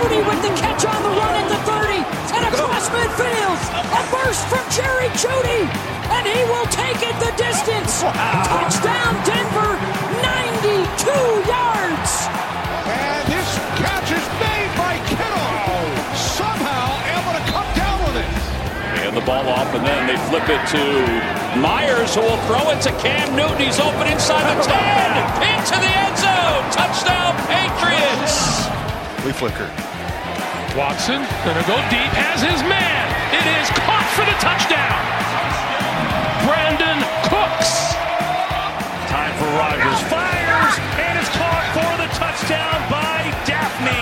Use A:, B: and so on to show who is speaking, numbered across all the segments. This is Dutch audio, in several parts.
A: two, Judy with the catch on the run at the 30, and across midfield. A burst from Jerry Judy, and he will take it the distance. Touchdown Denver, 92 yards.
B: And this catch is made by Kittle. Somehow able to come down with it.
C: And the ball off, and then they flip it to Myers, who will throw it to Cam Newton. He's open inside the 10, into the end zone. Touchdown, Patriots.
B: We flicker.
C: Watson gonna go deep, has his man. It is caught for the touchdown. Brandon Cooks. Time for Rogers. Fires, and it's caught for the touchdown by Daphne.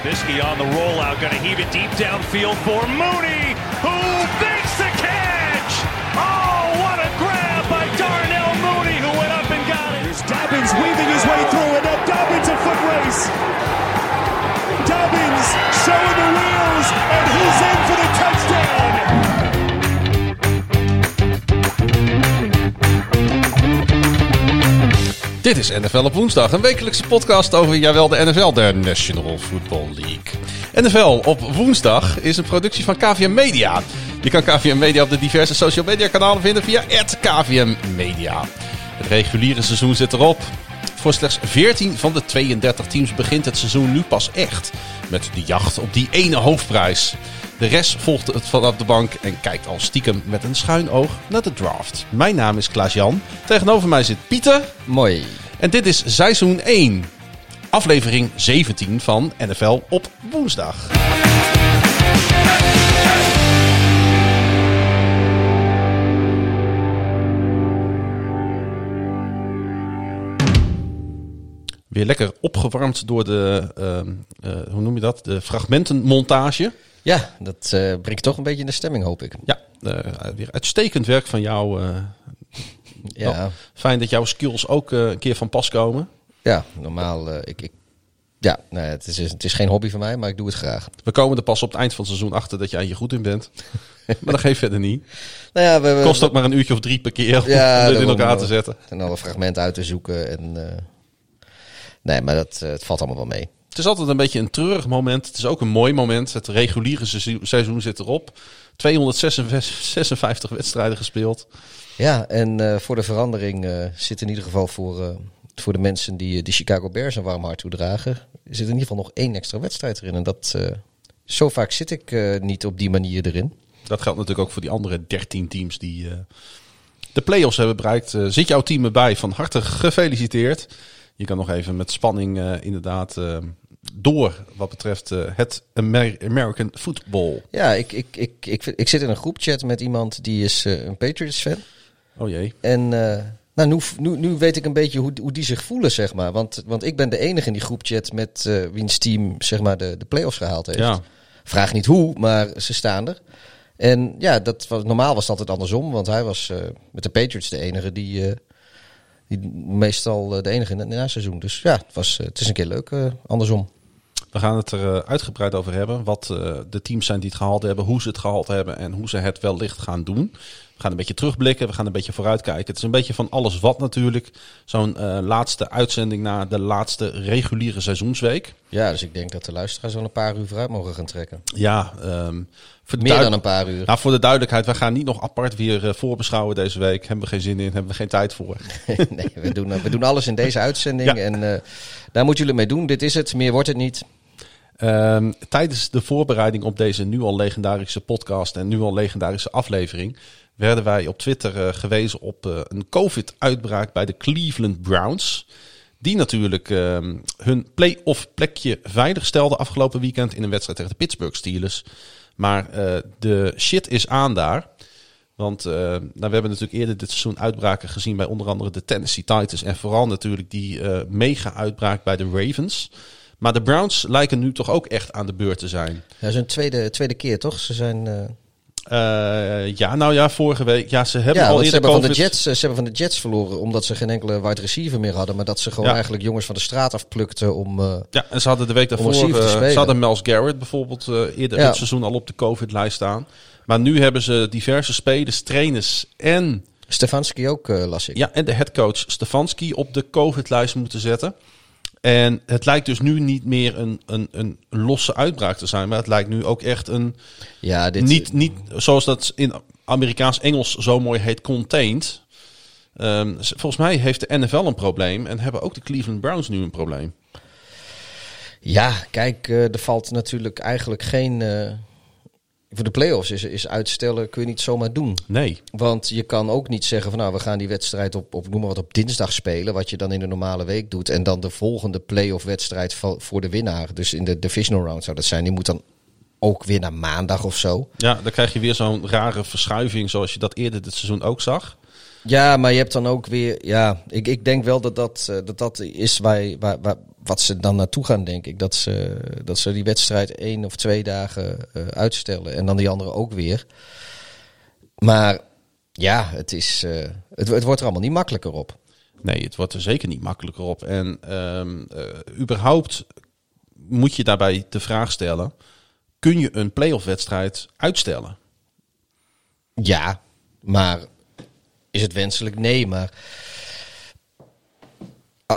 C: Trubisky on the rollout, gonna heave it deep downfield for Mooney, who makes the catch. Oh, what a grab by Darnell Mooney, who went up and got it.
D: Here's Dobbins weaving his way through, and now Dobbins a foot race. Dobbins showing the wheels, and he's in for the touchdown.
E: Dit is NFL op woensdag, een wekelijkse podcast over, jawel, de NFL, de National Football League. NFL op woensdag is een productie van KVM Media. Je kan KVM Media op de diverse social media kanalen vinden via KVM Media. Het reguliere seizoen zit erop. Voor slechts 14 van de 32 teams begint het seizoen nu pas echt. Met de jacht op die ene hoofdprijs. De rest volgt het vanaf de bank en kijkt al stiekem met een schuin oog naar de draft. Mijn naam is Klaas-Jan. Tegenover mij zit Pieter.
F: Mooi.
E: En dit is seizoen 1. Aflevering 17 van NFL op woensdag. Weer lekker opgewarmd door de, ehm, eh, hoe noem je dat? De fragmentenmontage.
F: Ja, dat eh, brengt toch een beetje in de stemming, hoop ik.
E: Ja, eh, weer uitstekend werk van jou.
F: Ja,
E: fijn dat jouw skills ook een keer van pas komen.
F: ja normaal. ik, ik, ja, nou ja, het, is, het is geen hobby van mij, maar ik doe het graag.
E: We komen er pas op het eind van het seizoen achter dat jij hier goed in bent. maar dat geeft verder niet.
F: Nou ja, we, we,
E: Kost ook maar een uurtje of drie per keer om
F: Ja,
E: dit in elkaar te zetten.
F: en alle fragmenten uit te zoeken. En, nee, maar dat, eh, het valt allemaal wel mee.
E: Het is altijd een beetje een treurig moment. Het is ook een mooi moment. Het reguliere seizoen- zit erop. 256 wedstrijden gespeeld.
F: Ja, en eh, voor de verandering eh, zit in ieder geval voor, voor de mensen die de Chicago Bears een warm hart toedragen, zit in ieder geval nog één extra wedstrijd erin. En dat, zo vaak zit ik niet op die manier erin.
E: Dat geldt natuurlijk ook voor die andere 13 teams die de play-offs hebben bereikt. Zit jouw team erbij? Van harte gefeliciteerd. Je kan nog even met spanning eh, inderdaad eh, door wat betreft eh, het Amer- American Football.
F: Ja, ik, ik, ik, ik, ik zit in een groepchat met iemand die is een Patriots-fan.
E: Oh jee.
F: En nou, nu, nu, nu weet ik een beetje hoe, hoe die zich voelen, zeg maar. Want, want ik ben de enige in die groepchat met wiens team zeg maar, de, de play-offs gehaald heeft.
E: Ja.
F: Vraag niet hoe, maar ze staan er. En ja, dat was, normaal was het altijd andersom. Want hij was met de Patriots de enige die, die meestal eh, de enige in het naseizoen. Dus ja, het, was, eh, het is een keer leuk eh, andersom.
E: We gaan het er uitgebreid over hebben. Wat de teams zijn die het gehaald hebben, hoe ze het gehaald hebben en hoe ze het wellicht gaan doen. We gaan een beetje terugblikken, we gaan een beetje vooruitkijken. Het is een beetje van alles wat natuurlijk. Zo'n eh, laatste uitzending na de laatste reguliere seizoensweek.
F: Ja, dus ik denk dat de luisteraars wel een paar uur vooruit mogen gaan trekken.
E: Ja, ehm,
F: Meer dan een paar uur.
E: Nou, voor de duidelijkheid, we gaan niet nog apart weer eh, voorbeschouwen deze week. Hebben we geen zin in, hebben we geen tijd voor.
F: nee, we doen, eh, we doen alles in deze uitzending.
E: Ja.
F: En daar moeten jullie mee doen. Dit is het. Meer wordt het niet.
E: Ehm, tijdens de voorbereiding op deze nu al legendarische podcast en nu al legendarische aflevering werden wij op Twitter eh, gewezen op eh, een COVID-uitbraak bij de Cleveland Browns. Die natuurlijk ehm, hun play-off plekje veilig stelden afgelopen weekend in een wedstrijd tegen de Pittsburgh Steelers. Maar eh, de shit is aan daar. Want nou, we hebben natuurlijk eerder dit seizoen uitbraken gezien bij onder andere de Tennessee Titans. En vooral natuurlijk die mega-uitbraak bij de Ravens. Maar de Browns lijken nu toch ook echt aan de beurt te zijn.
F: Ja, dat is een tweede, tweede keer, toch? Ze zijn, Eh,
E: ja, nou ja, vorige week. Ja, ze hebben
F: Ja,
E: al
F: want ze
E: eerder
F: hebben, van de. Jets, eh, ze hebben van de Jets verloren omdat ze geen enkele wide receiver meer hadden. Maar dat ze gewoon
E: Ja.
F: eigenlijk jongens van de straat afplukten om... eh,
E: Ja, en ze hadden de week daarvoor. ze hadden Miles Garrett bijvoorbeeld eerder
F: Ja.
E: het seizoen al op de COVID-lijst staan. Maar nu hebben ze diverse spelers, trainers en,
F: Stefanski ook, las ik.
E: ja, en de headcoach Stefanski op de COVID-lijst moeten zetten. En het lijkt dus nu niet meer een, een, een losse uitbraak te zijn, maar het lijkt nu ook echt een.
F: Ja, dit,
E: Niet, niet zoals dat in Amerikaans-Engels zo mooi heet, contained. Ehm, volgens mij heeft de NFL een probleem en hebben ook de Cleveland Browns nu een probleem.
F: Ja, kijk, eh, er valt natuurlijk eigenlijk geen... eh, voor de play-offs is, is uitstellen kun je niet zomaar doen.
E: Nee.
F: Want je kan ook niet zeggen van nou, we gaan die wedstrijd op, op, noem maar wat, op dinsdag spelen. Wat je dan in de normale week doet. En dan de volgende play-off wedstrijd voor de winnaar. Dus in de divisional round zou dat zijn. Die moet dan ook weer naar maandag of zo.
E: Ja, dan krijg je weer zo'n rare verschuiving zoals je dat eerder dit seizoen ook zag.
F: Ja, maar je hebt dan ook weer. Ja, ik, ik denk wel dat dat, eh, dat, dat is waar, waar, waar, wat ze dan naartoe gaan, denk ik. Dat ze, dat ze die wedstrijd één of twee dagen eh, uitstellen. En dan die andere ook weer. Maar ja, het, is, eh, het, het wordt er allemaal niet makkelijker op.
E: Nee, het wordt er zeker niet makkelijker op. En ehm, eh, überhaupt moet je daarbij de vraag stellen: kun je een playoff wedstrijd uitstellen?
F: Ja, maar is het wenselijk? Nee, maar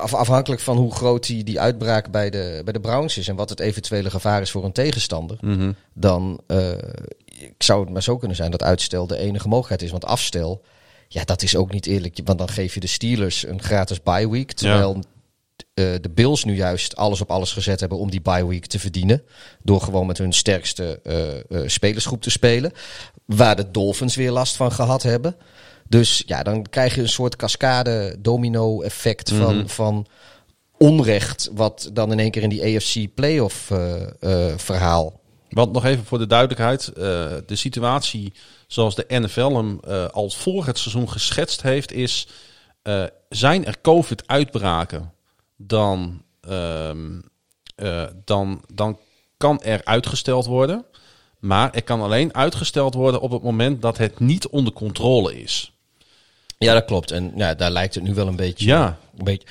F: af- afhankelijk van hoe groot die, die uitbraak bij de, bij de Browns is en wat het eventuele gevaar is voor een tegenstander, dan eh, zou het maar zo kunnen zijn dat uitstel de enige mogelijkheid is. Want afstel, ja, dat is ook niet eerlijk, want dan geef je de Steelers een gratis bye week, terwijl eh, de Bills nu juist alles op alles gezet hebben om die bye week te verdienen. Door gewoon met hun sterkste eh, spelersgroep te spelen. Waar de Dolphins weer last van gehad hebben. Dus ja, dan krijg je een soort cascade domino effect van, van onrecht. Wat dan in één keer in die AFC playoff eh, eh, verhaal.
E: Want nog even voor de duidelijkheid: eh, de situatie zoals de NFL hem al voor het seizoen geschetst heeft, is: zijn er COVID-uitbraken, dan, ehm, eh, dan, dan kan er uitgesteld worden. Maar er kan alleen uitgesteld worden op het moment dat het niet onder controle is.
F: Ja, dat klopt. En ja, daar lijkt het nu wel een beetje.
E: Ja.
F: Een beetje.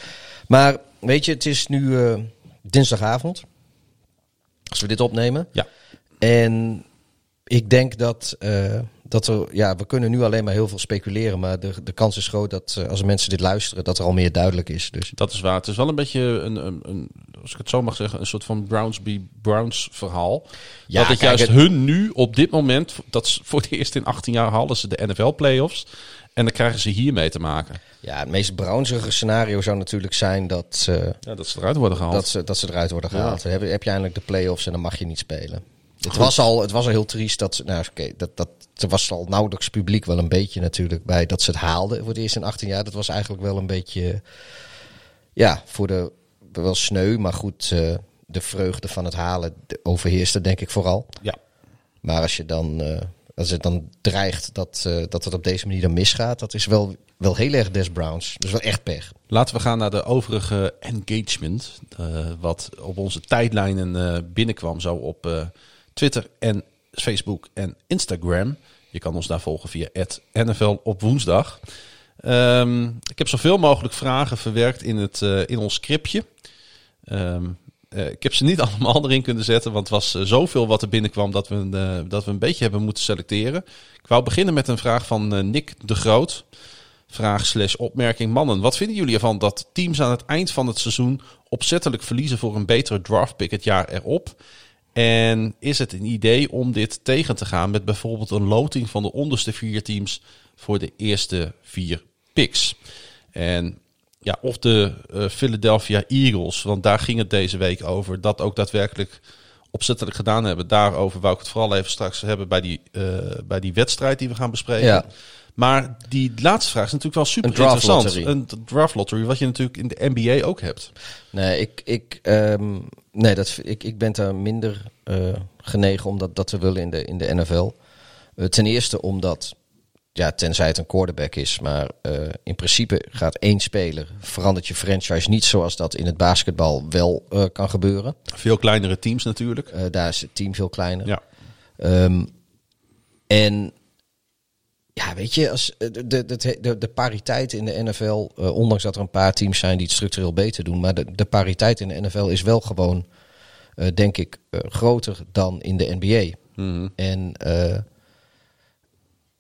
F: Maar weet je, het is nu eh, dinsdagavond. Als we dit opnemen.
E: Ja.
F: En ik denk dat, eh, dat er, ja, we kunnen nu alleen maar heel veel speculeren. Maar de, de kans is groot dat eh, als mensen dit luisteren, dat er al meer duidelijk is. Dus
E: Dat is waar. Het is wel een beetje een, een, een als ik het zo mag zeggen, een soort van Brownsby Browns verhaal.
F: Ja,
E: dat het
F: kijk,
E: juist
F: het-
E: hun nu op dit moment, dat is voor het eerst in 18 jaar halen ze de NFL playoffs. En dan krijgen ze hiermee te maken.
F: ja, het meest brownsige scenario zou natuurlijk zijn dat, eh,
E: Ja, dat ze eruit worden gehaald.
F: dat, ze, dat ze eruit worden gehaald. Heb, je- heb je eindelijk de play-offs en dan mag je niet spelen. Het was, al, het was al heel triest dat ze. Nou, oké, dat, dat, er was al nauwelijks publiek wel een beetje natuurlijk bij dat ze het haalden voor het eerst in 18 jaar. Dat was eigenlijk wel een beetje. Ja, voor de. Wel sneu, maar goed. eh, de vreugde van het halen overheerste, denk ik vooral.
E: Ja.
F: Maar als je dan. eh, als het dan dreigt dat, eh, dat het op deze manier dan misgaat, dat is wel, wel heel erg Des Browns. Is wel echt pech.
E: Laten we gaan naar de overige engagement. eh, wat op onze tijdlijnen eh, binnenkwam. Zo op Twitter en Facebook en Instagram. Je kan ons daar volgen via NFL op woensdag. Ehm, ik heb zoveel mogelijk vragen verwerkt in, het, in ons scriptje. Ehm, eh, ik heb ze niet allemaal erin kunnen zetten, want het was eh, zoveel wat er binnenkwam dat we, een, eh, dat we een beetje hebben moeten selecteren. Ik wou beginnen met een vraag van Nick de Groot. Vraag slash opmerking. Mannen, wat vinden jullie ervan dat teams aan het eind van het seizoen opzettelijk verliezen voor een betere draftpick het jaar erop? En is het een idee om dit tegen te gaan met bijvoorbeeld een loting van de onderste vier teams voor de eerste vier picks? En ja, of de eh, Philadelphia Eagles, want daar ging het deze week over, dat ook daadwerkelijk opzettelijk gedaan hebben. Daarover wou ik het vooral even straks hebben bij die, eh, bij die wedstrijd die we gaan bespreken.
F: Ja.
E: Maar die laatste vraag is natuurlijk wel super
F: Een draft
E: interessant.
F: lottery.
E: Een draft lottery, wat je natuurlijk in de NBA ook hebt.
F: Nee, ik, ik, ehm, nee dat, ik, ik ben daar minder eh, genegen om dat, dat te willen in de, in de NFL. Ten eerste omdat, ja, tenzij het een quarterback is, maar eh, in principe gaat één speler, verandert je franchise niet zoals dat in het basketbal wel eh, kan gebeuren.
E: Veel kleinere teams natuurlijk.
F: Eh, daar is het team veel kleiner.
E: Ja.
F: Ehm, En ja, weet je, als de, de, de, de, pariteit in de NFL, ondanks dat er een paar teams zijn die het structureel beter doen, maar de, de pariteit in de NFL is wel gewoon, denk ik, groter dan in de NBA. En eh,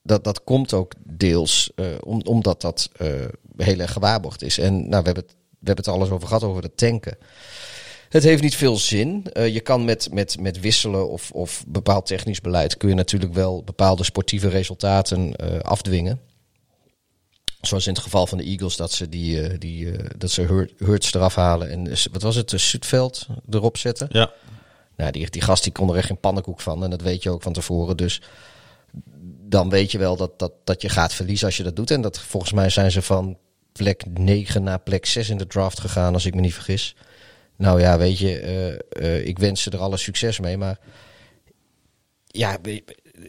F: dat, dat komt ook deels eh, om, omdat dat eh, heel erg gewaarborgd is. En nou, we, hebben het, we hebben het alles over gehad, over het tanken. Het heeft niet veel zin. Eh, je kan met, met, met wisselen of, of bepaald technisch beleid... kun je natuurlijk wel bepaalde sportieve resultaten afdwingen. Zoals in het geval van de Eagles, dat ze, die, die, dat ze Hurt- Hurts eraf halen... en wat was het, de Zuidveld erop zetten.
E: Ja.
F: Nou, die, die gast die kon er echt geen pannenkoek van. En dat weet je ook van tevoren. Dus dan weet je wel dat, dat, dat je gaat verliezen als je dat doet. En dat volgens mij zijn ze van plek 9 naar plek 6 in de draft gegaan, als ik me niet vergis. Nou ja, weet je, eh, eh, ik wens ze er alle succes mee. Maar ja,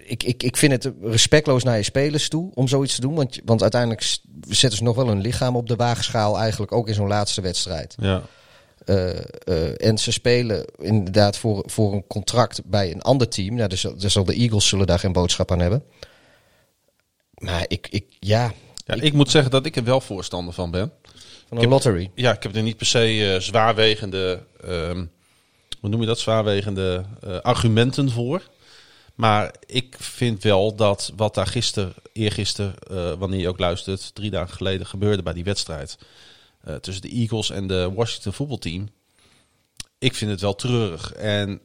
F: ik, ik, ik vind het respectloos naar je spelers toe om zoiets te doen. Want, want uiteindelijk zetten ze nog wel hun lichaam op de waagschaal, eigenlijk ook in zo'n laatste wedstrijd.
E: Ja.
F: Eh, en ze spelen inderdaad voor, voor een contract bij een ander team. Nou, dus, dus zal de Eagles zullen daar geen boodschap aan hebben. Maar ik, ik ja,
E: ja. Ik moet zeggen dat ik er wel voorstander van ben.
F: van een lottery.
E: Ja, ik heb er niet per se eh, zwaarwegende, ehm, hoe noem je dat, zwaarwegende eh, argumenten voor. Maar ik vind wel dat wat daar gisteren, eergisteren, eh wanneer je ook luistert, drie dagen geleden gebeurde bij die wedstrijd tussen de Eagles en de Washington voetbalteam. Ik vind het wel treurig. En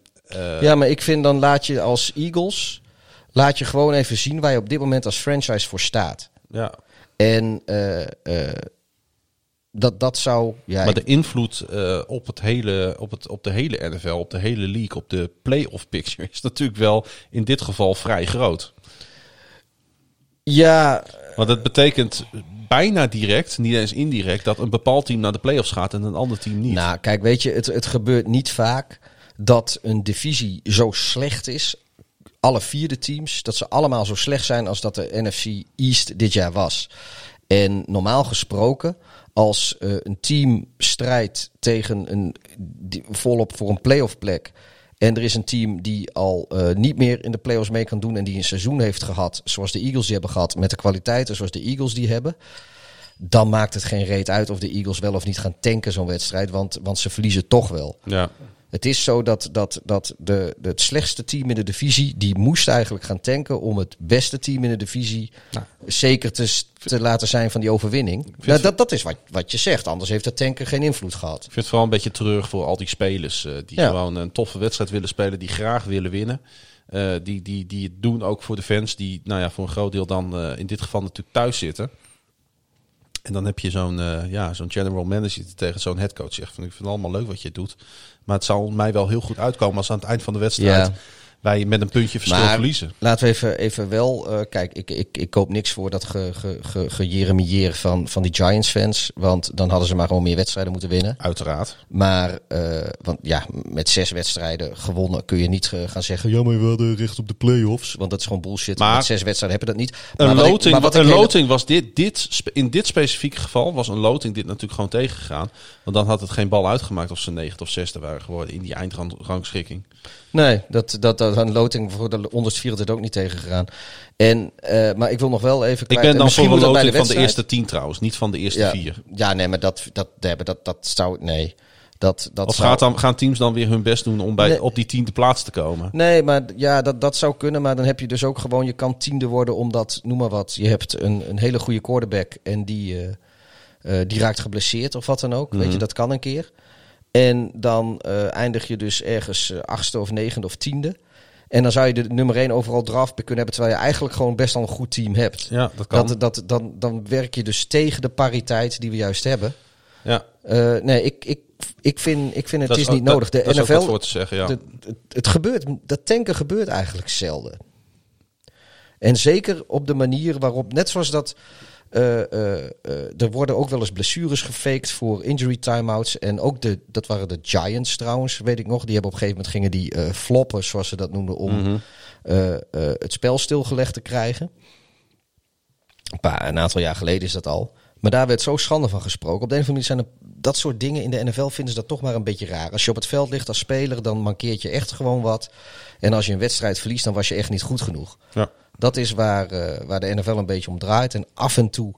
F: Ja, maar ik vind dan laat je als Eagles, laat je gewoon even zien waar je op dit moment als franchise voor staat.
E: ja,
F: En eh, eh, dat, dat zou, ja,
E: maar de invloed eh, op, het hele, op, het, op de hele NFL, op de hele league, op de playoff picture is natuurlijk wel in dit geval vrij groot.
F: ja,
E: Want het betekent bijna direct, niet eens indirect, dat een bepaald team naar de playoffs gaat en een ander team niet.
F: Nou, kijk, weet je, het, het gebeurt niet vaak dat een divisie zo slecht is. Alle vierde teams, dat ze allemaal zo slecht zijn als dat de NFC East dit jaar was. En normaal gesproken, als eh, een team strijdt tegen een die, volop voor een playoff plek. En er is een team die al eh, niet meer in de playoffs mee kan doen. En die een seizoen heeft gehad, zoals de Eagles die hebben gehad. Met de kwaliteiten zoals de Eagles die hebben dan maakt het geen reet uit of de Eagles wel of niet gaan tanken zo'n wedstrijd, want, want ze verliezen toch wel.
E: Ja.
F: Het is zo dat, dat, dat de, de, het slechtste team in de divisie, die moest eigenlijk gaan tanken om het beste team in de divisie zeker te, te laten zijn van die overwinning. Nou, dat, dat is wat, wat je zegt, anders heeft het tanken geen invloed gehad.
E: Ik vind het vooral een beetje terug voor al die spelers eh, die
F: Ja.
E: gewoon een toffe wedstrijd willen spelen, die graag willen winnen. Eh, die, die, die het doen ook voor de fans, die nou ja, voor een groot deel dan eh, in dit geval natuurlijk thuis zitten. En dan heb je zo'n ja, zo'n general manager die tegen zo'n headcoach zegt van ik vind het allemaal leuk wat je doet. Maar het zal mij wel heel goed uitkomen als aan het eind van de wedstrijd. Wij met een puntje verschil
F: Maar
E: verliezen.
F: laten we even, even wel. eh, kijk, ik, ik, ik koop niks voor dat ge, ge, ge, gejeremieer van, van die Giants-fans. Want dan hadden ze maar gewoon meer wedstrijden moeten winnen.
E: Uiteraard.
F: Maar eh, want ja, met zes wedstrijden gewonnen kun je niet eh, gaan zeggen. Ja, maar we hadden recht op de play-offs. Want dat is gewoon bullshit.
E: Maar-
F: met zes wedstrijden heb je dat niet.
E: Een
F: Maar ik-
E: loting,
F: maar wat
E: een
F: hele-
E: loting was dit, dit, in dit specifieke geval was een loting dit natuurlijk gewoon tegengegaan. Want dan had het geen bal uitgemaakt of ze negende of zesde waren geworden in die eindrangschikking.
F: Nee, dat, dat, dat een loting voor de onderste vier het ook niet tegengegaan. En, eh, maar ik wil nog wel even.
E: Ik
F: klein-
E: ben dan voor een loting van de eerste tien trouwens, niet van de eerste
F: ja,
E: vier.
F: Ja, nee, maar dat, dat, dat, dat, dat zou. Nee. Dat, dat
E: Of
F: zou-
E: gaat dan, gaan teams dan weer hun best doen om bij,
F: Nee.
E: op die tiende plaats te komen?
F: Nee, maar ja, dat, dat zou kunnen. Maar dan heb je dus ook gewoon, je kan tiende worden omdat, noem maar wat, je hebt een, een hele goede quarterback en die, eh, eh, die raakt geblesseerd of wat dan ook. Weet je, dat kan een keer. En dan eh, eindig je dus ergens eh, achtste of negende of tiende. En dan zou je de nummer één overal draft kunnen hebben, terwijl je eigenlijk gewoon best al een goed team hebt.
E: Ja, dat kan.
F: Dat, dat, dan, dan werk je dus tegen de pariteit die we juist hebben.
E: ja,
F: Eh, nee, ik, ik, ik vind, ik vind het
E: dat
F: is
E: ook-
F: niet
E: dat-
F: nodig. De
E: dat is ook
F: NFL,
E: voor te zeggen, ja.
F: de- het, het gebeurt, dat tanken gebeurt eigenlijk zelden. En zeker op de manier waarop, net zoals dat. Eh, eh, eh, er worden ook wel eens blessures gefaked voor injury timeouts. En ook de, dat waren de Giants trouwens, weet ik nog. Die hebben op een gegeven moment gingen die floppen, zoals ze dat noemden, om eh, het spel stilgelegd te krijgen. Een, paar, een aantal jaar geleden is dat al. Maar daar werd zo schande van gesproken. Op de een of andere manier zijn er, dat soort dingen in de NFL vinden ze dat toch maar een beetje raar. Als je op het veld ligt als speler, dan mankeert je echt gewoon wat. En als je een wedstrijd verliest, dan was je echt niet goed genoeg.
E: ja.
F: Dat is waar, eh, waar de NFL een beetje om draait. En af en toe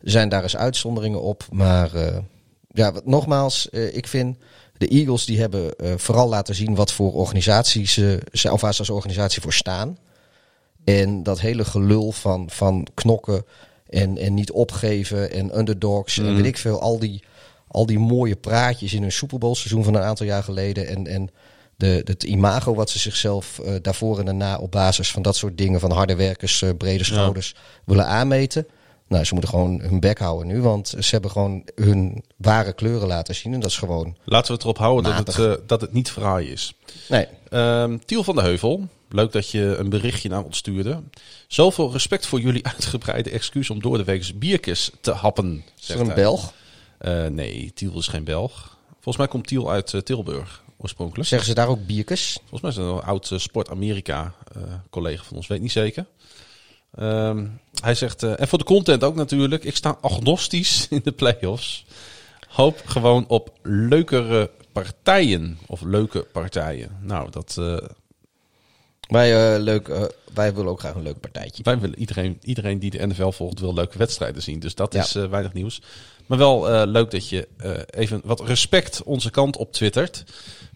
F: zijn daar eens uitzonderingen op. Maar eh, ja, nogmaals, eh, ik vind de Eagles die hebben vooral laten zien wat voor organisaties ze of waar ze als organisatie voor staan. En dat hele gelul van, van knokken en, en niet opgeven en underdogs en weet ik veel, al die, al die mooie praatjes in hun Super Bowl seizoen van een aantal jaar geleden. En, en de, het imago wat ze zichzelf eh, daarvoor en daarna op basis van dat soort dingen, van harde werkers, eh, brede schouders, willen aanmeten. Nou, ze moeten gewoon hun bek houden nu, want ze hebben gewoon hun ware kleuren laten zien. En dat is gewoon.
E: Laten we het erop houden dat het, eh, dat het niet fraai is.
F: Nee,
E: Ehm, Tiel van de Heuvel, leuk dat je een berichtje naar ons stuurde. Zoveel respect voor jullie uitgebreide excuus om door de week biertjes te happen.
F: is er een
E: hij.
F: Belg?
E: Nee, Tiel is geen Belg. Volgens mij komt Tiel uit Tilburg oorspronkelijk.
F: Zeggen ze daar ook bierkes?
E: Volgens mij is het een oud eh, Sport Amerika eh, collega van ons, weet niet zeker. Ehm, hij zegt, eh, en voor de content ook natuurlijk, ik sta agnostisch in de playoffs. Hoop gewoon op leukere partijen of leuke partijen. Nou, dat,
F: Wij, eh, leuk, eh, wij willen ook graag een leuk partijtje.
E: wij willen iedereen, iedereen die de NFL volgt wil leuke wedstrijden zien. Dus dat
F: Ja.
E: is eh, weinig nieuws. Maar wel leuk dat je even wat respect onze kant op twittert.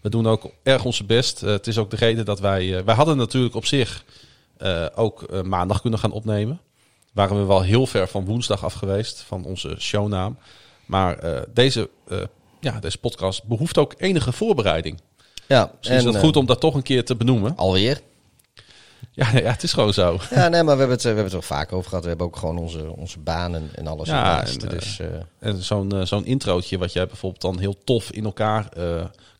E: We doen ook erg onze best. Het is ook de reden dat wij... wij hadden natuurlijk op zich ook maandag kunnen gaan opnemen. Waren we wel heel ver van woensdag af geweest, van onze shownaam. Maar deze, ja, deze podcast behoeft ook enige voorbereiding.
F: Ja,
E: Dus is het goed om dat toch een keer te benoemen.
F: Alweer?
E: Ja, nee, ja het is gewoon zo.
F: Ja, nee, maar we hebben het, we hebben het er vaak over gehad. We hebben ook gewoon onze, onze banen en alles.
E: Ja, en, eh,
F: dus, eh,
E: En zo'n eh, zo'n introotje wat jij bijvoorbeeld dan heel tof in elkaar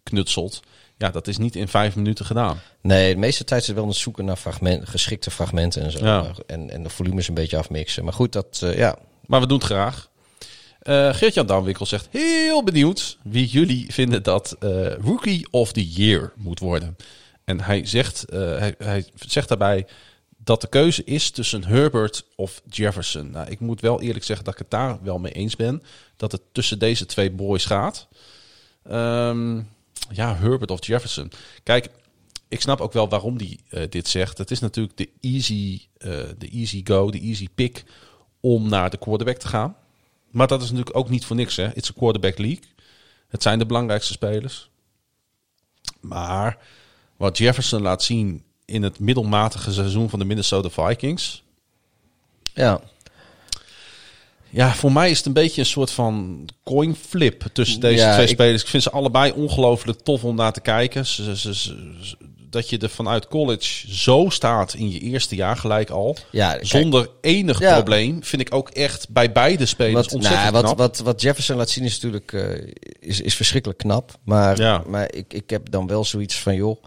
E: knutselt. Ja, dat is niet in vijf minuten gedaan.
F: nee, de meeste tijd is het wel een zoeken naar fragment, geschikte fragmenten en zo.
E: Ja.
F: En, en de volumes een beetje afmixen. Maar goed, dat, ja.
E: Maar we doen het graag. Eh Geert-Jan Damwinkel zegt heel benieuwd wie jullie vinden dat Rookie of the Year moet worden. En hij zegt, eh, hij, hij zegt daarbij dat de keuze is tussen Herbert of Jefferson. Nou, ik moet wel eerlijk zeggen dat ik het daar wel mee eens ben. Dat het tussen deze twee boys gaat. Ehm, ja, Herbert of Jefferson. Kijk, ik snap ook wel waarom hij eh, dit zegt. Het is natuurlijk de easy, eh, de easy go, de easy pick om naar de quarterback te gaan. Maar dat is natuurlijk ook niet voor niks. Hè? It's a quarterback league. Het zijn de belangrijkste spelers. Maar wat Jefferson laat zien in het middelmatige seizoen van de Minnesota Vikings.
F: ja.
E: Ja, voor mij is het een beetje een soort van coin flip tussen deze
F: Ja,
E: twee
F: ik-
E: spelers. Ik vind ze allebei ongelooflijk tof om naar te kijken. Ze, ze- ze- ze- dat je er vanuit college zo staat in je eerste jaar gelijk al.
F: Ja, kijk-
E: zonder enig
F: Ja.
E: probleem. Vind ik ook echt bij beide spelers
F: Wat,
E: ontzettend
F: nou, wat,
E: knap.
F: wat, wat Jefferson laat zien is natuurlijk eh, is, is verschrikkelijk knap. Maar, maar ik, ik heb dan wel zoiets van, joh,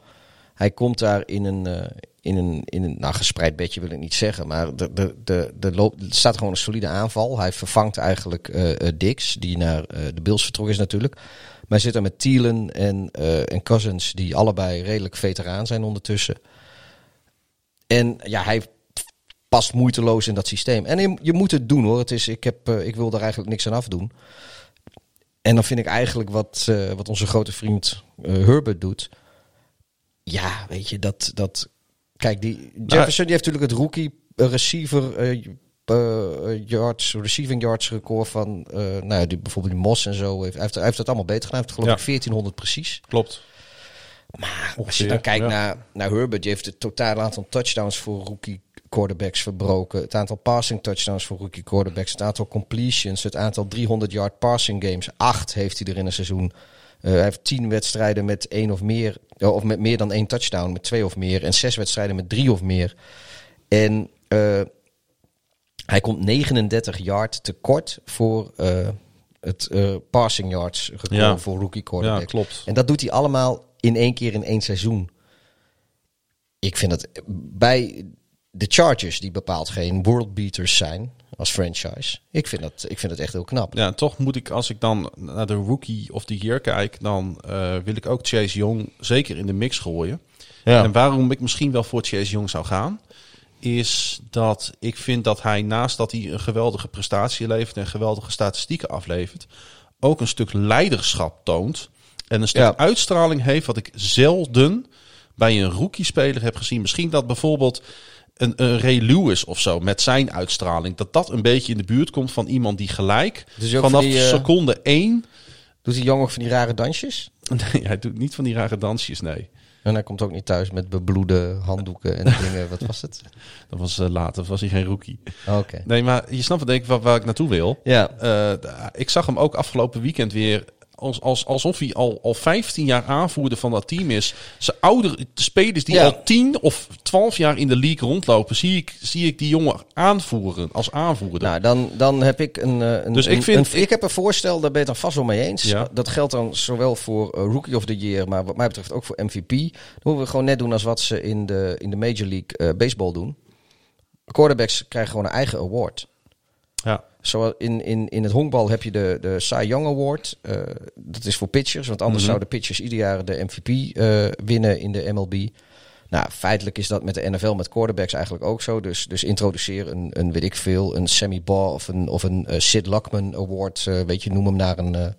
F: hij komt daar in een, eh, in een, in een nou, gespreid bedje wil ik niet zeggen. Maar de, de, de, de loop, er staat gewoon een solide aanval. Hij vervangt eigenlijk eh, Dix, die naar de Bills vertrokken is natuurlijk. Maar hij zit daar met Thielen en, en Cousins, die allebei redelijk veteraan zijn ondertussen. En ja, hij past moeiteloos in dat systeem. En je, moet het doen hoor. Het is, ik, heb, ik wil daar eigenlijk niks aan afdoen. En dan vind ik eigenlijk wat, wat onze grote vriend Herbert doet. Ja, weet je, dat. dat kijk, die Jefferson die heeft natuurlijk het rookie eh, receiver eh, eh, yards, receiving yards record van nou, ja, die, bijvoorbeeld die Moss en zo. Heeft, hij, heeft, hij heeft het allemaal beter gedaan. Hij heeft geloof
E: Ja.
F: ik 1400 precies.
E: Klopt.
F: Maar als je dan kijkt
E: ja.
F: naar, naar Herbert, die heeft het totale aantal touchdowns voor rookie quarterbacks verbroken. Het aantal passing touchdowns voor rookie quarterbacks. Het aantal completions. Het aantal 300 yard passing games. Acht heeft hij er in een seizoen. Hij heeft tien wedstrijden met één of meer. Of met meer dan één touchdown. Met twee of meer. En zes wedstrijden met drie of meer. En eh, hij komt 39 yard tekort voor eh, het eh, passing yards
E: Ja.
F: voor rookie quarterbacks.
E: Ja, klopt.
F: En dat doet hij allemaal in één keer in één seizoen. Ik vind het bij de Chargers, die bepaald geen world beaters zijn als franchise. Ik vind dat, ik vind het echt heel knap.
E: Ja, toch moet ik, als ik dan naar de Rookie of the Year kijk, dan eh, wil ik ook Chase Young zeker in de mix gooien.
F: Ja.
E: En waarom ik misschien wel voor Chase Young zou gaan, is dat ik vind dat hij naast dat hij een geweldige prestatie levert en geweldige statistieken aflevert, ook een stuk leiderschap toont. En een stuk
F: Ja.
E: uitstraling heeft wat ik zelden bij een rookie-speler heb gezien. Misschien dat bijvoorbeeld een, een Ray Lewis of zo met zijn uitstraling. Dat dat een beetje in de buurt komt van iemand die gelijk
F: Dus
E: vanaf
F: van die, eh,
E: seconde één...
F: Doet die jongen van die rare dansjes?
E: Nee, hij doet niet van die rare dansjes, nee.
F: En hij komt ook niet thuis met bebloede handdoeken en dingen. Wat was het?
E: Dat was eh, later, was hij geen rookie.
F: Oké.
E: Nee, maar je snapt denk ik waar, waar ik naartoe wil.
F: Ja.
E: Eh, ik zag hem ook afgelopen weekend weer als, als, alsof hij al, al 15 jaar aanvoerder van dat team is. Zijn oudere de spelers die
F: Ja.
E: al 10 of 12 jaar in de league rondlopen, zie ik, zie ik die jongen aanvoeren als aanvoerder.
F: Nou, dan, dan heb ik een, eh, een,
E: Dus ik
F: een-
E: vind-
F: een- ik heb een voorstel, daar ben je het dan vast wel mee eens.
E: Ja.
F: Dat geldt dan zowel voor eh, Rookie of the Year, maar wat mij betreft ook voor MVP. Dan moeten we gewoon net doen als wat ze in de, in de Major League eh, Baseball doen. Quarterbacks krijgen gewoon een eigen award.
E: ja.
F: Zoals in, in, in het honkbal heb je de, de Cy Young Award. eh, dat is voor pitchers, want anders
E: Mhm.
F: zouden pitchers ieder jaar de MVP eh, winnen in de MLB. Nou, feitelijk is dat met de NFL met quarterbacks eigenlijk ook zo. Dus, dus introduceer een, een, weet ik veel, een Sammy Baugh of een, of een eh, Sid Luckman Award. weet je, noem hem naar een,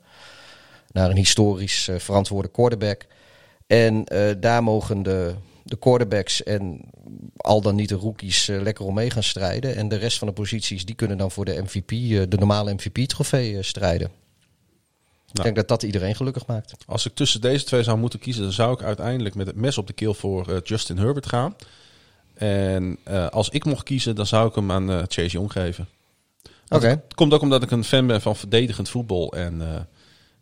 F: naar een historisch verantwoorde quarterback. En daar mogen de, de quarterbacks en al dan niet de rookies eh, lekker om mee gaan strijden. En de rest van de posities die kunnen dan voor de MVP, eh, de normale MVP-trofee eh, strijden. Ik denk dat dat iedereen gelukkig maakt.
E: Als ik tussen deze twee zou moeten kiezen, dan zou ik uiteindelijk met het mes op de keel voor Justin Herbert gaan. En als ik mocht kiezen, dan zou ik hem aan Chase Young geven.
F: Oké.
E: Het komt ook omdat ik een fan ben van verdedigend voetbal. En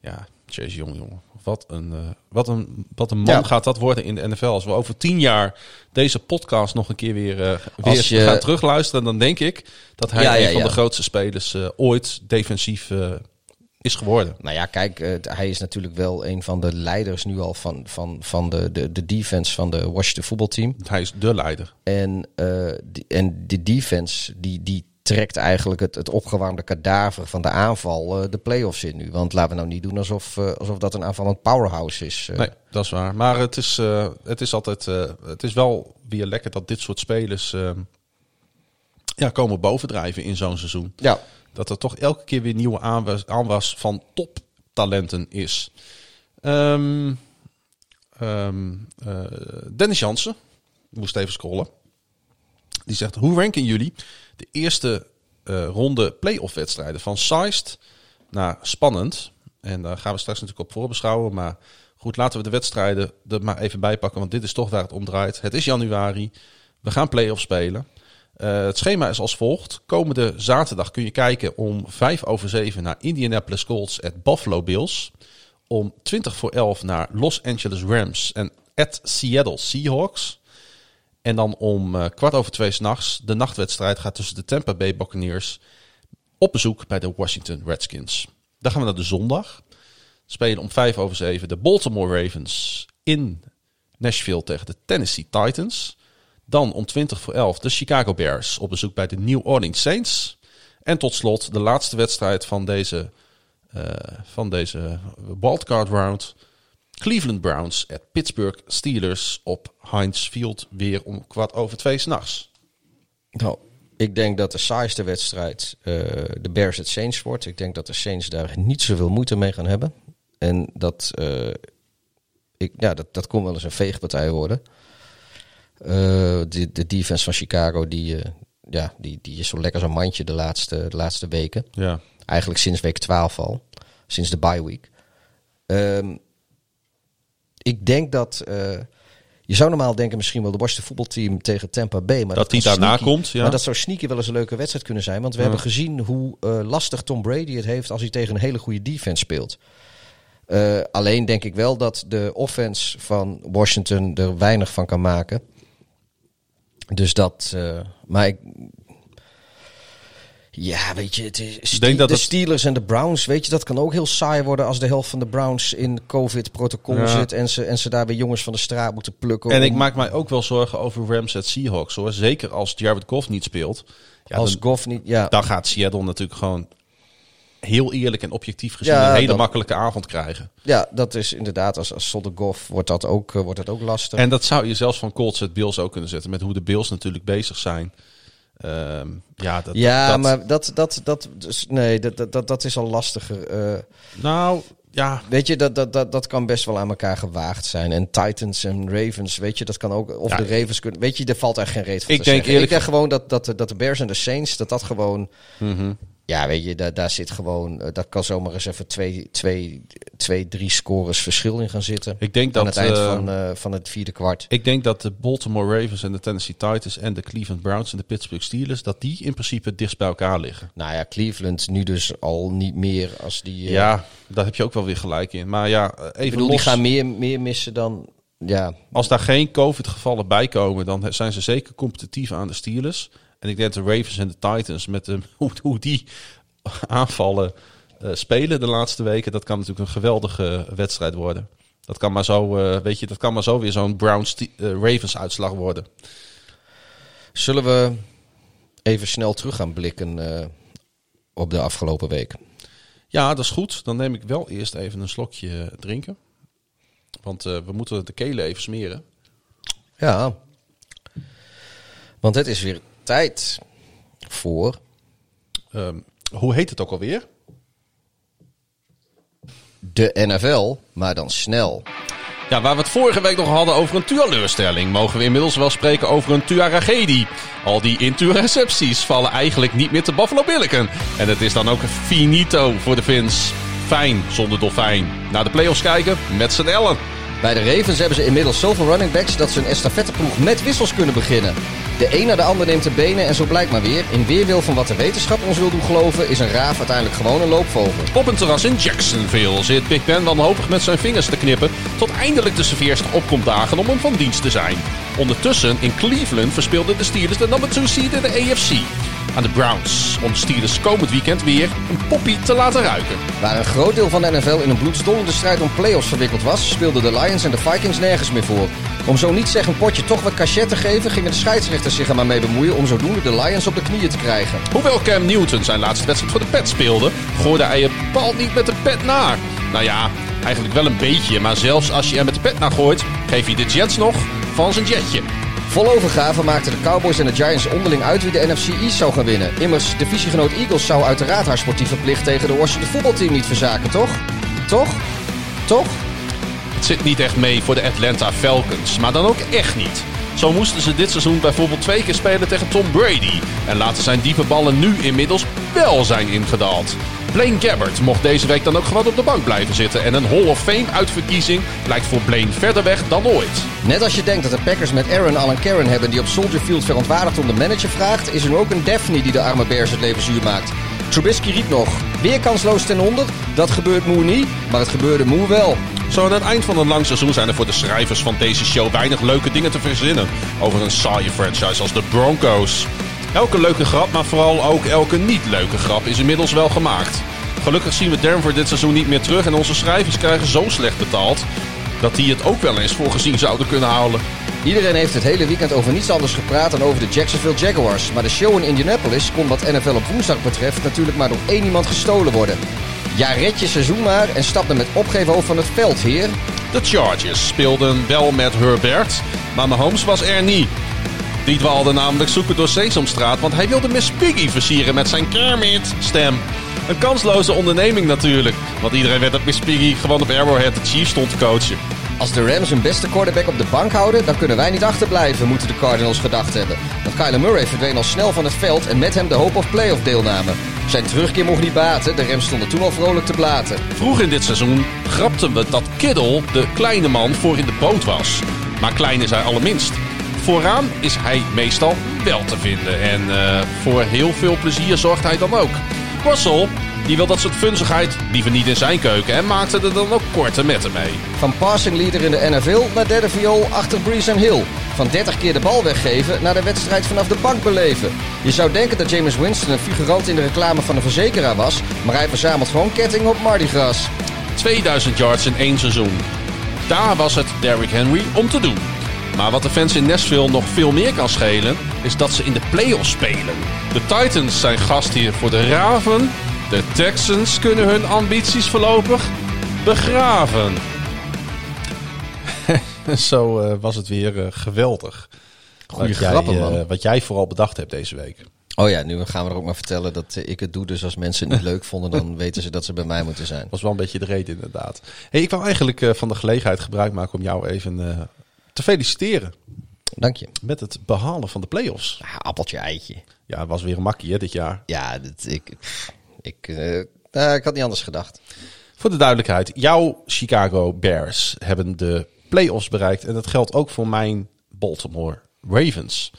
E: ja, Chase Young, jongen. Wat een, eh, wat een, wat een man
F: Ja.
E: gaat dat worden in de NFL. Als we over tien jaar deze podcast nog een keer weer, eh, weer
F: je-
E: gaan terugluisteren, dan denk ik dat hij
F: Ja, ja,
E: een van de grootste spelers eh, ooit defensief is geworden.
F: Nou ja, kijk, hij is natuurlijk wel een van de leiders nu al van, van, van de, de, de defense van de Washington voetbalteam.
E: Hij is de leider.
F: En, eh, die, en die defense, die, die trekt eigenlijk het, het opgewarmde kadaver van de aanval eh, de playoffs in nu. Want laten we nou niet doen alsof, eh, alsof dat een aanvallend powerhouse is. eh.
E: Nee, dat is waar. Maar het is, het is altijd. het is wel weer lekker dat dit soort spelers. eh, ja, komen bovendrijven in zo'n seizoen.
F: Ja,
E: Dat er toch elke keer weer nieuwe aanwas, aanwas van toptalenten is. Ehm, ehm, eh, Dennis Jansen, moest even scrollen. Die zegt: Hoe ranken jullie de eerste eh, ronde playoff wedstrijden van Seist naar spannend? En daar gaan we straks natuurlijk op voorbeschouwen. Maar goed, laten we de wedstrijden er maar even bij pakken. Want dit is toch waar het om draait. Het is januari. We gaan playoff spelen. Eh, het schema is als volgt. Komende zaterdag kun je kijken om 5 over 7 naar Indianapolis Colts at Buffalo Bills. Om 20 voor 11 naar Los Angeles Rams en at Seattle Seahawks. En dan om eh, kwart over twee s'nachts. De nachtwedstrijd gaat tussen de Tampa Bay Buccaneers op bezoek bij de Washington Redskins. Dan gaan we naar de zondag. Spelen om 5 over 7 de Baltimore Ravens in Nashville tegen de Tennessee Titans. Dan om 20 voor 11 de Chicago Bears op bezoek bij de New Orleans Saints. En tot slot de laatste wedstrijd van deze, eh, van deze wildcard round. Cleveland Browns at Pittsburgh Steelers op Heinz Field weer om kwart over twee s'nachts.
F: nou, ik denk dat de saaiste wedstrijd eh, de Bears het Saints wordt. Ik denk dat de Saints daar niet zoveel moeite mee gaan hebben. En dat, eh, ik, ja, dat, dat kon wel eens een veegpartij worden. Eh, de, de defense van Chicago, die, ja, die, die is zo lekker zo'n mandje de laatste, de laatste weken.
E: Ja.
F: Eigenlijk sinds week 12 al. Sinds de bye week. Ehm, ik denk dat... eh, je zou normaal denken misschien wel de Washington voetbalteam tegen Tampa Bay. Maar
E: Dat die daarna
F: sneaky-
E: komt, ja.
F: Maar dat zou sneaky wel eens een leuke wedstrijd kunnen zijn. Want we hebben gezien hoe eh, lastig Tom Brady het heeft als hij tegen een hele goede defense speelt. Eh, alleen denk ik wel dat de offense van Washington er weinig van kan maken. Dus dat... maar ik... Ja, weet je, het is,
E: dat
F: de
E: het-
F: Steelers en de Browns, weet je, dat kan ook heel saai worden als de helft van de Browns in COVID-protocol
E: Ja.
F: zit en ze, en ze daar weer jongens van de straat moeten plukken.
E: En ik maak mij ook wel zorgen over Rams at Seahawks hoor. Zeker als Jared Goff niet speelt. Ja,
F: als
E: dan,
F: Goff niet, ja.
E: dan gaat Seattle natuurlijk gewoon heel eerlijk en objectief gezien
F: Ja,
E: een hele
F: dan-
E: makkelijke avond krijgen.
F: Ja, dat is inderdaad, als, als zonder Goff wordt dat ook, eh, wordt dat ook lastig.
E: En dat zou je zelfs van Colts at Bills ook kunnen zetten. Met hoe de Bills natuurlijk bezig zijn. Ehm, ja, dat,
F: ja,
E: dat-
F: maar dat, dat, dat, dus, nee, dat, dat, dat, is al lastiger. eh.
E: Nou, Ja,
F: Weet je, dat, dat, dat, dat kan best wel aan elkaar gewaagd zijn. En Titans en Ravens, weet je, dat kan ook. Of
E: Ja,
F: de Ravens kunnen. Weet je, er valt echt geen reet van
E: Ik
F: te
E: denk
F: zeggen.
E: eerlijk-
F: Ik denk gewoon dat, dat, de- dat de Bears en de Saints, dat dat gewoon.
E: Mhm.
F: Ja, weet je, daar, daar zit gewoon. eh, Dat kan zomaar eens even twee, twee, twee drie scores verschil in gaan zitten.
E: ik denk
F: aan
E: dat...
F: het eind
E: eh,
F: van, eh, van het vierde kwart.
E: Ik denk dat de Baltimore Ravens en de Tennessee Titans en de Cleveland Browns en de Pittsburgh Steelers, dat die in principe dichtst bij elkaar liggen.
F: Nou ja, Cleveland nu dus al niet meer als die.
E: Ja, daar heb je ook wel weer gelijk in. Maar ja, even
F: ik bedoel,
E: los,
F: die gaan meer, meer missen dan. Ja,
E: als daar geen COVID-gevallen bij komen, dan zijn ze zeker competitief aan de Steelers. En ik denk dat de Ravens en de Titans, met de, hoe, hoe die aanvallen eh, spelen de laatste weken, dat kan natuurlijk een geweldige wedstrijd worden. Dat kan maar zo, eh, weet je, dat kan maar zo weer zo'n Browns-Ravens uitslag worden.
F: Zullen we even snel terug gaan blikken eh, op de afgelopen week?
E: Ja, dat is goed. Dan neem ik wel eerst even een slokje drinken. Want eh, we moeten de kelen even smeren.
F: Ja. Want het is weer tijd voor
E: Ehm, hoe heet het ook alweer?
F: de NFL, maar dan snel.
E: Ja, waar we het vorige week nog hadden over een teleurstelling, mogen we inmiddels wel spreken over een tragedie. Al die intercepties vallen eigenlijk niet meer te Buffalo Billiken. En het is dan ook finito voor de Fins. Fijn zonder dolfijn. Naar de playoffs kijken met z'n allen.
F: Bij de Ravens hebben ze inmiddels zoveel running backs dat ze een estafetteploeg met wissels kunnen beginnen. De een na de ander neemt de benen en zo blijkt maar weer. In weerwil van wat de wetenschap ons wil doen geloven, is een raaf uiteindelijk gewoon een loopvogel.
E: Op een terras in Jacksonville zit Big Ben wanhopig met zijn vingers te knippen... tot eindelijk de serveerster opkomt dagen om hem van dienst te zijn. Ondertussen in Cleveland verspeelden de Steelers de number 2 seed in de AFC. Aan de Browns om de Steelers komend weekend weer een poppy te laten ruiken.
F: Waar een groot deel van de NFL in een bloedstollende strijd om playoffs verwikkeld was, speelden de Lions en de Vikings nergens meer voor. Om zo niet zeggen potje toch wat cachet te geven, gingen de scheidsrechters zich er maar mee bemoeien om zodoende de Lions op de knieën te krijgen.
E: Hoewel Cam Newton zijn laatste wedstrijd voor de pet speelde, gooide hij het bal niet met de pet naar. Nou ja, eigenlijk wel een beetje, maar zelfs als je er met de pet naar gooit, geef je de Jets nog van zijn jetje.
F: Vol overgave maakten de Cowboys en de Giants onderling uit wie de NFC East zou gaan winnen. Immers, divisiegenoot Eagles zou uiteraard haar sportieve plicht tegen de Washington voetbalteam niet verzaken, toch? Toch? Toch?
E: Het zit niet echt mee voor de Atlanta Falcons, maar dan ook echt niet. Zo moesten ze dit seizoen bijvoorbeeld twee keer spelen tegen Tom Brady. En laten zijn diepe ballen nu inmiddels wel zijn ingedaald. Blaine Gabbert mocht deze week dan ook gewoon op de bank blijven zitten. En een Hall of Fame uitverkiezing lijkt voor Blaine verder weg dan ooit.
F: Net als je denkt dat de Packers met Aaron Allen Karen hebben die op Soldier Field verontwaardigd om de manager vraagt, is er nu ook een Daphne die de arme Bears het leven zuur maakt. Trubisky riep nog, weer kansloos ten onder. Dat gebeurt Moe niet, maar het gebeurde Moe wel.
E: Zo aan het eind van een lang seizoen zijn er voor de schrijvers van deze show weinig leuke dingen te verzinnen over een saaie franchise als de Broncos. Elke leuke grap, maar vooral ook elke niet leuke grap is inmiddels wel gemaakt. Gelukkig zien we Denver dit seizoen niet meer terug en onze schrijvers krijgen zo slecht betaald dat die het ook wel eens voor gezien zouden kunnen houden.
F: Iedereen heeft het hele weekend over niets anders gepraat dan over de Jacksonville Jaguars. Maar de show in Indianapolis kon wat NFL op woensdag betreft natuurlijk maar door één iemand gestolen worden. Ja, red je seizoen maar en stap dan met opgeven over van het veld, heer.
E: De Chargers speelden wel met Herbert, maar Mahomes was er niet. Die dwaalde namelijk zoeken door Sesamstraat, want hij wilde Miss Piggy versieren met zijn Kermit-stem. Een kansloze onderneming natuurlijk, want iedereen weet dat Miss Piggy gewoon op Arrowhead de Chiefs stond te coachen.
F: Als de Rams hun beste quarterback op de bank houden, dan kunnen wij niet achterblijven, moeten de Cardinals gedacht hebben. Want Kyler Murray verdween al snel van het veld en met hem de hoop op playoff deelname. Zijn terugkeer mocht niet baten, de Rams stonden toen al vrolijk te blaten.
E: Vroeg in dit seizoen grapten we dat Kittle de kleine man voor in de boot was. Maar klein is hij allerminst. Vooraan is hij meestal wel te vinden en eh, voor heel veel plezier zorgt hij dan ook. Russell, die wil dat soort funzigheid liever niet in zijn keuken en maakte er dan ook korte metten mee.
F: Van passing leader in de NFL naar derde viool achter Breeze en Hill. Van 30 keer de bal weggeven naar de wedstrijd vanaf de bank beleven. Je zou denken dat James Winston een figurant in de reclame van een verzekeraar was, maar hij verzamelt gewoon kettingen op Mardi Gras.
E: 2000 yards in één seizoen. Daar was het Derrick Henry om te doen. Maar wat de fans in Nashville nog veel meer kan schelen, is dat ze in de playoffs spelen. De Titans zijn gastheer voor de Raven. De Texans kunnen hun ambities voorlopig begraven. Zo eh, was het weer eh, geweldig.
F: Goeie
E: wat jij,
F: grappen,
E: eh,
F: man.
E: wat jij vooral bedacht hebt deze week.
F: Oh ja, nu gaan we er ook maar vertellen dat eh, ik het doe. Dus als mensen het niet leuk vonden, dan weten ze dat ze bij mij moeten zijn.
E: was wel een beetje de reden inderdaad. Hey, ik wou eigenlijk eh, van de gelegenheid gebruik maken om jou even eh, te feliciteren.
F: Dank je.
E: Met het behalen van de play-offs.
F: Ja, appeltje, eitje.
E: Ja, het was weer een makkie hè, dit jaar.
F: Ja, ik, ik, eh, nou, ik had niet anders gedacht.
E: Voor de duidelijkheid, jouw Chicago Bears hebben de play-offs bereikt. En dat geldt ook voor mijn Baltimore Ravens.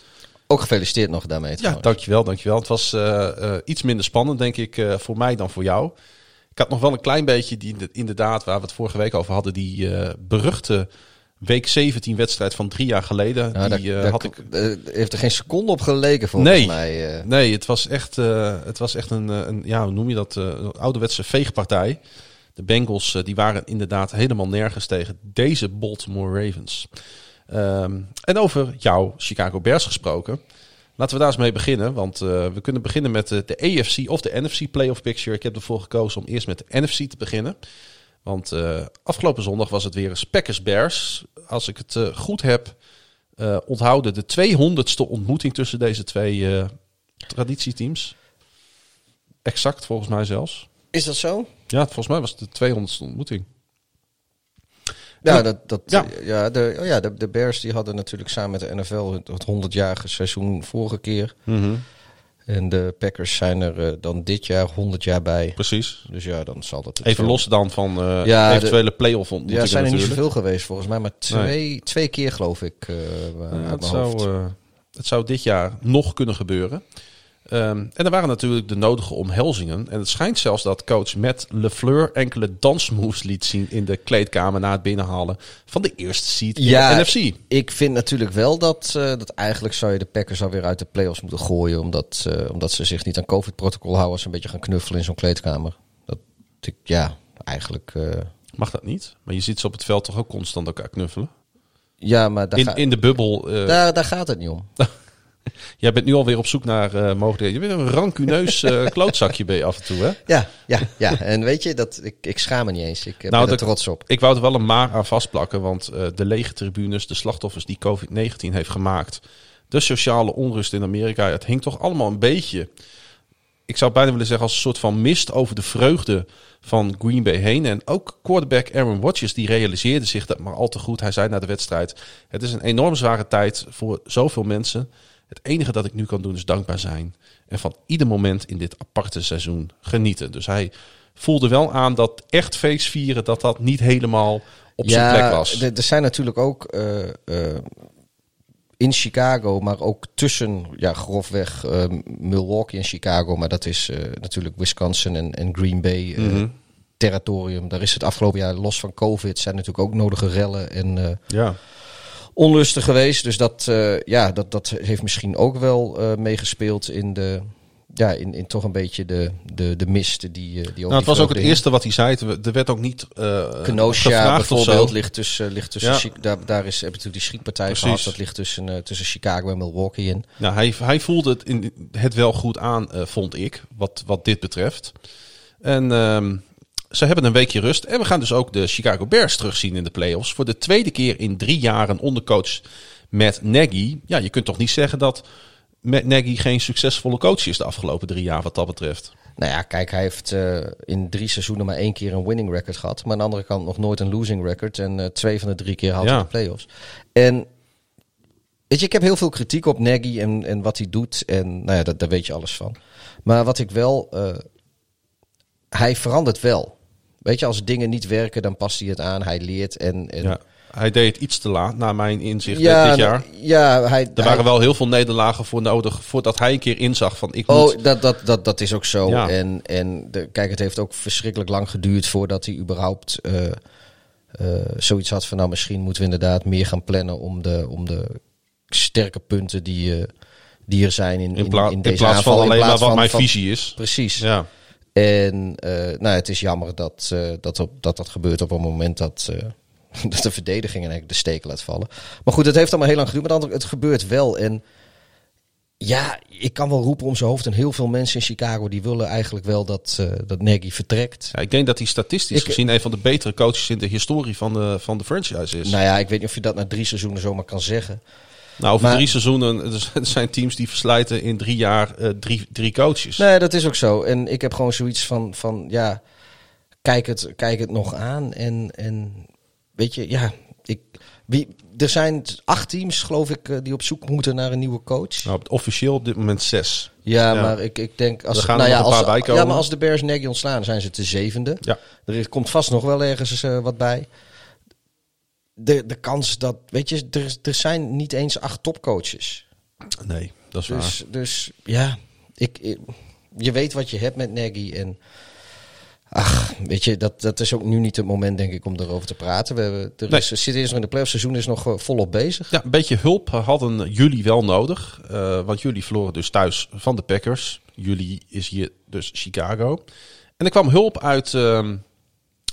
F: Ook gefeliciteerd nog daarmee.
E: Ja, dankjewel, dankjewel. Het was eh, eh, iets minder spannend, denk ik, eh, voor mij dan voor jou. Ik had nog wel een klein beetje, die, inderdaad, waar we het vorige week over hadden, die eh, beruchte week 17 wedstrijd van drie jaar geleden. Die
F: daar,
E: eh,
F: daar
E: had ik
F: eh, heeft er geen seconde op geleken volgens
E: Nee.
F: mij. eh.
E: Nee, het was echt, het was echt een, een, ja, hoe noem je dat, een ouderwetse veegpartij. De Bengals die waren inderdaad helemaal nergens tegen deze Baltimore Ravens. Ehm, en over jouw Chicago Bears gesproken. Laten we daar eens mee beginnen. Want we kunnen beginnen met de, de AFC of de NFC playoff picture. Ik heb ervoor gekozen om eerst met de NFC te beginnen. Want eh, afgelopen zondag was het weer eens Packers Bears. Als ik het eh, goed heb eh, onthouden, de 200ste ontmoeting tussen deze twee traditieteams. Exact, volgens mij zelfs.
F: Is dat zo?
E: Ja, volgens mij was het de 200ste ontmoeting.
F: Ja,
E: Ja.
F: dat, dat,
E: Ja.
F: ja. de, oh ja de, de Bears die hadden natuurlijk samen met de NFL het, het 100-jarige seizoen vorige keer. En de Packers zijn er eh, dan dit jaar 100 jaar bij.
E: Precies.
F: Dus ja, dan zal dat...
E: Even los dan van eh,
F: Ja, de-
E: eventuele play-off
F: Ja,
E: ontmoetingen
F: het zijn er niet zoveel geweest volgens mij, maar twee, twee keer geloof ik eh
E: Ja, het, zou, het zou dit jaar nog kunnen gebeuren. Ehm, en er waren natuurlijk de nodige omhelzingen. En het schijnt zelfs dat coach Matt LeFleur enkele dansmoves liet zien in de kleedkamer na het binnenhalen van de eerste seed in
F: Ja,
E: de NFC.
F: Ik vind natuurlijk wel dat, eh, dat eigenlijk zou je de Packers alweer uit de playoffs moeten gooien. Omdat, eh, omdat ze zich niet aan COVID-protocol houden. Als ze een beetje gaan knuffelen in zo'n kleedkamer. Dat, ik, ja, eigenlijk... eh,
E: Mag dat niet? Maar je ziet ze op het veld toch ook constant elkaar knuffelen?
F: ja, maar daar,
E: In,
F: ga-
E: in de bubbel.
F: daar, daar gaat het niet om.
E: Jij bent nu alweer op zoek naar eh mogelijkheden. Je bent een rancuneus eh, klootzakje ben je af en toe, hè?
F: Ja, ja, ja. En weet je, dat, ik, ik schaam me niet eens. Ik eh,
E: Nou,
F: ben er
E: dat-
F: trots op.
E: Ik wou er wel een maar aan vastplakken, want de lege tribunes, de slachtoffers die COVID-19 heeft gemaakt, de sociale onrust in Amerika, het hing toch allemaal een beetje, ik zou bijna willen zeggen, als een soort van mist over de vreugde van Green Bay heen. En ook quarterback Aaron Rodgers, die realiseerde zich dat maar al te goed. Hij zei na de wedstrijd, het is een enorm zware tijd voor zoveel mensen. Het enige dat ik nu kan doen is dankbaar zijn. En van ieder moment in dit aparte seizoen genieten. Dus hij voelde wel aan dat echt feestvieren, dat dat niet helemaal op zijn plek was.
F: Er er zijn natuurlijk ook eh, eh, in Chicago, maar ook tussen, ja, grofweg eh, Milwaukee en Chicago, maar dat is natuurlijk Wisconsin en, en Green Bay eh,
E: Mhm.
F: territorium. Daar is het afgelopen jaar los van COVID zijn natuurlijk ook nodige rellen en
E: Ja.
F: Onlusten geweest. Dus dat, eh, ja, dat, dat heeft misschien ook wel eh, meegespeeld in de. Ja, in, in toch een beetje de, de, de mist die, eh, die ook
E: Nou, het was ook het eerste wat hij zei. Er werd ook niet eh
F: Kenosha bijvoorbeeld ligt tussen, ligt tussen
E: Ja.
F: Daar, daar is heb je natuurlijk die schietpartij gehad. Dat ligt tussen, tussen Chicago en Milwaukee in.
E: Nou, hij, hij voelde het, in, het wel goed aan, vond ik, wat, wat dit betreft. En ehm, ze hebben een weekje rust. En we gaan dus ook de Chicago Bears terugzien in de playoffs. Voor de tweede keer in drie jaar een ondercoach met Nagy. Ja, je kunt toch niet zeggen dat Matt Nagy geen succesvolle coach is de afgelopen drie jaar wat dat betreft.
F: Nou ja, kijk, hij heeft eh, in drie seizoenen maar één keer een winning record gehad. Maar aan de andere kant nog nooit een losing record. En eh, twee van de drie keer had hij
E: Ja.
F: de playoffs. En weet je, ik heb heel veel kritiek op Nagy en, en wat hij doet. En nou ja, dat, daar weet je alles van. Maar wat ik wel... eh, hij verandert wel. Weet je, als dingen niet werken, dan past hij het aan. Hij leert en... en
E: Ja, hij deed het iets te laat, naar mijn inzicht,
F: Ja,
E: dit jaar.
F: Ja, hij,
E: Er
F: hij-
E: waren wel heel veel nederlagen voor nodig voordat hij een keer inzag van ik moet...
F: Oh, dat, dat, dat, dat is ook zo.
E: Ja.
F: En, en de, kijk, het heeft ook verschrikkelijk lang geduurd voordat hij überhaupt eh, eh, zoiets had van nou misschien moeten we inderdaad meer gaan plannen om de, om de sterke punten die, eh, die er zijn in,
E: in,
F: in,
E: in
F: deze
E: plaats van
F: aanval. in
E: alleen maar wat
F: van-
E: mijn visie is.
F: Precies.
E: Ja.
F: En eh, nou, het is jammer dat, eh, dat, op, dat dat gebeurt op een moment dat, eh, dat de verdediging eigenlijk de steek laat vallen. Maar goed, het heeft allemaal heel lang geduurd. Maar het gebeurt wel. En ja, ik kan wel roepen om zijn hoofd. En heel veel mensen in Chicago die willen eigenlijk wel dat, eh dat Nagy vertrekt.
E: Ja, ik denk dat hij statistisch
F: Ik-
E: gezien een van de betere coaches in de historie van de, van de franchise is.
F: Nou ja, ik weet niet of je dat na drie seizoenen zomaar kan zeggen.
E: Nou, over
F: Maar-
E: drie seizoenen, er zijn teams die verslijten in drie jaar eh, drie, drie coaches.
F: Nee, dat is ook zo. En ik heb gewoon zoiets van, van ja, kijk het, kijk het nog aan. En, en weet je, ja, ik, wie, er zijn acht teams, geloof ik, eh, die op zoek moeten naar een nieuwe coach.
E: Nou, officieel op dit moment zes.
F: Ja,
E: Ja.
F: maar ik, ik denk als,
E: gaan
F: nou
E: er
F: ja, als, ja, maar als de Bears Nagy ontslaan, zijn ze de zevende.
E: Ja.
F: Er komt vast nog wel ergens eh, wat bij. De, de kans dat, weet je, er, er zijn niet eens acht topcoaches.
E: Nee, dat is waar.
F: Dus, dus ja, ik, ik- je weet wat je hebt met Nagy. En ach, weet je, dat, dat is ook nu niet het moment, denk ik, om erover te praten. We, hebben, er
E: Nee.
F: is, zit eerst nog in de playoffs, seizoen is nog eh, volop bezig.
E: Ja, een beetje hulp hadden jullie wel nodig. eh, want jullie verloren dus thuis van de Packers. Jullie is hier dus Chicago. En er kwam hulp uit, ehm,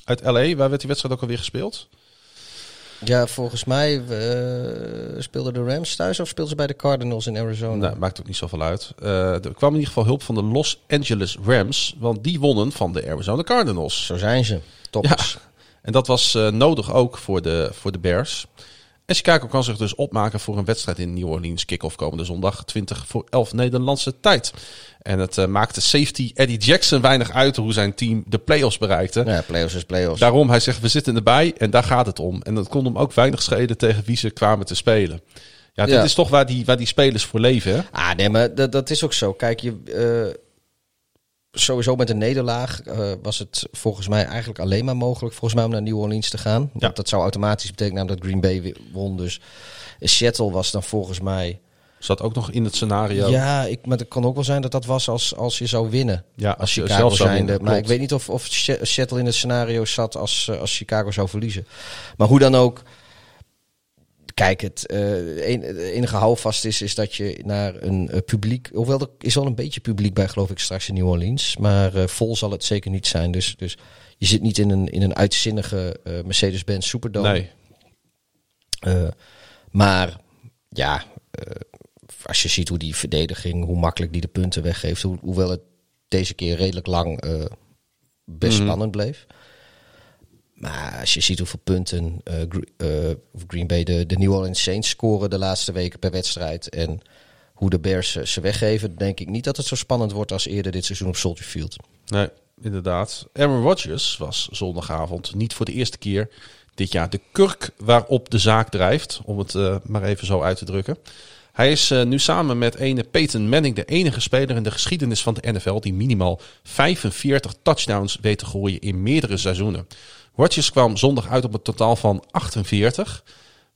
E: uit LA. Waar werd die wedstrijd ook alweer gespeeld?
F: Ja, volgens mij eh, speelden de Rams thuis of speelden ze bij de Cardinals in Arizona?
E: Nou, maakt ook niet zoveel uit. Eh, er kwam in ieder geval hulp van de Los Angeles Rams. Want die wonnen van de Arizona Cardinals.
F: Zo zijn ze. Toppers.
E: Ja, en dat was eh, nodig ook voor de, voor de Bears. En Chicago kan zich dus opmaken voor een wedstrijd in New Orleans. Kick-off komende zondag, 20 voor 11 Nederlandse tijd. En het eh, maakte safety Eddie Jackson weinig uit hoe zijn team de playoffs bereikte.
F: Ja, playoffs is playoffs.
E: Daarom, hij zegt, we zitten erbij en daar gaat het om. En dat kon hem ook weinig schelen tegen wie ze kwamen te spelen. Ja, dit
F: Ja.
E: is toch waar die, waar die spelers voor leven, hè?
F: Ah, nee, maar dat, dat is ook zo. Kijk, je, eh, sowieso met een nederlaag eh, was het volgens mij eigenlijk alleen maar mogelijk volgens mij om naar New Orleans te gaan.
E: Ja.
F: Dat zou automatisch betekenen dat Green Bay won. Dus Seattle was dan volgens mij...
E: Zat ook nog in het scenario.
F: Ja, ik, maar het kan ook wel zijn dat dat was als, als je zou winnen.
E: Ja,
F: als
E: als je
F: Chicago
E: zelf zou winnen,
F: Maar
E: klopt.
F: ik weet niet of, of Seattle in het scenario zat als, eh, als Chicago zou verliezen. Maar hoe dan ook. Kijk, het een- het enige houvast is, is dat je naar een eh, publiek. Hoewel er is wel een beetje publiek bij, geloof ik, straks in New Orleans. Maar eh, vol zal het zeker niet zijn. Dus, dus je zit niet in een, in een uitzinnige Mercedes-Benz Superdome.
E: Nee.
F: Maar ja, als je ziet hoe die verdediging, hoe makkelijk die de punten weggeeft, hoe, hoewel het deze keer redelijk lang best
E: Mhm.
F: spannend bleef. Maar als je ziet hoeveel punten eh, eh, Green Bay de, New Orleans Saints scoren de laatste weken per wedstrijd en hoe de Bears ze, weggeven, denk ik niet dat het zo spannend wordt als eerder dit seizoen op Soldier Field.
E: Nee, inderdaad. Aaron Rodgers was zondagavond niet voor de eerste keer dit jaar de kurk waarop de zaak drijft, om het eh, maar even zo uit te drukken. Hij is nu samen met ene Peyton Manning de enige speler in de geschiedenis van de NFL die minimaal 45 touchdowns weet te gooien in meerdere seizoenen. Rodgers kwam zondag uit op een totaal van 48,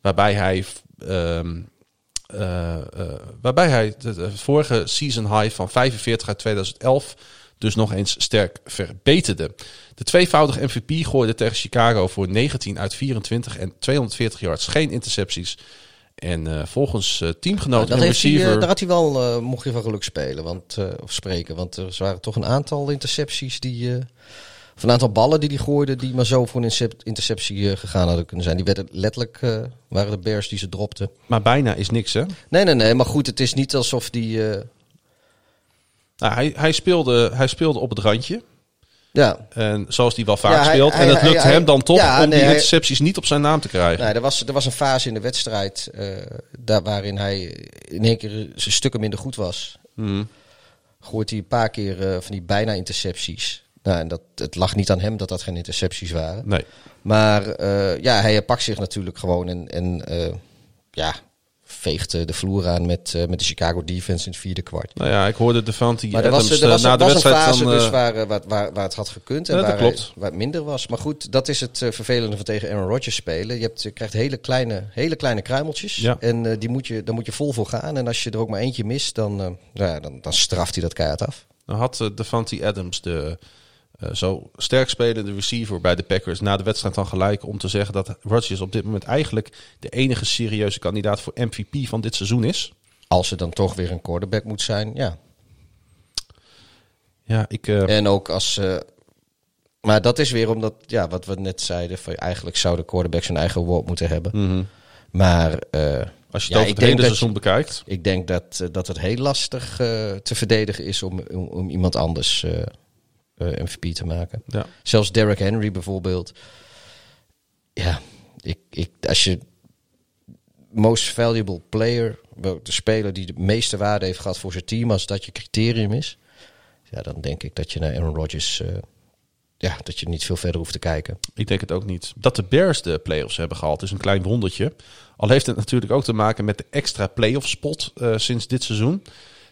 E: waarbij hij eh, waarbij hij de, de vorige season high van 45 uit 2011 dus nog eens sterk verbeterde. De tweevoudige MVP gooide tegen Chicago voor 19 uit 24 en 240 yards, geen intercepties. En eh, volgens eh, teamgenoot
F: dat
E: en
F: heeft hij, eh,
E: receiver...
F: daar had hij wel, mocht je van geluk spelen, want, of spreken. Want er waren toch een aantal intercepties die. Of een aantal ballen die hij gooide, die maar zo voor een intercep- interceptie eh, gegaan hadden kunnen zijn. Die werden letterlijk, eh, waren de Bears die ze dropten.
E: Maar bijna is niks, hè?
F: Nee, nee, nee, maar goed, het is niet alsof die. eh,
E: Nou, hij, hij, speelde, hij speelde op het randje.
F: ja,
E: En zoals hij wel vaak
F: Ja, hij-
E: speelt.
F: hij-
E: en het lukt hem dan toch
F: ja,
E: om
F: nee,
E: die intercepties niet op zijn naam te krijgen.
F: nee, er, was, er was een fase in de wedstrijd daar waarin hij in één keer zijn stukken minder goed was.
E: Hmm.
F: gooit hij een paar keer van die bijna intercepties. Nou, en dat, het lag niet aan hem dat dat geen intercepties waren.
E: Nee.
F: Maar eh, ja, hij pakt zich natuurlijk gewoon en, en eh, ja, veegt eh, de vloer aan met, met de Chicago defense in het vierde kwart.
E: Nou ja, ik hoorde
F: Maar er
E: Adams
F: was, er was,
E: na de
F: was een fase
E: dan...
F: dus waar, waar, waar, waar het had gekund en
E: Ja,
F: waar,
E: klopt.
F: waar het minder was. Maar goed, dat is het vervelende van tegen Aaron Rodgers spelen. Je, hebt, je krijgt hele kleine, hele kleine kruimeltjes
E: Ja.
F: en die moet je, daar moet je vol voor gaan. En als je er ook maar eentje mist, dan, nou ja, dan, dan straft hij dat keihard af.
E: Dan had eh, Devante Adams, de eh, zo sterk spelende receiver bij de Packers, na de wedstrijd dan gelijk om te zeggen dat Rodgers op dit moment eigenlijk de enige serieuze kandidaat voor MVP van dit seizoen is.
F: Als er dan toch weer een quarterback moet zijn, ja.
E: Ja, ik... eh,
F: En ook als. eh, maar dat is weer omdat, ja, wat we net zeiden, van eigenlijk zou de quarterback zijn eigen woord moeten hebben.
E: mhm.
F: Maar
E: Als je het
F: ja,
E: over het hele seizoen bekijkt.
F: ik denk dat, dat het heel lastig te verdedigen is om, om, om iemand anders MVP te maken.
E: Ja.
F: Zelfs Derrick Henry bijvoorbeeld. Ja, ik, ik, als je. most valuable player, de speler die de meeste waarde heeft gehad voor zijn team, als dat je criterium is, ja, dan denk ik dat je naar Aaron Rodgers, eh, ja, dat je niet veel verder hoeft te kijken.
E: Ik denk het ook niet. Dat de Bears de playoffs hebben gehaald is een klein wondertje. Al heeft het natuurlijk ook te maken met de extra playoff spot eh, sinds dit seizoen.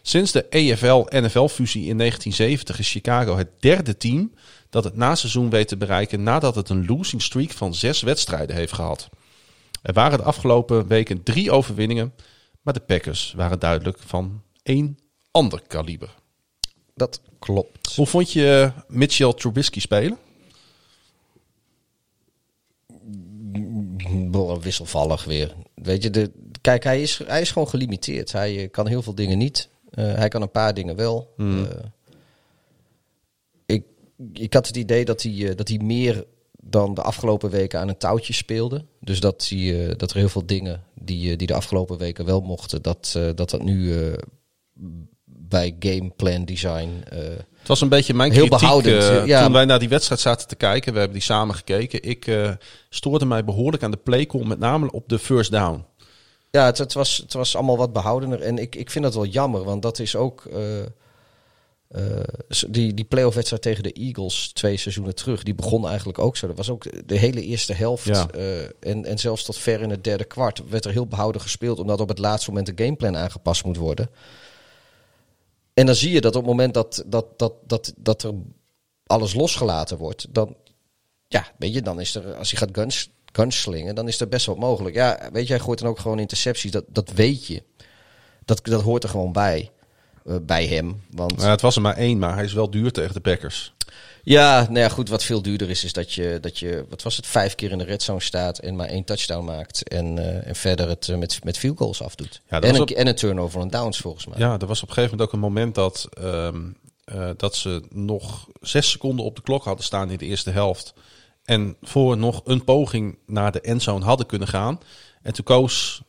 E: Sinds de EFL-NFL-fusie in 1970 is Chicago het derde team dat het na seizoen weet te bereiken nadat het een losing streak van zes wedstrijden heeft gehad. Er waren de afgelopen weken drie overwinningen, maar de Packers waren duidelijk van één ander kaliber.
F: Dat klopt.
E: Hoe vond je Mitchell Trubisky spelen?
F: Wisselvallig weer. Weet je, de, kijk, hij is, hij is gewoon gelimiteerd. Hij eh, kan heel veel dingen niet. Eh, hij kan een paar dingen wel.
E: Hmm.
F: Eh, ik, ik had het idee dat hij, eh, dat hij meer dan de afgelopen weken aan een touwtje speelde. Dus dat, hij, dat er heel veel dingen die, die de afgelopen weken wel mochten, dat dat, dat nu bij gameplan design. eh,
E: Het was een beetje mijn
F: Heel
E: kritiek
F: behoudend, ja.
E: toen wij naar die wedstrijd zaten te kijken. We hebben die samen gekeken. Ik eh, stoorde mij behoorlijk aan de playcall, met name op de first down.
F: Ja, het, het, was, het was allemaal wat behoudener. En ik, ik vind dat wel jammer, want dat is ook. eh, eh, die, die playoff wedstrijd tegen de Eagles twee seizoenen terug, die begon eigenlijk ook zo. Dat was ook de hele eerste helft.
E: Ja.
F: eh, en, en zelfs tot ver in het derde kwart werd er heel behouden gespeeld, omdat op het laatste moment de gameplan aangepast moet worden. En dan zie je dat op het moment dat, dat, dat, dat, dat er alles losgelaten wordt, dan, ja, weet je, dan is er, als hij gaat guns, gunslingen, dan is er best wat mogelijk. Ja, weet je, hij gooit dan ook gewoon intercepties, dat, dat weet je. Dat, dat hoort er gewoon bij, eh, bij hem. Want
E: Nou, het was er maar één, maar hij is wel duur tegen de Packers.
F: ja, nou ja, goed, wat veel duurder is, is dat je, dat je, wat was het, vijf keer in de red zone staat en maar één touchdown maakt. En, eh, en verder het eh, met, met field goals afdoet.
E: Ja,
F: en, een,
E: op-
F: en een turnover on downs volgens mij.
E: Ja, er was op een gegeven moment ook een moment dat, ehm, eh, dat ze nog zes seconden op de klok hadden staan in de eerste helft. En voor nog een poging naar de endzone hadden kunnen gaan. En toen koos,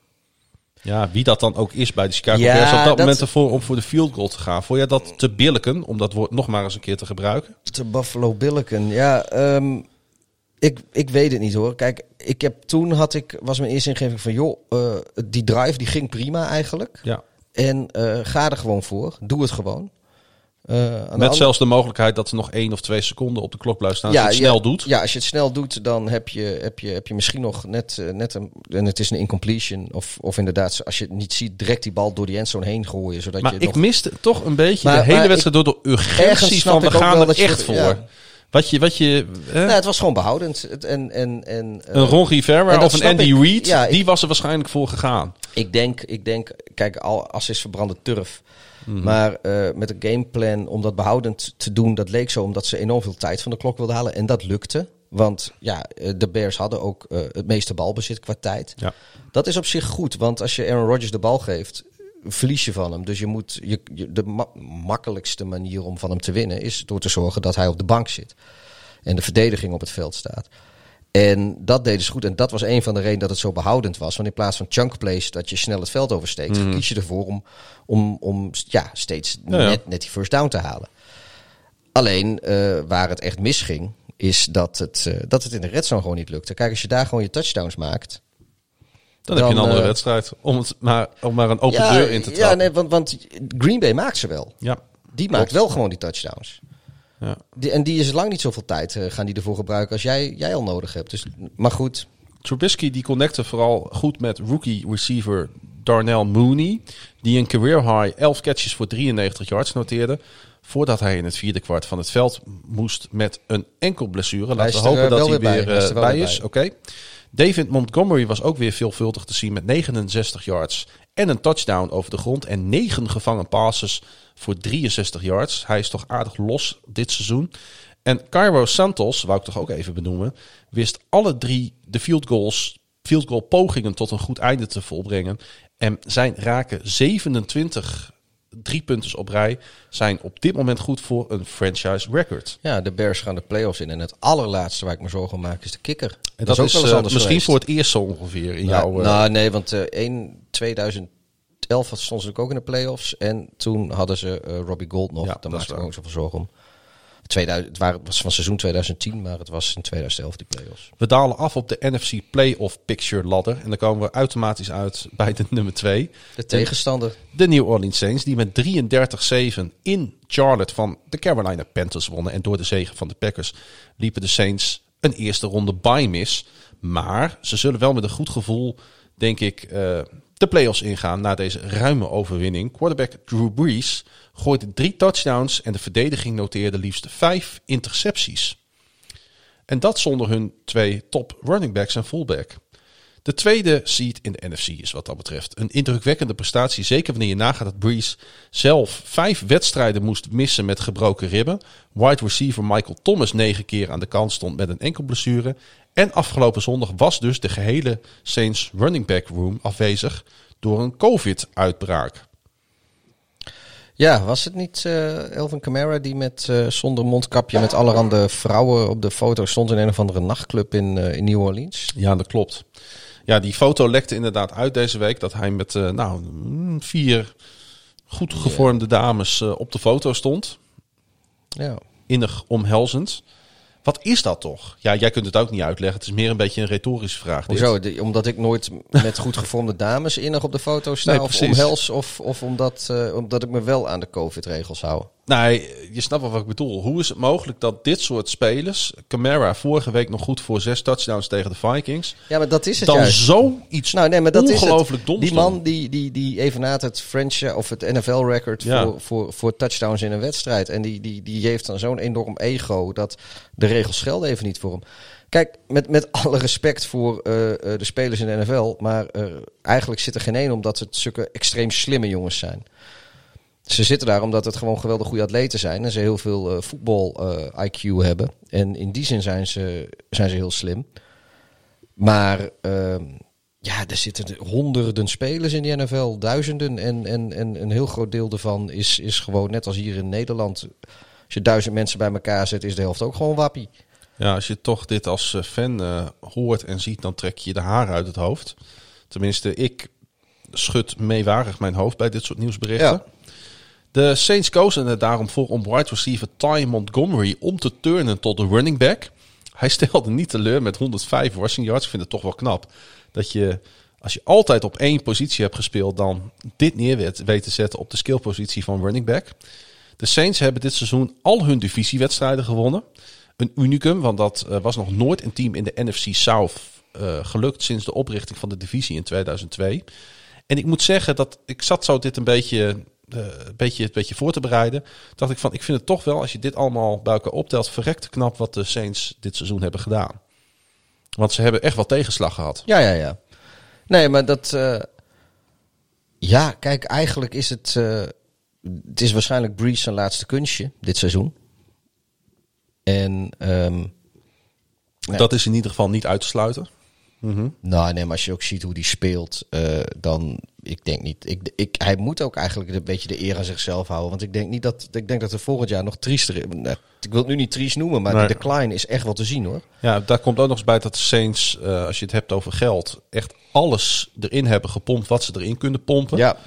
E: ja, wie dat dan ook is bij de Chicago
F: Ja,
E: Bears, op dat,
F: dat-
E: moment ervoor om voor de field goal te gaan. Vond jij dat te billijken, om dat woord nog maar eens een keer te gebruiken?
F: De Buffalo Billiken, ja. ehm, ik, ik weet het niet hoor. Kijk, ik heb, toen had ik, was mijn eerste ingeving van... joh, eh, die drive die ging prima eigenlijk.
E: Ja.
F: En eh, ga er gewoon voor. Doe het gewoon. Eh,
E: Met
F: andere-
E: zelfs de mogelijkheid dat er nog één of twee seconden op de klok blijft staan. als je het snel doet.
F: Ja, als je het snel doet, dan heb je, heb je, heb je misschien nog net, eh, net een... En het is een incompletion. Of, of inderdaad, als je het niet ziet, direct die bal door die endzone heen gooien. Zodat
E: Maar
F: je
E: ik
F: nog...
E: miste toch een beetje
F: Maar-
E: de hele wedstrijd door de urgentie van we gaan er
F: je-
E: echt voor.
F: ja.
E: Wat je, wat je hè?
F: Nou, het was gewoon behoudend. En, en, en, eh,
E: een Ron Rivera of een Andy
F: ik.
E: Reid,
F: Ja, ik-
E: die was er waarschijnlijk voor gegaan.
F: Ik denk, ik denk, kijk, al, as is verbrande turf.
E: Mhm.
F: Maar eh, met een gameplan om dat behoudend te doen, dat leek zo omdat ze enorm veel tijd van de klok wilden halen. En dat lukte. Want ja, eh, de Bears hadden ook eh, het meeste balbezit qua tijd.
E: Ja.
F: Dat is op zich goed, want als je Aaron Rodgers de bal geeft, verlies je van hem. Dus je moet, je, je- de ma- makkelijkste manier om van hem te winnen is door te zorgen dat hij op de bank zit. En de verdediging op het veld staat. En dat deden ze goed. En dat was een van de redenen dat het zo behoudend was. Want in plaats van chunk plays, dat je snel het veld oversteekt, kies je ervoor om, om, om ja, steeds
E: Ja, ja.
F: Net, net die first down te halen. Alleen eh, waar het echt misging, is dat het, eh, dat het in de red zone gewoon niet lukte. Kijk, als je daar gewoon je touchdowns maakt.
E: Dan, heb je een andere
F: eh,
E: wedstrijd. Om, het maar, om maar een open deur in te trappen.
F: ja nee, want, want Green Bay maakt ze wel.
E: Ja.
F: Die maakt wel gewoon die touchdowns.
E: Ja.
F: Die, en die is lang niet zoveel tijd eh, gaan die ervoor gebruiken als jij, jij al nodig hebt. Dus, maar goed,
E: Trubisky die connecte vooral goed met rookie receiver Darnell Mooney. Die een career high 11 catches voor 93 yards noteerde. Voordat hij in het vierde kwart van het veld moest met een enkel blessure. Laten we hopen
F: eh,
E: dat hij
F: weer bij. is
E: eh. Oké. David Montgomery was ook weer veelvuldig te zien met 69 yards en een touchdown over de grond. En 9 gevangen passes voor 63 yards. Hij is toch aardig los dit seizoen. En Cairo Santos, wou ik toch ook even benoemen, wist alle drie de field goals, field goal pogingen tot een goed einde te volbrengen. En zijn raken 27 driepunters op rij zijn op dit moment goed voor een franchise record.
F: ja, de Bears gaan de playoffs in. En het allerlaatste waar ik me zorgen om maak is de kikker.
E: En dat, is,
F: wel eens
E: eh, misschien
F: geweest.
E: voor het eerst zo ongeveer in
F: Nou,
E: jouw... eh,
F: nou, nee, want eh 1, 2011 had- stonden ze ook in de playoffs. En toen hadden ze eh, Robbie Gold nog.
E: Ja,
F: Daar maakte ik me ook zoveel zorgen om. 2000, het waren- was van seizoen 2010, maar het was in 2011 die playoffs.
E: We dalen af op de NFC Playoff Picture ladder. En dan komen we automatisch uit bij de nummer 2.
F: De tegenstander.
E: De New Orleans Saints, die met 33-7 in Charlotte van de Carolina Panthers wonnen. En door de zegen van de Packers liepen de Saints een eerste ronde bye mis. Maar ze zullen wel met een goed gevoel, denk ik, eh, de playoffs ingaan na deze ruime overwinning. Quarterback Drew Brees gooide drie touchdowns en de verdediging noteerde liefst vijf intercepties. En dat zonder hun twee top running backs en fullback. De tweede seed in de NFC is wat dat betreft een indrukwekkende prestatie. Zeker wanneer je nagaat dat Breeze zelf vijf wedstrijden moest missen met gebroken ribben. Wide receiver Michael Thomas negen keer aan de kant stond met een enkel blessure. En afgelopen zondag was dus de gehele Saints running back room afwezig door een COVID-uitbraak.
F: Ja, was het niet eh, Elvin Kamara die met eh, zonder mondkapje met allerhande vrouwen op de foto stond in een of andere nachtclub in, eh, in New Orleans?
E: Ja, dat klopt. Ja, die foto lekte inderdaad uit deze week dat hij met nou, mm, vier goed gevormde dames op de foto stond.
F: Ja.
E: innig omhelzend. Wat is dat toch? Ja, jij kunt het ook niet uitleggen. Het is meer een beetje een retorische vraag.
F: Hoezo? De- omdat ik nooit met goed gevormde dames innig op de foto sta
E: Nee,
F: of omhels of, of omdat, eh, omdat ik me wel aan de COVID-regels hou.
E: Nee, je snapt wel wat ik bedoel. Hoe is het mogelijk dat dit soort spelers... Camara vorige week nog goed voor zes touchdowns tegen de Vikings...
F: Ja, maar dat is het
E: dan
F: juist.
E: zoiets
F: Nou, nee, maar dat is
E: ongelooflijk
F: het.
E: doms
F: Die man die, die, die evenaart het French of het NFL-record
E: Ja.
F: voor, voor, voor touchdowns in een wedstrijd. En die, die, die heeft dan zo'n enorm ego dat de regels gelden even niet voor hem. Kijk, met, met alle respect voor eh, eh, de spelers in de NFL, maar eh, eigenlijk zit er geen één omdat het zulke extreem slimme jongens zijn. Ze zitten daar omdat het gewoon geweldig goede atleten zijn en ze heel veel eh, voetbal-IQ hebben. En in die zin zijn ze, zijn ze heel slim. Maar ehm, ja, er zitten honderden spelers in die NFL, duizenden. En, en, en een heel groot deel daarvan is, is gewoon net als hier in Nederland. Als je duizend mensen bij elkaar zet, is de helft ook gewoon wappie.
E: Ja, als je toch dit als eh, fan eh, hoort en ziet... dan trek je de haren uit het hoofd. Tenminste, ik schud meewarig mijn hoofd bij dit soort nieuwsberichten.
F: Ja.
E: De Saints kozen er daarom voor om wide receiver Ty Montgomery om te turnen tot de running back. Hij stelde niet teleur met 105 rushing yards. Ik vind het toch wel knap dat je, als je altijd op één positie hebt gespeeld, dan dit neer weet, te zetten op de skillpositie van running back. De Saints hebben dit seizoen al hun divisiewedstrijden gewonnen. Een unicum, want dat eh, was nog nooit een team in de NFC South eh, gelukt sinds de oprichting van de divisie in 2002. En ik moet zeggen dat ik zat zo dit een beetje, een beetje, een beetje voor te bereiden. Dacht ik van, ik vind het toch wel, als je dit allemaal bij elkaar optelt, verrekte knap wat de Saints dit seizoen hebben gedaan. Want ze hebben echt wel tegenslag gehad.
F: Ja, ja, ja. Nee, maar dat. eh, ja, kijk, eigenlijk is het. eh, het is waarschijnlijk Breeze zijn laatste kunstje dit seizoen. En. ehm, Nee.
E: Dat is in ieder geval niet uit te sluiten.
F: Nou, nee, maar als je ook ziet hoe die speelt, eh, dan. Ik denk niet. Ik, ik, hij moet ook eigenlijk een beetje de eer aan zichzelf houden. Want ik denk niet dat. Ik denk dat er volgend jaar nog triester Ik wil het nu niet triest noemen, maar
E: Nee.
F: de decline is echt wel te zien hoor.
E: Ja, daar komt ook nog eens bij dat de Saints, eh, als je het hebt over geld, echt alles erin hebben gepompt wat ze erin kunnen pompen.
F: Ja,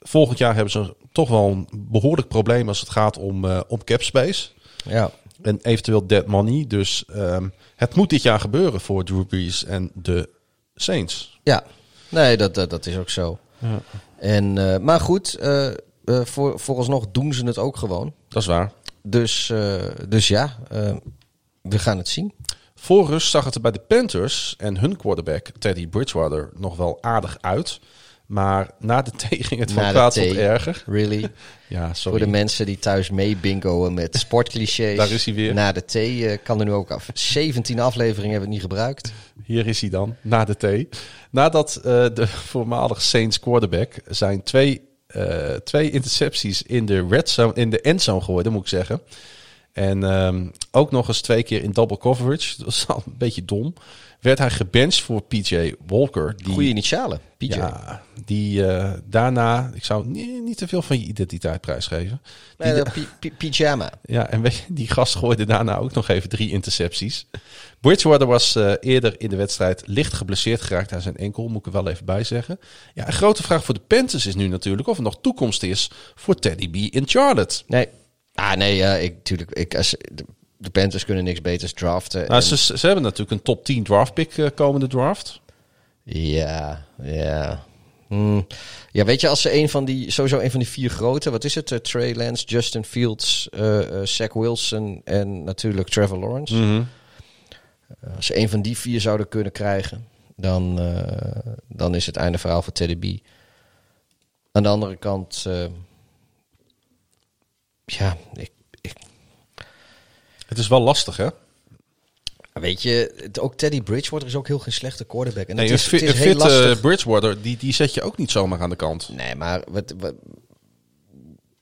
E: Volgend jaar hebben ze toch wel een behoorlijk probleem als het gaat om, om cap space.
F: ja.
E: En eventueel dead money. Dus ehm, het moet dit jaar gebeuren voor Drew Brees en de Saints.
F: Ja, nee, dat, dat, dat is ook zo. En, eh, maar goed, eh, eh, voor, vooralsnog doen ze het ook gewoon.
E: Dat is waar.
F: Dus, eh, dus ja, we gaan het zien.
E: Voor rust zag het er bij de Panthers en hun quarterback Teddy Bridgewater nog wel aardig uit. Maar na de thee ging het van
F: Na
E: kwaad tot erger.
F: Really?
E: Ja,
F: Voor
E: sorry.
F: de mensen die thuis mee bingoen met sportclichés.
E: Daar is hij weer.
F: Na de thee eh, kan er nu ook af. 17 afleveringen hebben we het niet gebruikt.
E: Hier is hij dan, na de thee. Nadat eh, de voormalig Saints quarterback zijn twee, eh, twee intercepties in de red zone, in de endzone gooide, moet ik zeggen. En ehm, ook nog eens twee keer in double coverage. Dat was al een beetje dom. Werd hij gebenched voor PJ Walker. Die,
F: Goede initialen, PJ.
E: Ja, die eh, daarna, ik zou niet, niet te veel van je identiteit prijsgeven.
F: Nee,
E: Die-
F: pyjama.
E: ja, en je, die gast gooide daarna ook nog even drie intercepties. Bridgewater was eh, eerder in de wedstrijd licht geblesseerd geraakt aan zijn enkel, moet ik er wel even bij zeggen. Ja, een grote vraag voor de Panthers is nu natuurlijk of er nog toekomst is voor Teddy B in Charlotte.
F: Nee, Ah, nee, ja, ik, tuurlijk, ik, als, de, de Panthers kunnen niks beters draften.
E: Nou,
F: En-
E: ze, ze hebben natuurlijk een top 10 draft pick eh, komende draft.
F: Ja, ja. Hmm. Ja, weet je, als ze een van die, sowieso een van die vier grote, wat is het? Eh, Trey Lance, Justin Fields, eh, Zach Wilson en natuurlijk Trevor Lawrence.
E: Mhm.
F: Als ze een van die vier zouden kunnen krijgen, dan, dan is het einde verhaal voor Teddy B. Aan de andere kant, ja, ik, ik,
E: Het is wel lastig, hè?
F: weet je, het- ook Teddy Bridgewater is ook heel geen slechte quarterback. En
E: Nee,
F: het is,
E: fit,
F: het is
E: een
F: heel
E: eh. Bridgewater, die, die zet je ook niet zomaar aan de kant.
F: Nee, maar wat, wat,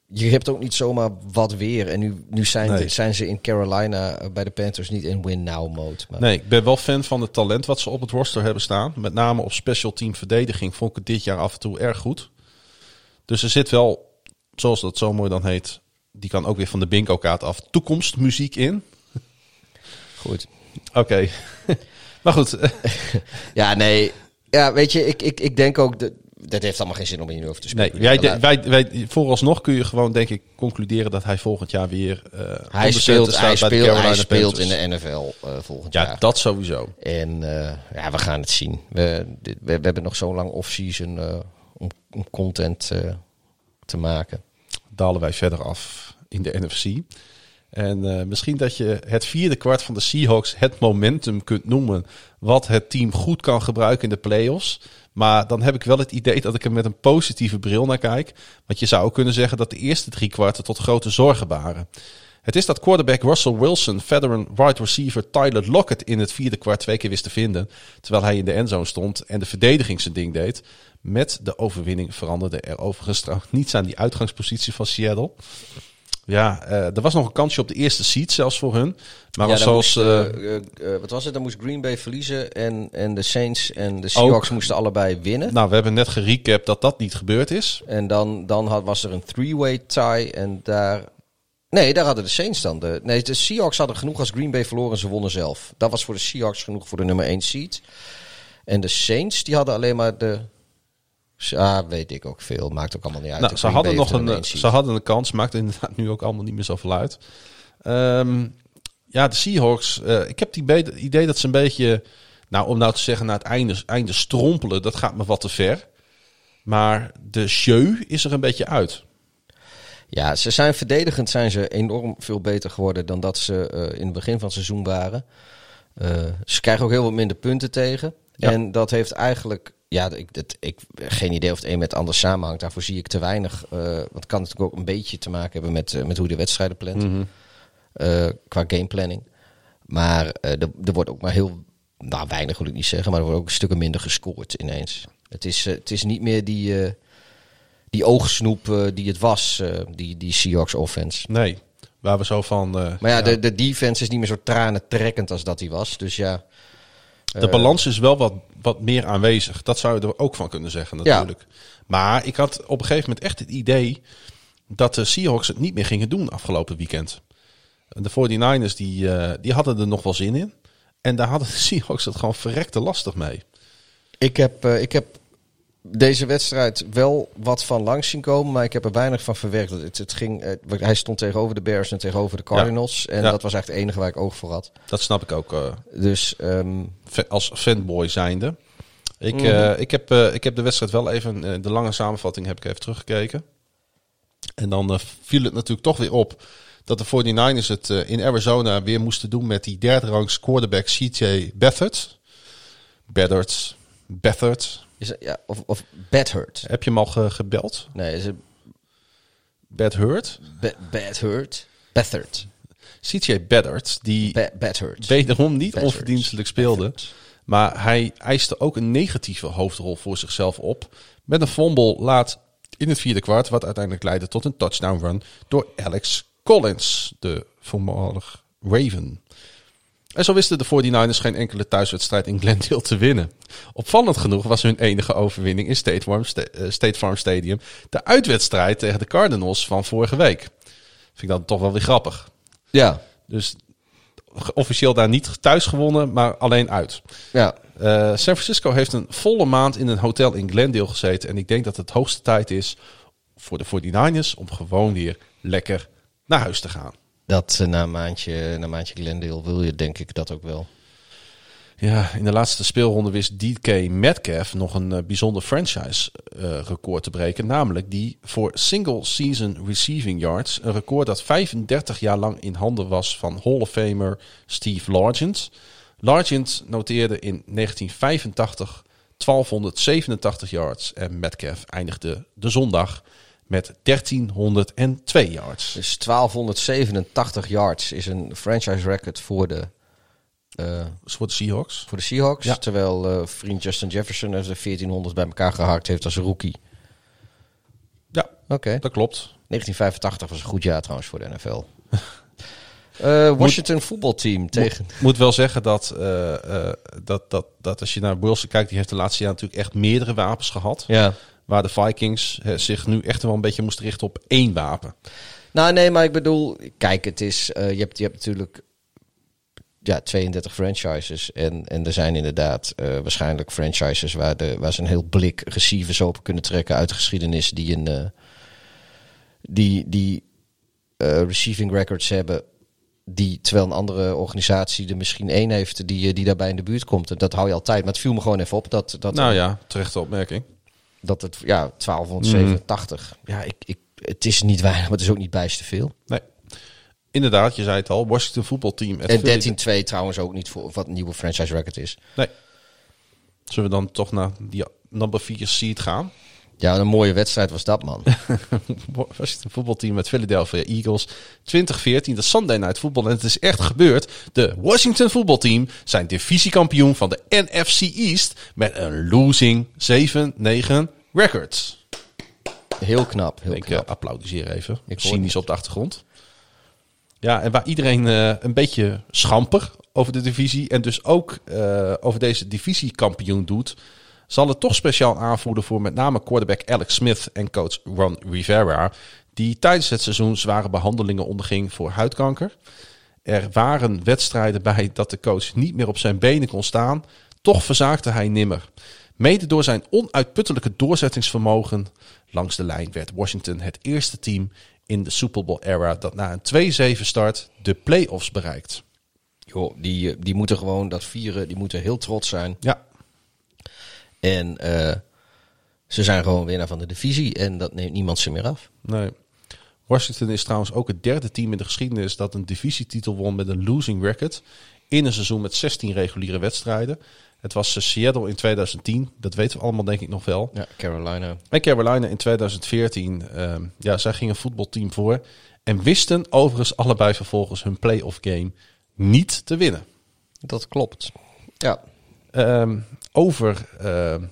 F: je hebt ook niet zomaar wat weer. En nu, nu zijn,
E: Nee.
F: zijn ze in Carolina eh, bij de Panthers niet in win-now mode. Maar
E: Nee, ik ben wel fan van het talent wat ze op het roster hebben staan. Met name op special team verdediging vond ik het dit jaar af en toe erg goed. Dus er zit wel, zoals dat zo mooi dan heet, die kan ook weer van de bingo kaart af, toekomstmuziek in.
F: goed.
E: Oké. maar goed,
F: Ja, nee. Ja, weet je, ik, ik, ik denk ook... Dat, dat heeft allemaal geen zin om hier over te
E: nee,
F: spreken.
E: wij, wij, wij, vooralsnog kun je gewoon denk ik concluderen dat hij volgend jaar weer eh
F: hij speelt, hij speelt, hij speelt in de NFL eh, volgend
E: Ja,
F: jaar.
E: dat sowieso.
F: En eh, ja, we gaan het zien. We, dit, we, we hebben nog zo lang off-season om, om content te maken.
E: Dalen wij verder af in de NFC. En eh, misschien dat je het vierde kwart van de Seahawks het momentum kunt noemen. Wat het team goed kan gebruiken in de playoffs. Maar dan heb ik wel het idee dat ik er met een positieve bril naar kijk. Want je zou kunnen zeggen dat de eerste drie kwarten tot grote zorgen baren. Het is dat quarterback Russell Wilson veteran wide receiver Tyler Lockett in het vierde kwart twee keer wist te vinden. Terwijl hij in de endzone stond en de verdediging zijn ding deed. Met de overwinning veranderde er overigens trouwens niets aan die uitgangspositie van Seattle. Ja, eh, er was nog een kansje op de eerste seat zelfs voor hun. Maar
F: Ja,
E: zoals...
F: moest,
E: eh,
F: eh, wat was het? Dan moest Green Bay verliezen en, en de Saints en de Seahawks
E: Ook.
F: moesten allebei winnen.
E: nou, we hebben net gerecapt dat dat niet gebeurd is.
F: En dan, dan had, was er een three-way tie en daar... Nee, daar hadden de Saints dan. De, nee, de Seahawks hadden genoeg als Green Bay verloren en ze wonnen zelf. Dat was voor de Seahawks genoeg voor de nummer 1 seed. En de Saints, die hadden alleen maar de... Ah, weet ik ook veel. Maakt ook allemaal niet uit.
E: Nou, ze hadden, nog een, ze hadden een kans. Maakt inderdaad nu ook allemaal niet meer zoveel uit. Ehm, ja, de Seahawks. eh, ik heb het idee dat ze een beetje... Nou, om nou te zeggen naar het einde, einde strompelen, dat gaat me wat te ver. Maar de show is er een beetje uit.
F: Ja, ze zijn verdedigend zijn ze enorm veel beter geworden dan dat ze eh, in het begin van het seizoen waren. Eh, ze krijgen ook heel wat minder punten tegen.
E: Ja.
F: En dat heeft eigenlijk, ja, ik, dat, ik geen idee of het een met het ander samenhangt. Daarvoor zie ik te weinig. eh want het kan natuurlijk ook een beetje te maken hebben met, met hoe je de wedstrijden plant. eh, qua gameplanning. Maar er, er wordt ook maar heel, nou weinig wil ik niet zeggen, maar er wordt ook stukken minder gescoord ineens. Het is, het is niet meer die, die oogsnoep eh, die het was, eh, die, die Seahawks offense.
E: Nee, waar we zo van... eh,
F: Maar ja, De, de defense is niet meer zo tranentrekkend als dat die was. Dus ja,
E: De balans is wel wat, wat meer aanwezig. Dat zou je er ook van kunnen zeggen natuurlijk. Maar ik had op een gegeven moment echt het idee dat de Seahawks het niet meer gingen doen afgelopen weekend. De 49ers die, eh, die hadden er nog wel zin in. En daar hadden de Seahawks het gewoon verrekte lastig mee.
F: ik heb, eh, ik heb deze wedstrijd wel wat van langs zien komen, maar ik heb er weinig van verwerkt. Het, het ging, eh, hij stond tegenover de Bears en tegenover de Cardinals. En
E: Ja.
F: dat was eigenlijk het enige waar ik oog voor had.
E: Dat snap ik ook eh,
F: Dus
E: fa- als fanboy zijnde. Ik,
F: Mhm.
E: eh, ik, heb, ik heb de wedstrijd wel even, de lange samenvatting heb ik even teruggekeken. En dan viel het natuurlijk toch weer op dat de 49ers het in Arizona weer moesten doen met die derde rangs quarterback CJ Beathard. Beathard, Beathard.
F: Is ja, of, of Bad Hurt.
E: Heb je hem al ge- gebeld?
F: Nee, is het
E: Bad Hurt?
F: ba Bad Hurt? Bethard.
E: CJ Beathard, die
F: Ba Hurt.
E: wederom niet onverdienstelijk speelde. Maar hij eiste ook een negatieve hoofdrol voor zichzelf op. Met een fumble laat in het vierde kwart. Wat uiteindelijk leidde tot een touchdown run door Alex Collins, de voormalig Raven. En zo wisten de 49ers geen enkele thuiswedstrijd in Glendale te winnen. Opvallend genoeg was hun enige overwinning in State Farm, eh, State Farm Stadium de uitwedstrijd tegen de Cardinals van vorige week. Vind ik dan toch wel weer grappig.
F: Ja,
E: Dus officieel daar niet thuis gewonnen, maar alleen uit.
F: ja.
E: Eh, San Francisco heeft een volle maand in een hotel in Glendale gezeten. En ik denk dat het hoogste tijd is voor de 49ers om gewoon weer lekker naar huis te gaan.
F: Dat na een maandje, na maandje Glendale wil je denk ik dat ook wel.
E: Ja, in de laatste speelronde wist DK Metcalf nog een eh, bijzonder franchise eh, te breken. Namelijk die voor single season receiving yards. Een record dat 35 jaar lang in handen was van Hall of Famer Steve Largent. Largent noteerde in 1985 1287 yards. En Metcalf eindigde de zondag met 1302 yards.
F: Dus 1287 yards is een franchise record voor de,
E: Dus voor de Seahawks.
F: voor de Seahawks.
E: Ja.
F: Terwijl eh, vriend Justin Jefferson er de 1400 bij elkaar gehakt heeft als rookie.
E: Ja,
F: Oké.
E: dat klopt.
F: 1985 was een goed jaar trouwens voor de NFL. Eh, Washington voetbalteam tegen...
E: moet wel zeggen dat, dat, dat, dat als je naar Wilson kijkt, die heeft de laatste jaar natuurlijk echt meerdere wapens gehad.
F: Ja.
E: Waar de Vikings zich nu echt wel een beetje moesten richten op één wapen.
F: Nou, nee, maar ik bedoel, kijk, het is, eh, je, hebt, je hebt natuurlijk ja, 32 franchises. En, en er zijn inderdaad eh, waarschijnlijk franchises waar, de, waar ze een heel blik receivers open kunnen trekken uit de geschiedenis. Die een eh, die, die receiving records hebben. Die, terwijl een andere organisatie er misschien één heeft die, die daarbij in de buurt komt. En dat hou je altijd. Maar het viel me gewoon even op dat, dat,
E: Nou ja, terechte opmerking.
F: Dat het, ja, 1287. Ja, ik, ik, het is niet weinig, maar het is ook niet bijster veel.
E: Nee. Inderdaad, je zei het al, Washington voetbalteam.
F: En
E: Philly-
F: 13-2 trouwens ook niet voor wat een nieuwe franchise record is.
E: Nee. Zullen we dan toch naar die number 4 seed gaan?
F: Ja, een mooie wedstrijd was dat, man.
E: Washington voetbalteam met Philadelphia Eagles 2014, de Sunday Night Football. En het is echt gebeurd. De Washington voetbalteam zijn divisiekampioen van de NFC East met een losing 7-9 records.
F: Heel knap, heel
E: Ik eh,
F: knap.
E: applaudisseer even.
F: Ik
E: Cynisch op de achtergrond. Ja, en waar iedereen eh, een beetje schamper over de divisie en dus ook eh, over deze divisiekampioen doet, zal het toch speciaal aanvoelen voor met name quarterback Alex Smith en coach Ron Rivera, die tijdens het seizoen zware behandelingen onderging voor huidkanker. Er waren wedstrijden bij dat de coach niet meer op zijn benen kon staan. Toch verzaakte hij nimmer. Mede door zijn onuitputtelijke doorzettingsvermogen langs de lijn werd Washington het eerste team in de Super Bowl era dat na een 2-7 start de playoffs bereikt.
F: Joh, die, eh, die moeten gewoon dat vieren, die moeten heel trots zijn.
E: Ja,
F: En eh, ze zijn gewoon winnaar van de divisie en dat neemt niemand ze meer af.
E: nee. Washington is trouwens ook het derde team in de geschiedenis dat een divisietitel won met een losing record in een seizoen met 16 reguliere wedstrijden. Het was eh, Seattle in 2010, dat weten we allemaal denk ik nog wel.
F: Ja, Carolina.
E: En Carolina in 2014, ehm, ja, zij gingen een voetbalteam voor. En wisten overigens allebei vervolgens hun playoff game niet te winnen.
F: Dat klopt. Ja,
E: Ehm, over ehm,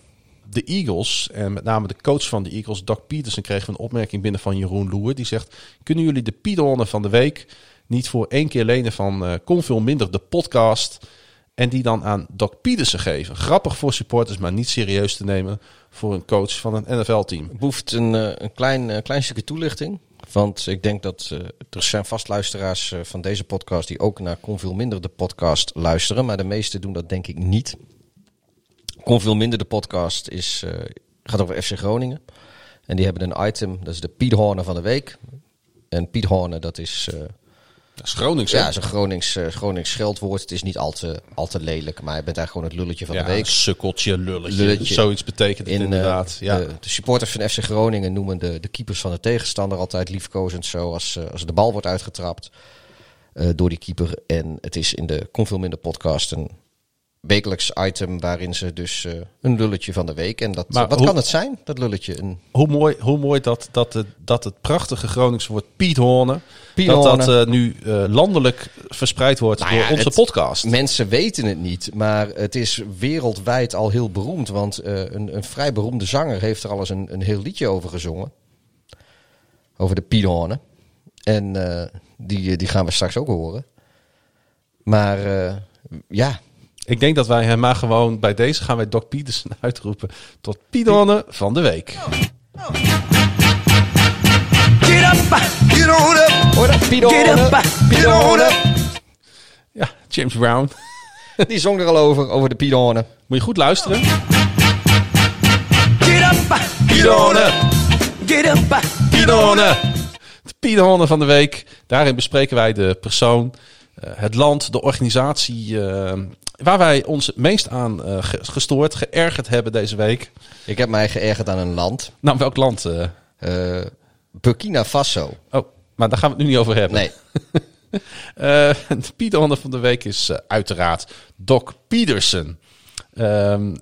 E: de Eagles en met name de coach van de Eagles, Doug Peterson, kregen we een opmerking binnen van Jeroen Loer. Die zegt, kunnen jullie de Piedonnen van de week niet voor één keer lenen van eh Kon Veel Minder, de podcast... En die dan aan Doc Peterson geven. Grappig voor supporters, maar niet serieus te nemen voor een coach van een NFL-team.
F: behoeft een, eh, een klein, eh, klein stukje toelichting. Want ik denk dat eh, er zijn vast luisteraars eh, van deze podcast die ook naar Kon Veel Minder de podcast luisteren. Maar de meesten doen dat denk ik niet. Kon Veel Minder de podcast is, gaat over FC Groningen. En die hebben een item, dat is de Piet Horner van de week. En Piet Horner, dat is... eh,
E: Dat is Gronings, hè?
F: ja, is een Gronings, eh, Gronings scheldwoord. Het is niet al te, al te lelijk, maar je bent eigenlijk gewoon het lulletje van
E: Ja,
F: de week.
E: sukkeltje, lulletje.
F: Lulletje.
E: Zoiets betekent het
F: In,
E: inderdaad.
F: eh,
E: ja.
F: de, de supporters van FC Groningen noemen de, de keepers van de tegenstander altijd liefkozend zo als, eh, als de bal wordt uitgetrapt eh, door die keeper. En het is in de Kon Veel Minder podcast een wekelijks item waarin ze dus eh, een lulletje van de week. En dat,
E: Maar
F: wat
E: hoe-
F: kan het zijn, dat lulletje? Een
E: Hoe mooi, hoe mooi dat, dat, het, dat het prachtige Groningse woord Piet Horne,
F: Piet
E: dat
F: Horne.
E: dat eh, nu eh, landelijk verspreid wordt
F: Nou
E: door
F: ja,
E: onze
F: het-
E: podcast.
F: Mensen weten het niet, maar het is wereldwijd al heel beroemd. Want een, een vrij beroemde zanger heeft er al eens een, een heel liedje over gezongen. Over de Piedhoornen. En die, die gaan we straks ook horen. Maar ja,
E: Ik denk dat wij hem maar gewoon bij deze gaan wij Doc Peterson uitroepen tot Piet Horne van de week.
D: Get up, get on up,
F: hoor dat?
D: get
F: Piedhoornen,
D: up, get on
F: Piedhoornen.
D: up.
E: Ja, James Brown.
F: Die zong er al over, over de Piedhoornen.
E: Moet je goed luisteren.
D: Get up, get on up, get up,
E: Piet Horne. Piedhonnen van de week. Daarin bespreken wij de persoon, eh, het land, de organisatie... waar wij ons het meest aan eh, ge- gestoord, geërgerd hebben deze week.
F: Ik heb mij geërgerd aan een land.
E: Nou, welk land? eh?
F: Eh, Burkina Faso.
E: Oh, maar daar gaan we het nu niet over hebben.
F: Nee,
E: de Piedhonnen van de week is uiteraard Doc Peterson. Ehm,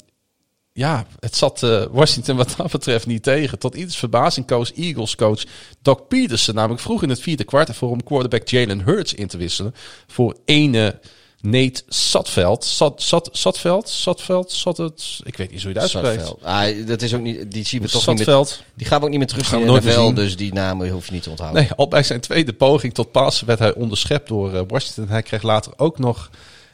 E: ja, het zat Washington wat dat betreft niet tegen. Tot ieders verbazing koos Eagles coach Doc Peterson namelijk vroeg in het vierde kwart ervoor om quarterback Jalen Hurts in te wisselen voor ene Nate Satveld. Sat, Sat, Satveld? Satveld? Sat het? Ik weet niet zo je het uitspreekt.
F: Ah, dat is ook niet, die zien we toch niet meer. Die gaan we ook niet meer terug in de NFL, dus die namen hoef je niet te onthouden.
E: Nee, al bij zijn tweede poging tot passen werd hij onderschept door eh, Washington. Hij kreeg later ook nog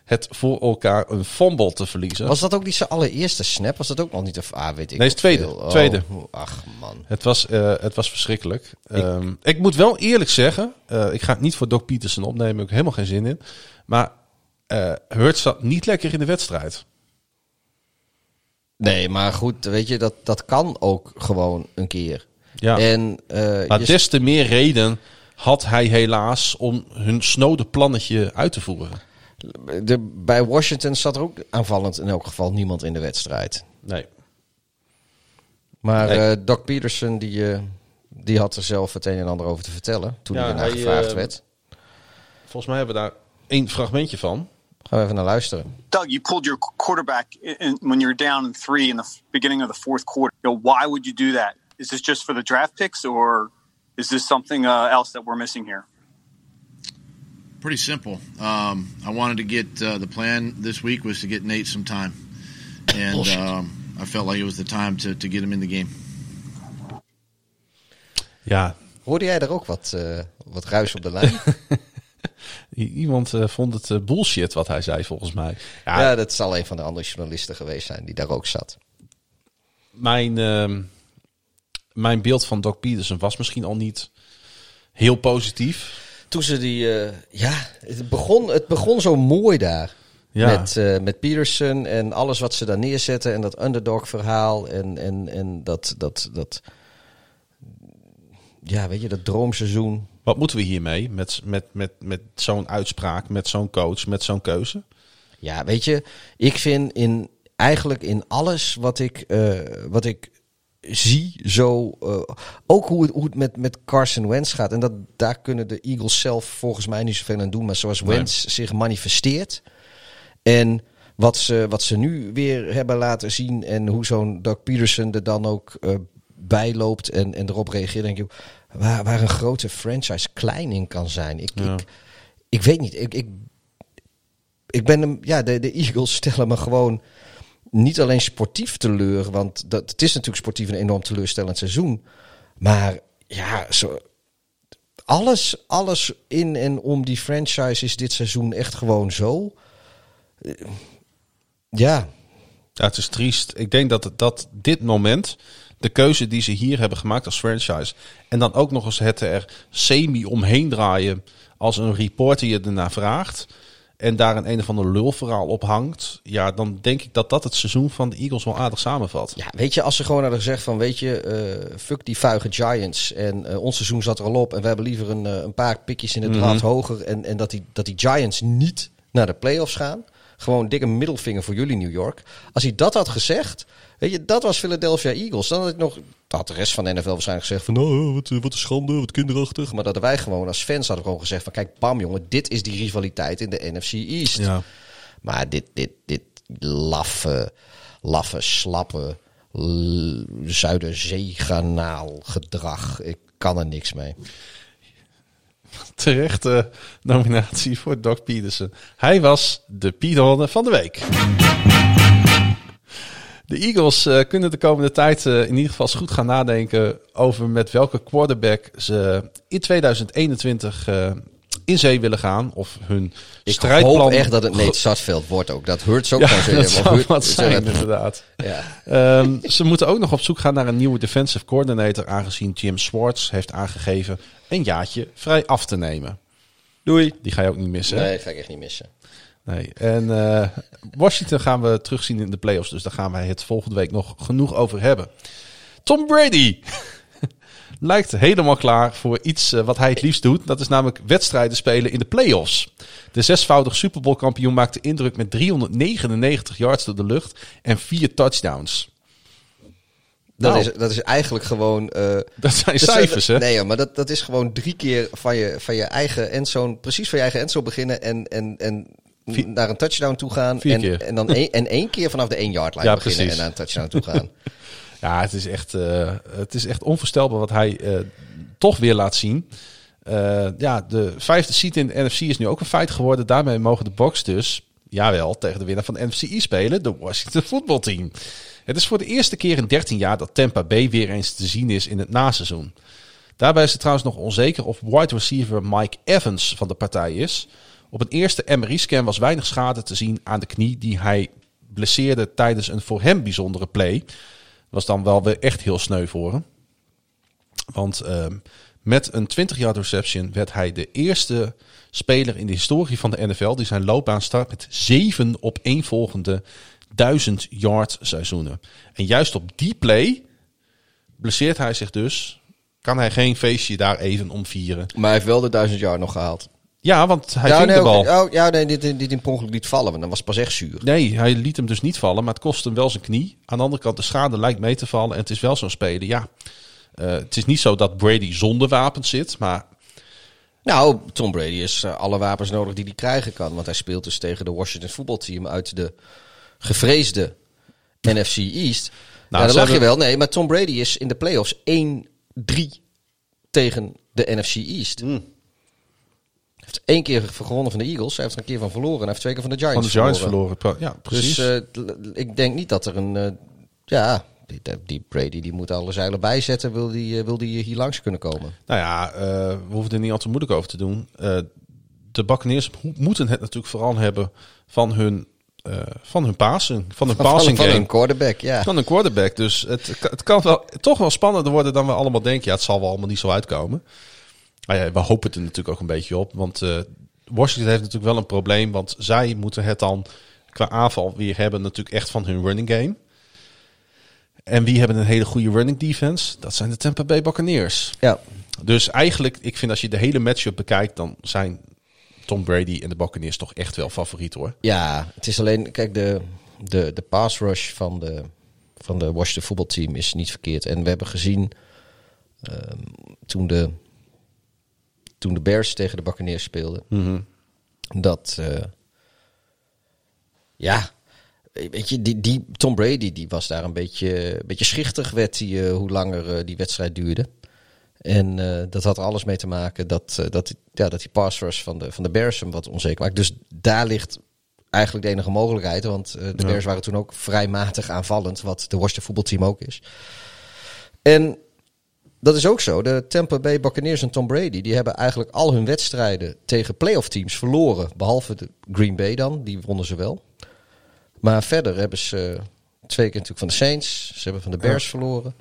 E: het voor elkaar een fumble te verliezen.
F: Was dat ook niet zijn allereerste snap? Was dat ook nog niet? Of, ah, weet ik
E: Nee, is
F: ook
E: tweede.
F: Oh,
E: Tweede.
F: Ach man.
E: Het was, eh, het was verschrikkelijk. Ehm, ik moet wel eerlijk zeggen, eh, ik ga het niet voor Doc Peterson opnemen, ik heb ik helemaal geen zin in. Maar eh Hurts zat niet lekker in de wedstrijd.
F: Nee, maar goed, weet je, dat, dat kan ook gewoon een keer.
E: Ja.
F: En eh,
E: maar des te meer reden had hij helaas om hun snode plannetje uit te voeren.
F: de, bij Washington zat er ook aanvallend in elk geval niemand in de wedstrijd.
E: Nee.
F: Maar
E: Nee.
F: eh, Doc Peterson, die, eh, die had er zelf het een en ander over te vertellen toen
E: Ja,
F: hij
E: hij,
F: gevraagd werd.
E: Volgens mij hebben we daar één fragmentje van.
F: Gaan we even naar luisteren.
G: Doug, you pulled your quarterback in, in- when you're down in three in the beginning of the fourth quarter. You know, why would you do that? Is this just for the draft picks, or is this something uh, else that we're missing here?
H: Pretty simple. Um, I wanted to get uh, the plan this week was to get Nate some time, and um, I felt like it was the time to, to get him in the game.
E: Ja,
F: Hoorde jij er ook wat, eh, wat ruis op de lijn?
E: iemand eh, vond het eh, bullshit wat hij zei volgens mij. Ja,
F: ja, dat zal een van de andere journalisten geweest zijn die daar ook zat.
E: mijn, ehm, mijn beeld van Doc Peterson was misschien al niet heel positief.
F: Toen ze die, eh, ja, het begon, het begon zo mooi daar.
E: Ja.
F: Met, eh, met Peterson en alles wat ze daar neerzetten en dat underdog verhaal en, en, en dat, dat, dat, ja, weet je, dat droomseizoen.
E: Wat moeten we hiermee met, met, met, met zo'n uitspraak, met zo'n coach, met zo'n keuze?
F: Ja, weet je, ik vind in eigenlijk in alles wat ik, eh, wat ik zie, zo eh, ook hoe het, hoe het met, met Carson Wentz gaat. En dat, daar kunnen de Eagles zelf volgens mij niet zoveel aan doen. Maar zoals
E: Nee.
F: Wentz zich manifesteert en wat ze, wat ze nu weer hebben laten zien en hoe zo'n Doug Peterson er dan ook eh bij loopt en, en erop reageert, denk ik, waar, waar een grote franchise klein in kan zijn. Ik,
E: Ja.
F: ik, ik weet niet. Ik, ik, ik ben hem, ja, de, de Eagles stellen me gewoon niet alleen sportief teleur, want dat, het is natuurlijk sportief een enorm teleurstellend seizoen. Maar ja, zo, alles, alles in en om die franchise is dit seizoen echt gewoon zo. Eh, Ja,
E: Ja, het is triest. Ik denk dat, het- dat dit moment, de keuze die ze hier hebben gemaakt als franchise, en dan ook nog eens het er semi omheen draaien als een reporter je ernaar vraagt, en daar een een of ander lulverhaal op hangt, ja, dan denk ik dat dat het seizoen van de Eagles wel aardig samenvat.
F: Ja, weet je, als ze gewoon hadden gezegd van, weet je, eh, fuck die vuige Giants. En eh, ons seizoen zat er al op en we hebben liever een, eh, een paar pikjes in de draad hoger. En, en dat, die, dat die Giants niet naar de playoffs gaan. Gewoon dikke middelvinger voor jullie New York. Als hij dat had gezegd, weet je, dat was Philadelphia Eagles. Dan had ik nog, dan had de rest van de NFL waarschijnlijk gezegd van, nou, wat, wat een schande, wat kinderachtig. Maar dat wij gewoon als fans hadden gewoon gezegd van, kijk, bam jongen, dit is die rivaliteit in de NFC East.
E: Ja.
F: Maar dit, dit, dit laffe, laffe, slappe l- Zuiderzeekanaal gedrag. Ik kan er niks mee.
E: Terechte nominatie voor Doc Peterson. Hij was de Piedhonnen van de week. De Eagles eh, kunnen de komende tijd eh, in ieder geval eens goed gaan nadenken over met welke quarterback ze in 2021 eh, in zee willen gaan. Of hun
F: Ik
E: strijdplan...
F: hoop echt dat het Nate Sarsfield wordt ook. Dat hurts ook
E: Ja,
F: zo.
E: dat
F: Of
E: zou
F: Hurt-
E: wat zijn inderdaad.
F: Ja.
E: Ehm, ze moeten ook nog op zoek gaan naar een nieuwe defensive coordinator, aangezien Jim Swartz heeft aangegeven een jaartje vrij af te nemen.
F: Doei.
E: Die ga je ook niet missen. hè?
F: Nee, ga ik echt niet missen.
E: Nee. En eh, Washington gaan we terugzien in de playoffs, dus daar gaan wij het volgende week nog genoeg over hebben. Tom Brady. lijkt helemaal klaar voor iets eh, wat hij het liefst doet. Dat is namelijk wedstrijden spelen in de playoffs. De zesvoudig Super Bowl kampioen maakte indruk met 399 yards door de lucht en vier touchdowns.
F: Dat,
E: Nou.
F: is, dat is eigenlijk gewoon... eh,
E: Dat zijn
F: dat
E: cijfers, hè?
F: Nee, maar dat, dat is gewoon drie keer van je, van je eigen endzone... Precies van je eigen endzone beginnen en, en, en
E: Vier-
F: naar een touchdown toe gaan. En,
E: keer.
F: en dan één, en één keer vanaf de één yard line
E: Ja,
F: beginnen
E: precies.
F: en naar een touchdown toe gaan.
E: Ja, het is echt, eh, het is echt onvoorstelbaar wat hij eh, toch weer laat zien. Eh, ja, de vijfde seat in de NFC is nu ook een feit geworden. Daarmee mogen de Bucks dus, jawel, tegen de winnaar van de NFC East spelen, de Washington Football Team. Het is voor de eerste keer in 13 jaar dat Tampa Bay weer eens te zien is in het naseizoen. Daarbij is het trouwens nog onzeker of wide receiver Mike Evans van de partij is. Op een eerste MRI-scan was weinig schade te zien aan de knie die hij blesseerde tijdens een voor hem bijzondere play. Was dan wel weer echt heel sneu voor hem. Want ehm, met een 20-yard reception werd hij de eerste speler in de historie van de NFL die zijn loopbaan start met zeven op één volgende 1000 yard seizoenen. En juist op die play blesseert hij zich dus. Kan hij geen feestje daar even om vieren.
F: Maar hij heeft wel de 1000 yard nog gehaald.
E: Ja, want hij
F: ja, nee,
E: de bal.
F: ook- oh, ja, nee, dit, dit in ongeluk liet vallen, want dan was pas echt zuur.
E: Nee, hij liet hem dus niet vallen, maar het kost hem wel zijn knie. Aan de andere kant, de schade lijkt mee te vallen. En het is wel zo'n speler, ja. eh, het is niet zo dat Brady zonder wapens zit, maar
F: Nou, Tom Brady is eh, alle wapens nodig die hij krijgen kan. Want hij speelt dus tegen de Washington voetbalteam uit de gevreesde NFC East.
E: Nou,
F: ja,
E: ze
F: lach je wel. Nee, maar Tom Brady is in de playoffs 1-3 tegen de NFC East.
E: Hmm.
F: Heeft één keer gewonnen van de Eagles. Hij heeft er een keer van verloren. En hij heeft twee keer van de Giants
E: van de Giants verloren. Ja, precies.
F: Dus eh, l- ik denk niet dat er een... eh, ja, die, die Brady die moet alle zeilen bijzetten. Wil die, eh, wil die hier langs kunnen komen.
E: Nou ja, we hoeven er niet al te moeilijk over te doen. De Buccaneers mo- moeten het natuurlijk vooral hebben van hun, eh van hun passing, van hun
F: Van,
E: passing
F: van
E: game.
F: een quarterback, ja.
E: Van een quarterback. Dus het, het kan wel, toch wel spannender worden dan we allemaal denken. Ja, het zal wel allemaal niet zo uitkomen. Maar ja, we hopen het er natuurlijk ook een beetje op. Want eh, Washington heeft natuurlijk wel een probleem. Want zij moeten het dan qua aanval weer hebben natuurlijk echt van hun running game. En wie hebben een hele goede running defense? Dat zijn de Tampa Bay Buccaneers.
F: Ja.
E: Dus eigenlijk, ik vind als je de hele matchup bekijkt, dan zijn Tom Brady en de Buccaneers toch echt wel favoriet hoor.
F: Ja, het is alleen, kijk, de, de, de pass rush van de, van de Washington voetbalteam is niet verkeerd. En we hebben gezien ehm, toen, de, toen de Bears tegen de Buccaneers speelden, dat, eh, ja, weet je, die, die Tom Brady die was daar een beetje, een beetje schichtig, werd die, eh, hoe langer eh, die wedstrijd duurde. En dat had er alles mee te maken dat, dat, ja, dat die pass rush van de, van de Bears hem wat onzeker maakt. Dus daar ligt eigenlijk de enige mogelijkheid. Want de
E: Ja.
F: Bears waren toen ook vrij matig aanvallend, wat de Washington voetbalteam ook is. En dat is ook zo. De Tampa Bay Buccaneers en Tom Brady, die hebben eigenlijk al hun wedstrijden tegen playoff teams verloren. Behalve de Green Bay dan, die wonnen ze wel. Maar verder hebben ze twee keer natuurlijk van de Saints. Ze hebben van de Bears verloren.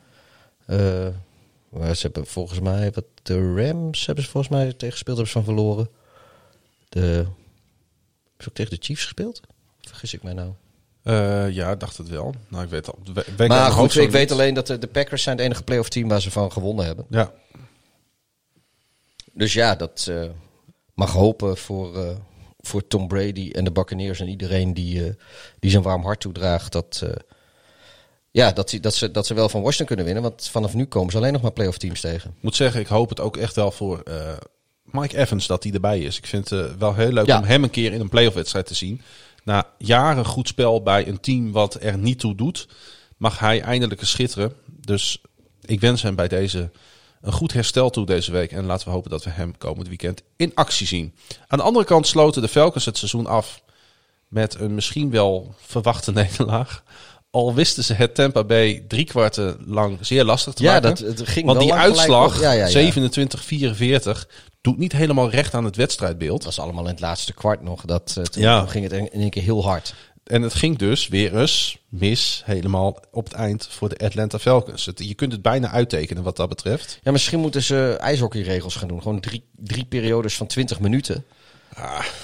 F: Eh, ze hebben volgens mij, wat de Rams hebben ze volgens mij tegengespeeld, hebben ze van verloren. De, hebben ze ook tegen de Chiefs gespeeld? Vergis ik mij nou?
E: Eh, ja, ik dacht het wel. Nou, ik weet al. we-
F: maar goed, ik weet alleen dat de, de Packers zijn het enige playoff team waar ze van gewonnen hebben.
E: Ja,
F: Dus ja, dat eh, mag hopen voor, eh, voor Tom Brady en de Buccaneers en iedereen die, eh, die zijn warm hart toedraagt. Dat, eh, ja, dat, die- dat, ze, dat ze wel van Washington kunnen winnen. Want vanaf nu komen ze alleen nog maar playoff teams tegen.
E: ik moet zeggen, ik hoop het ook echt wel voor eh, Mike Evans dat hij erbij is. Ik vind het eh, wel heel leuk
F: Ja.
E: om hem een keer in een playoff wedstrijd te zien. Na jaren goed spel bij een team wat er niet toe doet, mag hij eindelijk eens schitteren. Dus ik wens hem bij deze een goed herstel toe deze week. En laten we hopen dat we hem komend weekend in actie zien. Aan de andere kant sloten de Falcons het seizoen af met een misschien wel verwachte nederlaag. Al wisten ze het Tampa Bay drie kwarten lang zeer lastig te
F: Ja,
E: maken.
F: dat- het ging
E: Want
F: wel
E: die uitslag,
F: op. Ja, ja, ja.
E: 27-44, doet niet helemaal recht aan het wedstrijdbeeld.
F: Het was allemaal in het laatste kwart nog. Dat, eh, toen
E: Ja.
F: ging het in in één keer heel hard.
E: En het ging dus weer eens mis helemaal op het eind voor de Atlanta Falcons. Het- je kunt het bijna uittekenen wat dat betreft.
F: Ja, misschien moeten ze ijshockeyregels gaan doen. Gewoon drie, drie periodes van 20 minuten.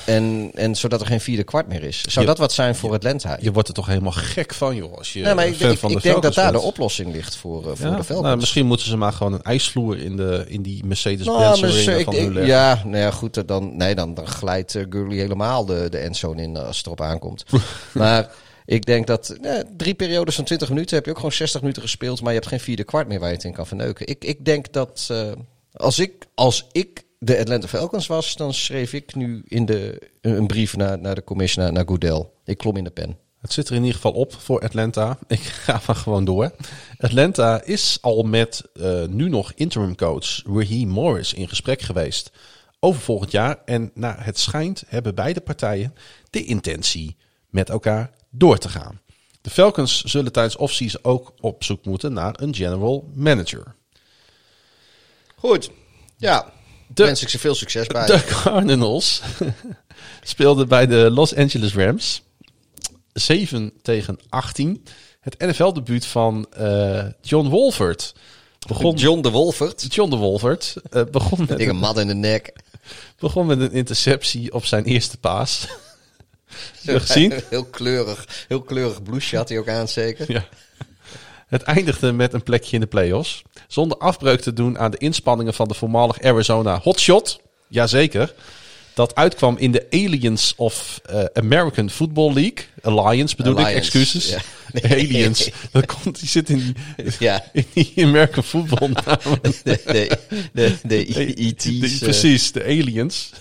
F: En, en zodat er geen vierde kwart meer is. Zou
E: Je-
F: dat wat zijn voor Atlanta?
E: Je wordt er toch helemaal gek van, joh. Als je
F: Nee, maar ik, denk dat daar de oplossing ligt voor, uh, voor
E: Ja,
F: de
E: nou, misschien moeten ze maar gewoon een ijsvloer in, de, in die Mercedes-Benz
F: Nou, ik-
E: van
F: ja, nou ja, goed. Dan, nee, dan, dan glijdt uh, Gurley helemaal de, de endzone in als het erop aankomt. maar ik denk dat eh, drie periodes van 20 minuten heb je ook gewoon 60 minuten gespeeld. Maar je hebt geen vierde kwart meer waar je het in kan verneuken. Ik, ik denk dat uh, als, ik, als ik de Atlanta Falcons was, dan schreef ik nu in de, een brief naar, naar de commissioner, naar Goodell. Ik klom in de pen.
E: Het zit er in ieder geval op voor Atlanta. Ik ga maar gewoon door. Atlanta is al met uh, nu nog interim coach Raheem Morris in gesprek geweest over volgend jaar. En naar het schijnt hebben beide partijen de intentie met elkaar door te gaan. De Falcons zullen tijdens offseason ook op zoek moeten naar een general manager.
F: Goed, ja.
E: De,
F: wens ik ze veel succes bij.
E: De Cardinals speelden bij de Los Angeles Rams 7 tegen 18. Het NFL-debuut van uh, John Wolford.
F: Begon, John de Wolford.
E: John de Wolford uh, begon met
F: een, mat in de nek.
E: Begon met een interceptie op zijn eerste paas. Je gezien?
F: heel kleurig, heel kleurig blouseje had hij ook aan zeker.
E: Ja. Het eindigde met een plekje in de playoffs. Zonder afbreuk te doen aan de inspanningen van de voormalig Arizona Hotshot. Jazeker. Dat uitkwam in de Aliens of uh, American Football League. Alliance bedoel
F: Alliance,
E: ik, excuses. Nee. Aliens. Dat komt, die zit in die,
F: ja.
E: in die American Football namen.
F: De, de, de, de ET's.
E: De, precies, de Aliens.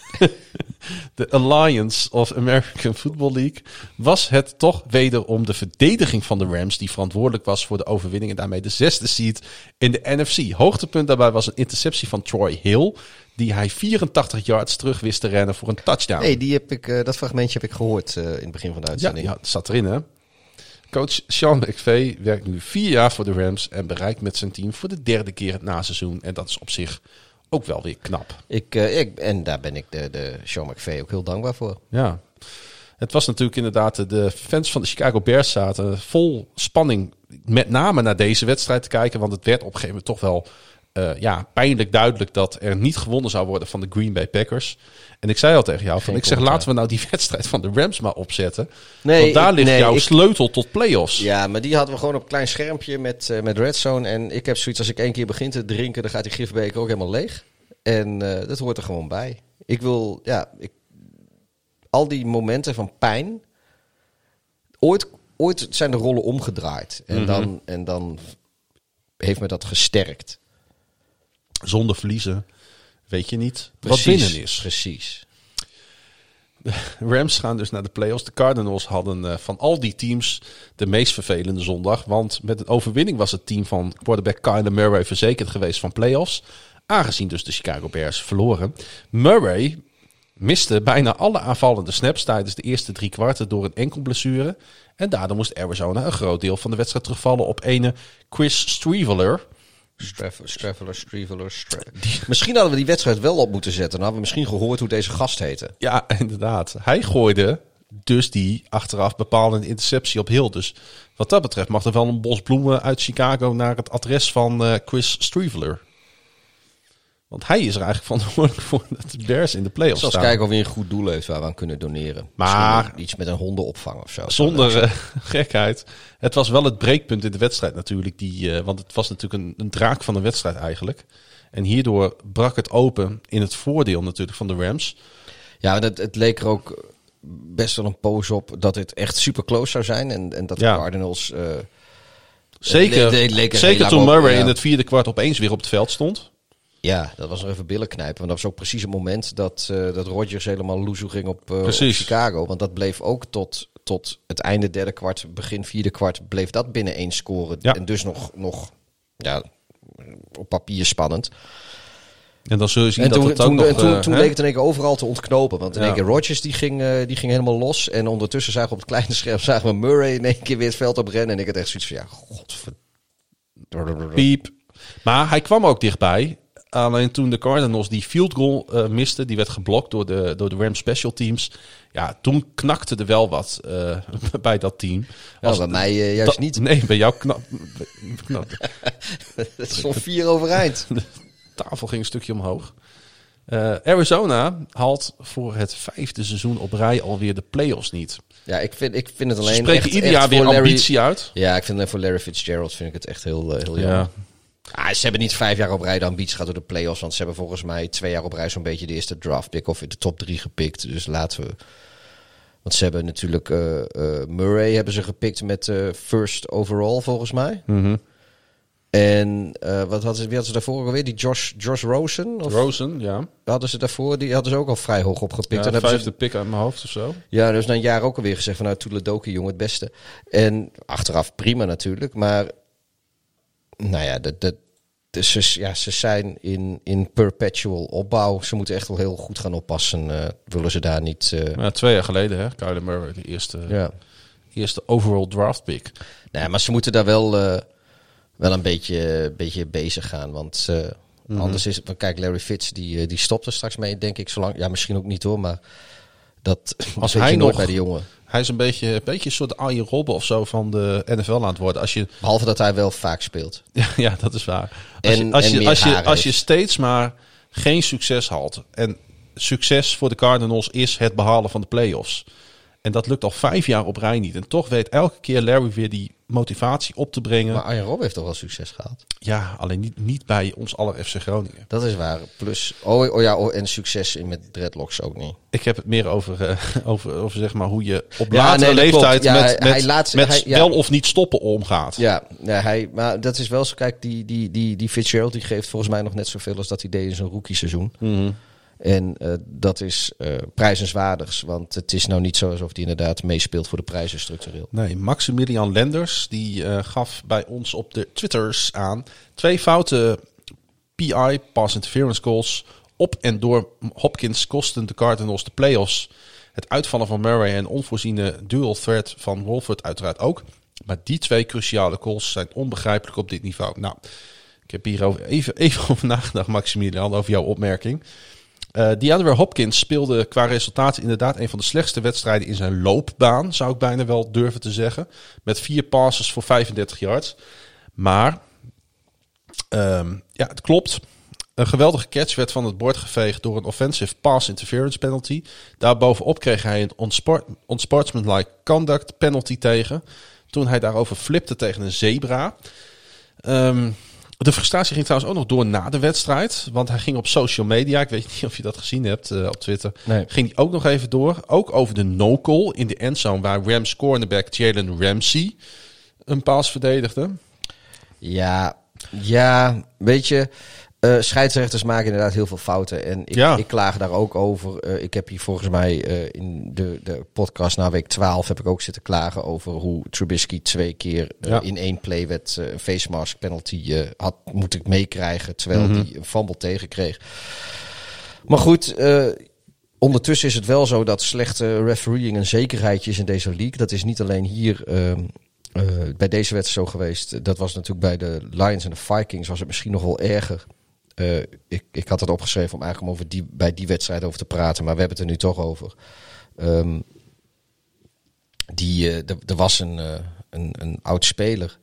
E: de Alliance of American Football League. Was het toch wederom de verdediging van de Rams die verantwoordelijk was voor de overwinning en daarmee de zesde seed in de NFC. Hoogtepunt daarbij was een interceptie van Troy Hill die hij 84 yards terug wist te rennen voor een touchdown.
F: hey, die heb ik, uh, dat fragmentje heb ik gehoord uh, in het begin van de uitzending.
E: Ja, ja, het zat erin hè. Coach Sean McVay werkt nu vier jaar voor de Rams en bereikt met zijn team voor de derde keer het naseizoen. En dat is op zich ook wel weer knap.
F: Ik, uh, ik, en daar ben ik de, de Sean McVay ook heel dankbaar voor.
E: Ja. Het was natuurlijk inderdaad, de fans van de Chicago Bears zaten vol spanning met name naar deze wedstrijd te kijken. Want het werd op een gegeven moment toch wel uh, ja, pijnlijk duidelijk dat er niet gewonnen zou worden van de Green Bay Packers. En ik zei al tegen jou, van, ik zeg laten we nou die wedstrijd van de Rams maar opzetten.
F: Nee,
E: want daar
F: ik,
E: ligt
F: nee,
E: jouw
F: ik,
E: sleutel tot playoffs.
F: Ja, maar die hadden we gewoon op een klein schermpje met, uh, met Redzone. En ik heb zoiets, als ik één keer begin te drinken, dan gaat die gifbeker ook helemaal leeg. En uh, dat hoort er gewoon bij. Ik wil, ja, ik, al die momenten van pijn. Ooit, ooit zijn de rollen omgedraaid. En, mm -hmm. dan, en dan heeft me dat gesterkt.
E: Zonder verliezen weet je niet
F: precies,
E: wat winnen is.
F: Precies.
E: De Rams gaan dus naar de playoffs. De Cardinals hadden uh, van al die teams de meest vervelende zondag. Want met een overwinning was het team van quarterback Kyler Murray verzekerd geweest van playoffs. Aangezien dus de Chicago Bears verloren. Murray miste bijna alle aanvallende snaps tijdens de eerste drie kwarten door een enkel blessure. En daardoor moest Arizona een groot deel van de wedstrijd terugvallen op ene Chris Streveler.
F: Straveler, Streveler, Straveler. Misschien hadden we die wedstrijd wel op moeten zetten. Dan hadden we misschien gehoord hoe deze gast heette.
E: Ja, inderdaad. Hij gooide dus die achteraf bepalende interceptie op Hill. Dus wat dat betreft mag er wel een bos bloemen uit Chicago naar het adres van uh, Chris Streveler. Want hij is er eigenlijk verantwoordelijk voor dat de Bears in de playoffs
F: Zal
E: staan.
F: kijken of hij een goed doel heeft waar we aan kunnen doneren.
E: Maar
F: iets met een hondenopvang of zo.
E: Zonder uh, gekheid. Het was wel het breekpunt in de wedstrijd natuurlijk. Die, uh, want het was natuurlijk een, een, draak van een wedstrijd eigenlijk. En hierdoor brak het open in het voordeel natuurlijk van de Rams.
F: Ja, het, het leek er ook best wel een poos op dat het echt super close zou zijn. En, en dat de
E: Ja.
F: Cardinals... Uh,
E: Zeker,
F: le- le- er
E: zeker toen
F: op,
E: Murray
F: ja.
E: in het vierde kwart opeens weer op het veld stond.
F: Ja, dat was nog even billen knijpen. Want dat was ook precies het moment dat, uh, dat Rodgers helemaal loezoe ging op, uh, op
E: Precies.
F: Chicago. Want dat bleef ook tot, tot het einde derde kwart, begin vierde kwart, bleef dat binnen één scoren.
E: Ja.
F: En dus nog, nog ja, op papier spannend.
E: En dan zul je zien
F: En
E: dat
F: toen,
E: het ook
F: toen,
E: nog...
F: en toen,
E: eh,
F: toen leek het in één keer overal te ontknopen. Want in
E: Ja.
F: één keer Rodgers die ging, eh, die ging helemaal los. En ondertussen zagen we op het kleine scherm zagen we Murray in één keer weer het veld op rennen. En ik had echt zoiets van, ja, godverdomme.
E: Piep. Maar hij kwam ook dichtbij. Alleen toen de Cardinals die field goal eh, misten, die werd geblokt door de, door de Rams special teams. Ja, toen knakte er wel wat eh, bij dat team.
F: Ja, bij mij eh, juist niet.
E: Nee, bij jou knap.
F: Het stond vier overeind.
E: De tafel ging een stukje omhoog. Arizona haalt voor het vijfde seizoen op rij alweer de playoffs niet.
F: Ja, ik vind, ik vind het
E: Ze
F: alleen
E: spreken
F: echt,
E: ieder jaar weer
F: Larry-
E: ambitie uit.
F: Ja, ik vind alleen voor Larry Fitzgerald vind ik het echt heel, heel
E: Ja.
F: Ah, ze hebben niet vijf jaar op rij de ambitie gehad door de playoffs. Want ze hebben volgens mij twee jaar op rij zo'n beetje de eerste draft pick of in de top drie gepikt. Dus laten we... Want ze hebben natuurlijk eh, eh, Murray hebben ze gepikt met eh, first overall volgens mij.
E: Mhm.
F: En wat hadden ze, wie hadden ze daarvoor alweer? Die Josh, Josh Rosen? Of
E: Rosen, ja.
F: hadden ze daarvoor? Die hadden ze ook al vrij hoog opgepikt.
E: ja de
F: hebben ze-
E: vijfde pick uit mijn hoofd of zo.
F: ja, dus na een jaar ook alweer gezegd van nou, Toeledoki, jongen, het beste. En achteraf prima natuurlijk, maar nou ja, dat, dat, dus ze, ja, ze zijn in, in perpetual opbouw. Ze moeten echt wel heel goed gaan oppassen. eh, willen ze daar niet... eh,
E: Ja, twee jaar geleden, hè. Kyler Murray, de eerste,
F: ja.
E: eerste overall draft pick.
F: Nee, maar ze moeten daar wel, eh, wel een beetje, beetje bezig gaan. Want eh,
E: Mhm.
F: anders is het... Kijk, Larry Fitz, die, die stopt er straks mee, denk ik. Zolang, ja, misschien ook niet hoor, maar... Dat,
E: Als hij nog-
F: bij de jongen.
E: Hij is een beetje, een beetje een soort Arjen Robben of zo van de NFL aan het worden. Als je,
F: Behalve dat hij wel vaak speelt.
E: ja, dat is waar. Als
F: En-
E: je, als
F: en
E: je, als je, als je steeds maar geen succes haalt. En succes voor de Cardinals is het behalen van de playoffs. En dat lukt al vijf jaar op rij niet. En toch weet elke keer Larry weer die motivatie op te brengen.
F: Maar Arjen Rob heeft toch wel succes gehad?
E: ja, alleen niet, niet bij ons aller FC Groningen.
F: Dat is waar. Plus, oh, oh ja, oh, en succes in met dreadlocks ook niet.
E: Ik heb het meer over, eh, over, over zeg maar hoe je op
F: Ja,
E: latere
F: nee,
E: leeftijd
F: Ja,
E: met,
F: hij-
E: met,
F: hij laat-
E: met
F: hij- ja.
E: wel of niet stoppen omgaat.
F: Ja, ja hij, maar dat is wel zo. Kijk, die, die, die, die Fitzgerald die geeft volgens mij nog net zoveel als dat hij deed in zijn rookie seizoen.
E: Mhm.
F: En eh, dat is eh prijzenswaardigs. Want het is nou niet zo alsof hij inderdaad meespeelt voor de prijzen structureel.
E: Nee, Maximilian Lenders die eh, gaf bij ons op de Twitters aan twee foute PI, pass interference calls, op en door Hopkins kosten de Cardinals de playoffs. Het uitvallen van Murray en onvoorziene dual threat van Wolford uiteraard ook. Maar die twee cruciale calls zijn onbegrijpelijk op dit niveau. Nou, ik heb hierover even, even over nagedacht, Maximilian, over jouw opmerking. Eh DeAndre Hopkins speelde qua resultaten inderdaad een van de slechtste wedstrijden in zijn loopbaan, zou ik bijna wel durven te zeggen. Met vier passes voor 35 yards. Maar, ehm, ja, het klopt. Een geweldige catch werd van het bord geveegd door een offensive pass interference penalty. Daarbovenop kreeg hij een unsportsmanlike conduct penalty tegen. Toen hij daarover flipte tegen een zebra. Ehm, de frustratie ging trouwens ook nog door na de wedstrijd. Want hij ging op social media, ik weet niet of je dat gezien hebt eh, op Twitter.
F: Nee.
E: Ging hij ook nog even door. Ook over de no-call in de endzone waar Rams cornerback Jalen Ramsey een paas verdedigde.
F: Ja, ja, weet je, eh, scheidsrechters maken inderdaad heel veel fouten. En ik,
E: Ja.
F: ik klaag daar ook over. Eh, ik heb hier volgens mij eh, in de, de podcast na week 12 heb ik ook zitten klagen over hoe Trubisky twee keer
E: Ja.
F: in één play werd een face mask penalty had moet ik meekrijgen terwijl
E: Mhm.
F: hij een fumble tegenkreeg. Maar goed, ondertussen is het wel zo dat slechte refereeing een zekerheidje is in deze league. Dat is niet alleen hier ehm, eh, bij deze wedstrijd zo geweest. Dat was natuurlijk bij de Lions en de Vikings was het misschien nog wel erger. Eh, ik, ik had het opgeschreven om eigenlijk om over die, bij die wedstrijd over te praten, maar we hebben het er nu toch over. Ehm, die, eh, er- was een, eh, een, een oud speler,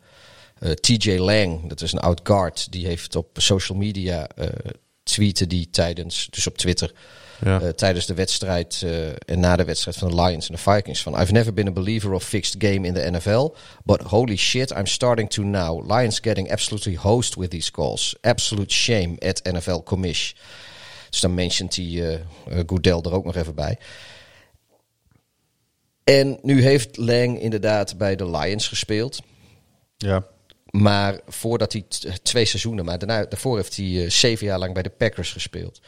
F: TJ Lang, dat is een oud guard, die heeft op social media tweeten die tijdens, dus op Twitter,
E: Ja.
F: eh, tijdens de wedstrijd eh, en na de wedstrijd van de Lions en de Vikings van I've never been a believer of fixed game in the NFL, but holy shit, I'm starting to now. Lions getting absolutely hosed with these calls. Absolute shame at NFL commish. Dus dan mentioned hij eh, Goodell er ook nog even bij. En nu heeft Lang inderdaad bij de Lions gespeeld.
E: Ja.
F: Maar voordat hij twee seizoenen, maar daarna, daarvoor heeft hij zeven jaar lang bij de Packers gespeeld.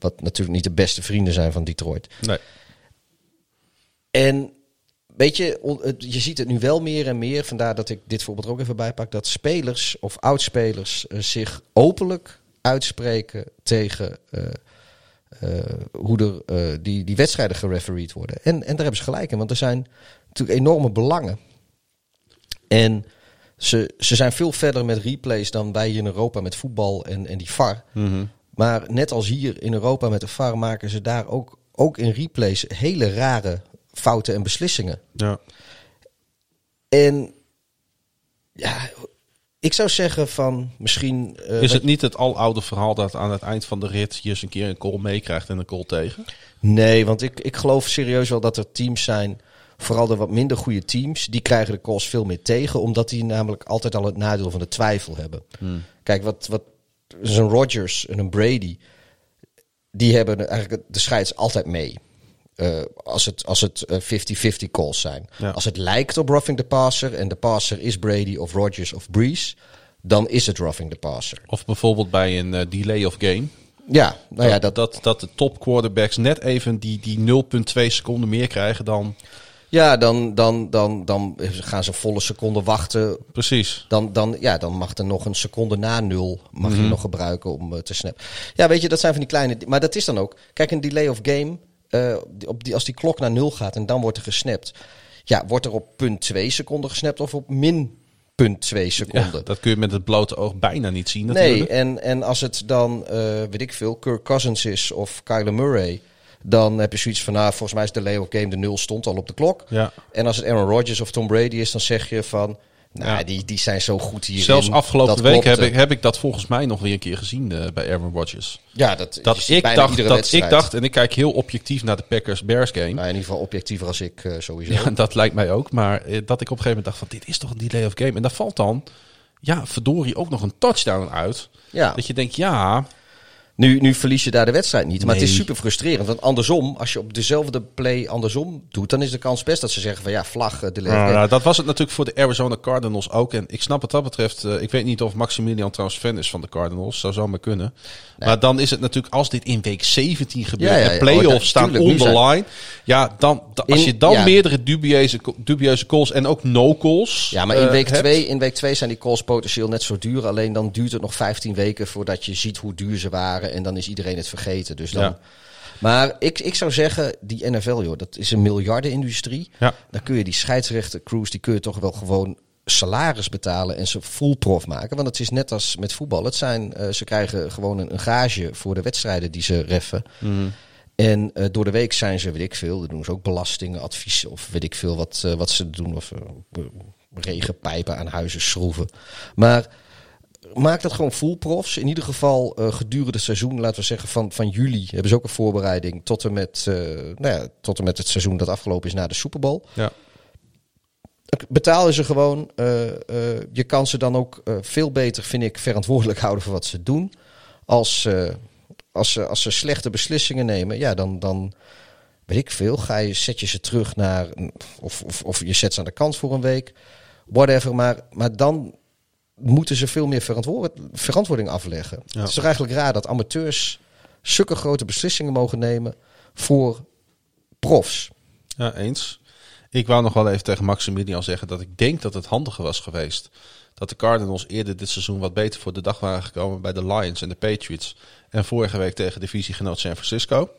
F: Wat natuurlijk niet de beste vrienden zijn van Detroit.
E: Nee.
F: En weet je, je ziet het nu wel meer en meer. Vandaar dat ik dit voorbeeld er ook even bijpak. Dat spelers of oudspelers eh, zich openlijk uitspreken tegen eh, eh, hoe er die, die wedstrijden gerefereed worden. En, en daar hebben ze gelijk in, want er zijn natuurlijk enorme belangen. En ze, ze zijn veel verder met replays dan wij hier in Europa met voetbal en, en die VAR. Maar net als hier in Europa met de VAR maken ze daar ook, ook in replays hele rare fouten en beslissingen.
E: Ja.
F: En ja, ik zou zeggen van misschien... eh,
E: Is het niet het aloude verhaal dat aan het eind van de rit je eens een keer een goal meekrijgt en een goal tegen?
F: Nee, want ik, ik geloof serieus wel dat er teams zijn, vooral de wat minder goede teams, die krijgen de calls veel meer tegen, omdat die namelijk altijd al het nadeel van de twijfel hebben. Kijk, wat, wat zo'n Rodgers en een Brady, die hebben eigenlijk de scheids altijd mee. Eh, als het, als het 50-50 calls zijn.
E: Ja.
F: Als het lijkt op roughing the passer en de passer is Brady of Rodgers of Breeze, dan is het roughing the passer.
E: Of bijvoorbeeld bij een eh, delay of game.
F: Ja, nou ja,
E: dat,
F: dat,
E: dat, dat de top quarterbacks net even die, die 0,2 seconden meer krijgen dan...
F: ja dan, dan, dan, dan gaan ze een volle seconde wachten
E: Precies.
F: Dan, dan, ja, dan mag er nog een seconde na nul mag
E: Mhm.
F: je nog gebruiken om eh, te snappen. Ja, weet je, dat zijn van die kleine... Maar dat is dan ook... Kijk, een delay of game... eh, op die, als die klok naar nul gaat en dan wordt er gesnapt... Ja, wordt er op punt 2 seconden gesnapt of op min punt 2
E: Ja,
F: seconden?
E: dat kun je met het blote oog bijna niet zien
F: nee, en, en als het dan, eh, weet ik veel, Kirk Cousins is of Kyler Murray... Dan heb je zoiets van, nou, volgens mij is de of game, de nul stond al op de klok.
E: Ja.
F: En als het Aaron Rodgers of Tom Brady is, dan zeg je van... Nou,
E: Ja.
F: die, die zijn zo goed hierin.
E: Zelfs afgelopen
F: dat
E: week heb
F: klopte.
E: ik, heb ik dat volgens mij nog weer een keer gezien eh, bij Aaron Rodgers.
F: Ja, dat,
E: Dat ik dacht, dat
F: wedstrijd.
E: ik dacht, en ik kijk heel objectief naar de Packers-Bears game.
F: Nou, in ieder geval objectiever als ik eh, sowieso.
E: Ja, dat lijkt mij ook. Maar eh, dat ik op een gegeven moment dacht van dit is toch een delay of game. En daar valt dan, ja, verdorie ook nog een touchdown uit.
F: Ja.
E: Dat je denkt, ja,
F: Nu, nu verlies je daar de wedstrijd niet. Maar het is super frustrerend. Want andersom, als je op dezelfde play andersom doet... dan is de kans best dat ze zeggen van ja, vlag, uh, delay.
E: Nou, nou, dat was het natuurlijk voor de Arizona Cardinals ook. En ik snap wat dat betreft, eh, ik weet niet of Maximilian trouwens fan is van de Cardinals. Zou zomaar kunnen. Maar dan is het natuurlijk, als dit in week 17 gebeurt
F: Ja, ja,
E: en
F: ja.
E: playoffs
F: Oh, dat-
E: staan
F: tuurlijk,
E: on
F: nu
E: the
F: zijn-
E: line. Ja, dan, da- als je dan meerdere dubieuze, dubieuze calls en ook no calls
F: Ja, maar in
E: eh,
F: week,
E: hebt.
F: twee, in week twee zijn die calls potentieel net zo duur. Alleen dan duurt het nog 15 weken voordat je ziet hoe duur ze waren. En dan is iedereen het vergeten. Dus dan...
E: Ja.
F: Maar ik, ik zou zeggen, die NFL, joh, dat is een miljardenindustrie.
E: Ja.
F: Dan kun je die scheidsrechter crews, die kun je toch wel gewoon salaris betalen en ze full prof maken. Want het is net als met voetbal. Het zijn, eh, ze krijgen gewoon een, een gage voor de wedstrijden die ze reffen. En eh, door de week zijn ze, weet ik veel, dan doen ze ook belastingen, advies of weet ik veel wat, eh, wat ze doen. Of regenpijpen aan huizen schroeven. Maar maak dat gewoon full profs. In ieder geval eh, gedurende het seizoen, laten we zeggen van, van juli, hebben ze ook een voorbereiding tot en, met, eh, nou ja, tot en met het seizoen dat afgelopen is na de Super Bowl.
E: Ja.
F: Betaal je ze gewoon. eh, je kan ze dan ook veel beter, vind ik, verantwoordelijk houden voor wat ze doen. Als, als, ze, als ze slechte beslissingen nemen, ja, dan, dan weet ik veel. Ga je, zet je ze terug naar. Of, of, of je zet ze aan de kant voor een week. Whatever. Maar, maar dan moeten ze veel meer verantwoord, verantwoording afleggen. Het is toch eigenlijk raar dat amateurs zulke grote beslissingen mogen nemen voor profs.
E: Ja, eens. Ik wou nog wel even tegen Maximilian zeggen dat ik denk dat het handiger was geweest. Dat de Cardinals eerder dit seizoen wat beter voor de dag waren gekomen bij de Lions en de Patriots. En vorige week tegen divisiegenoot San Francisco.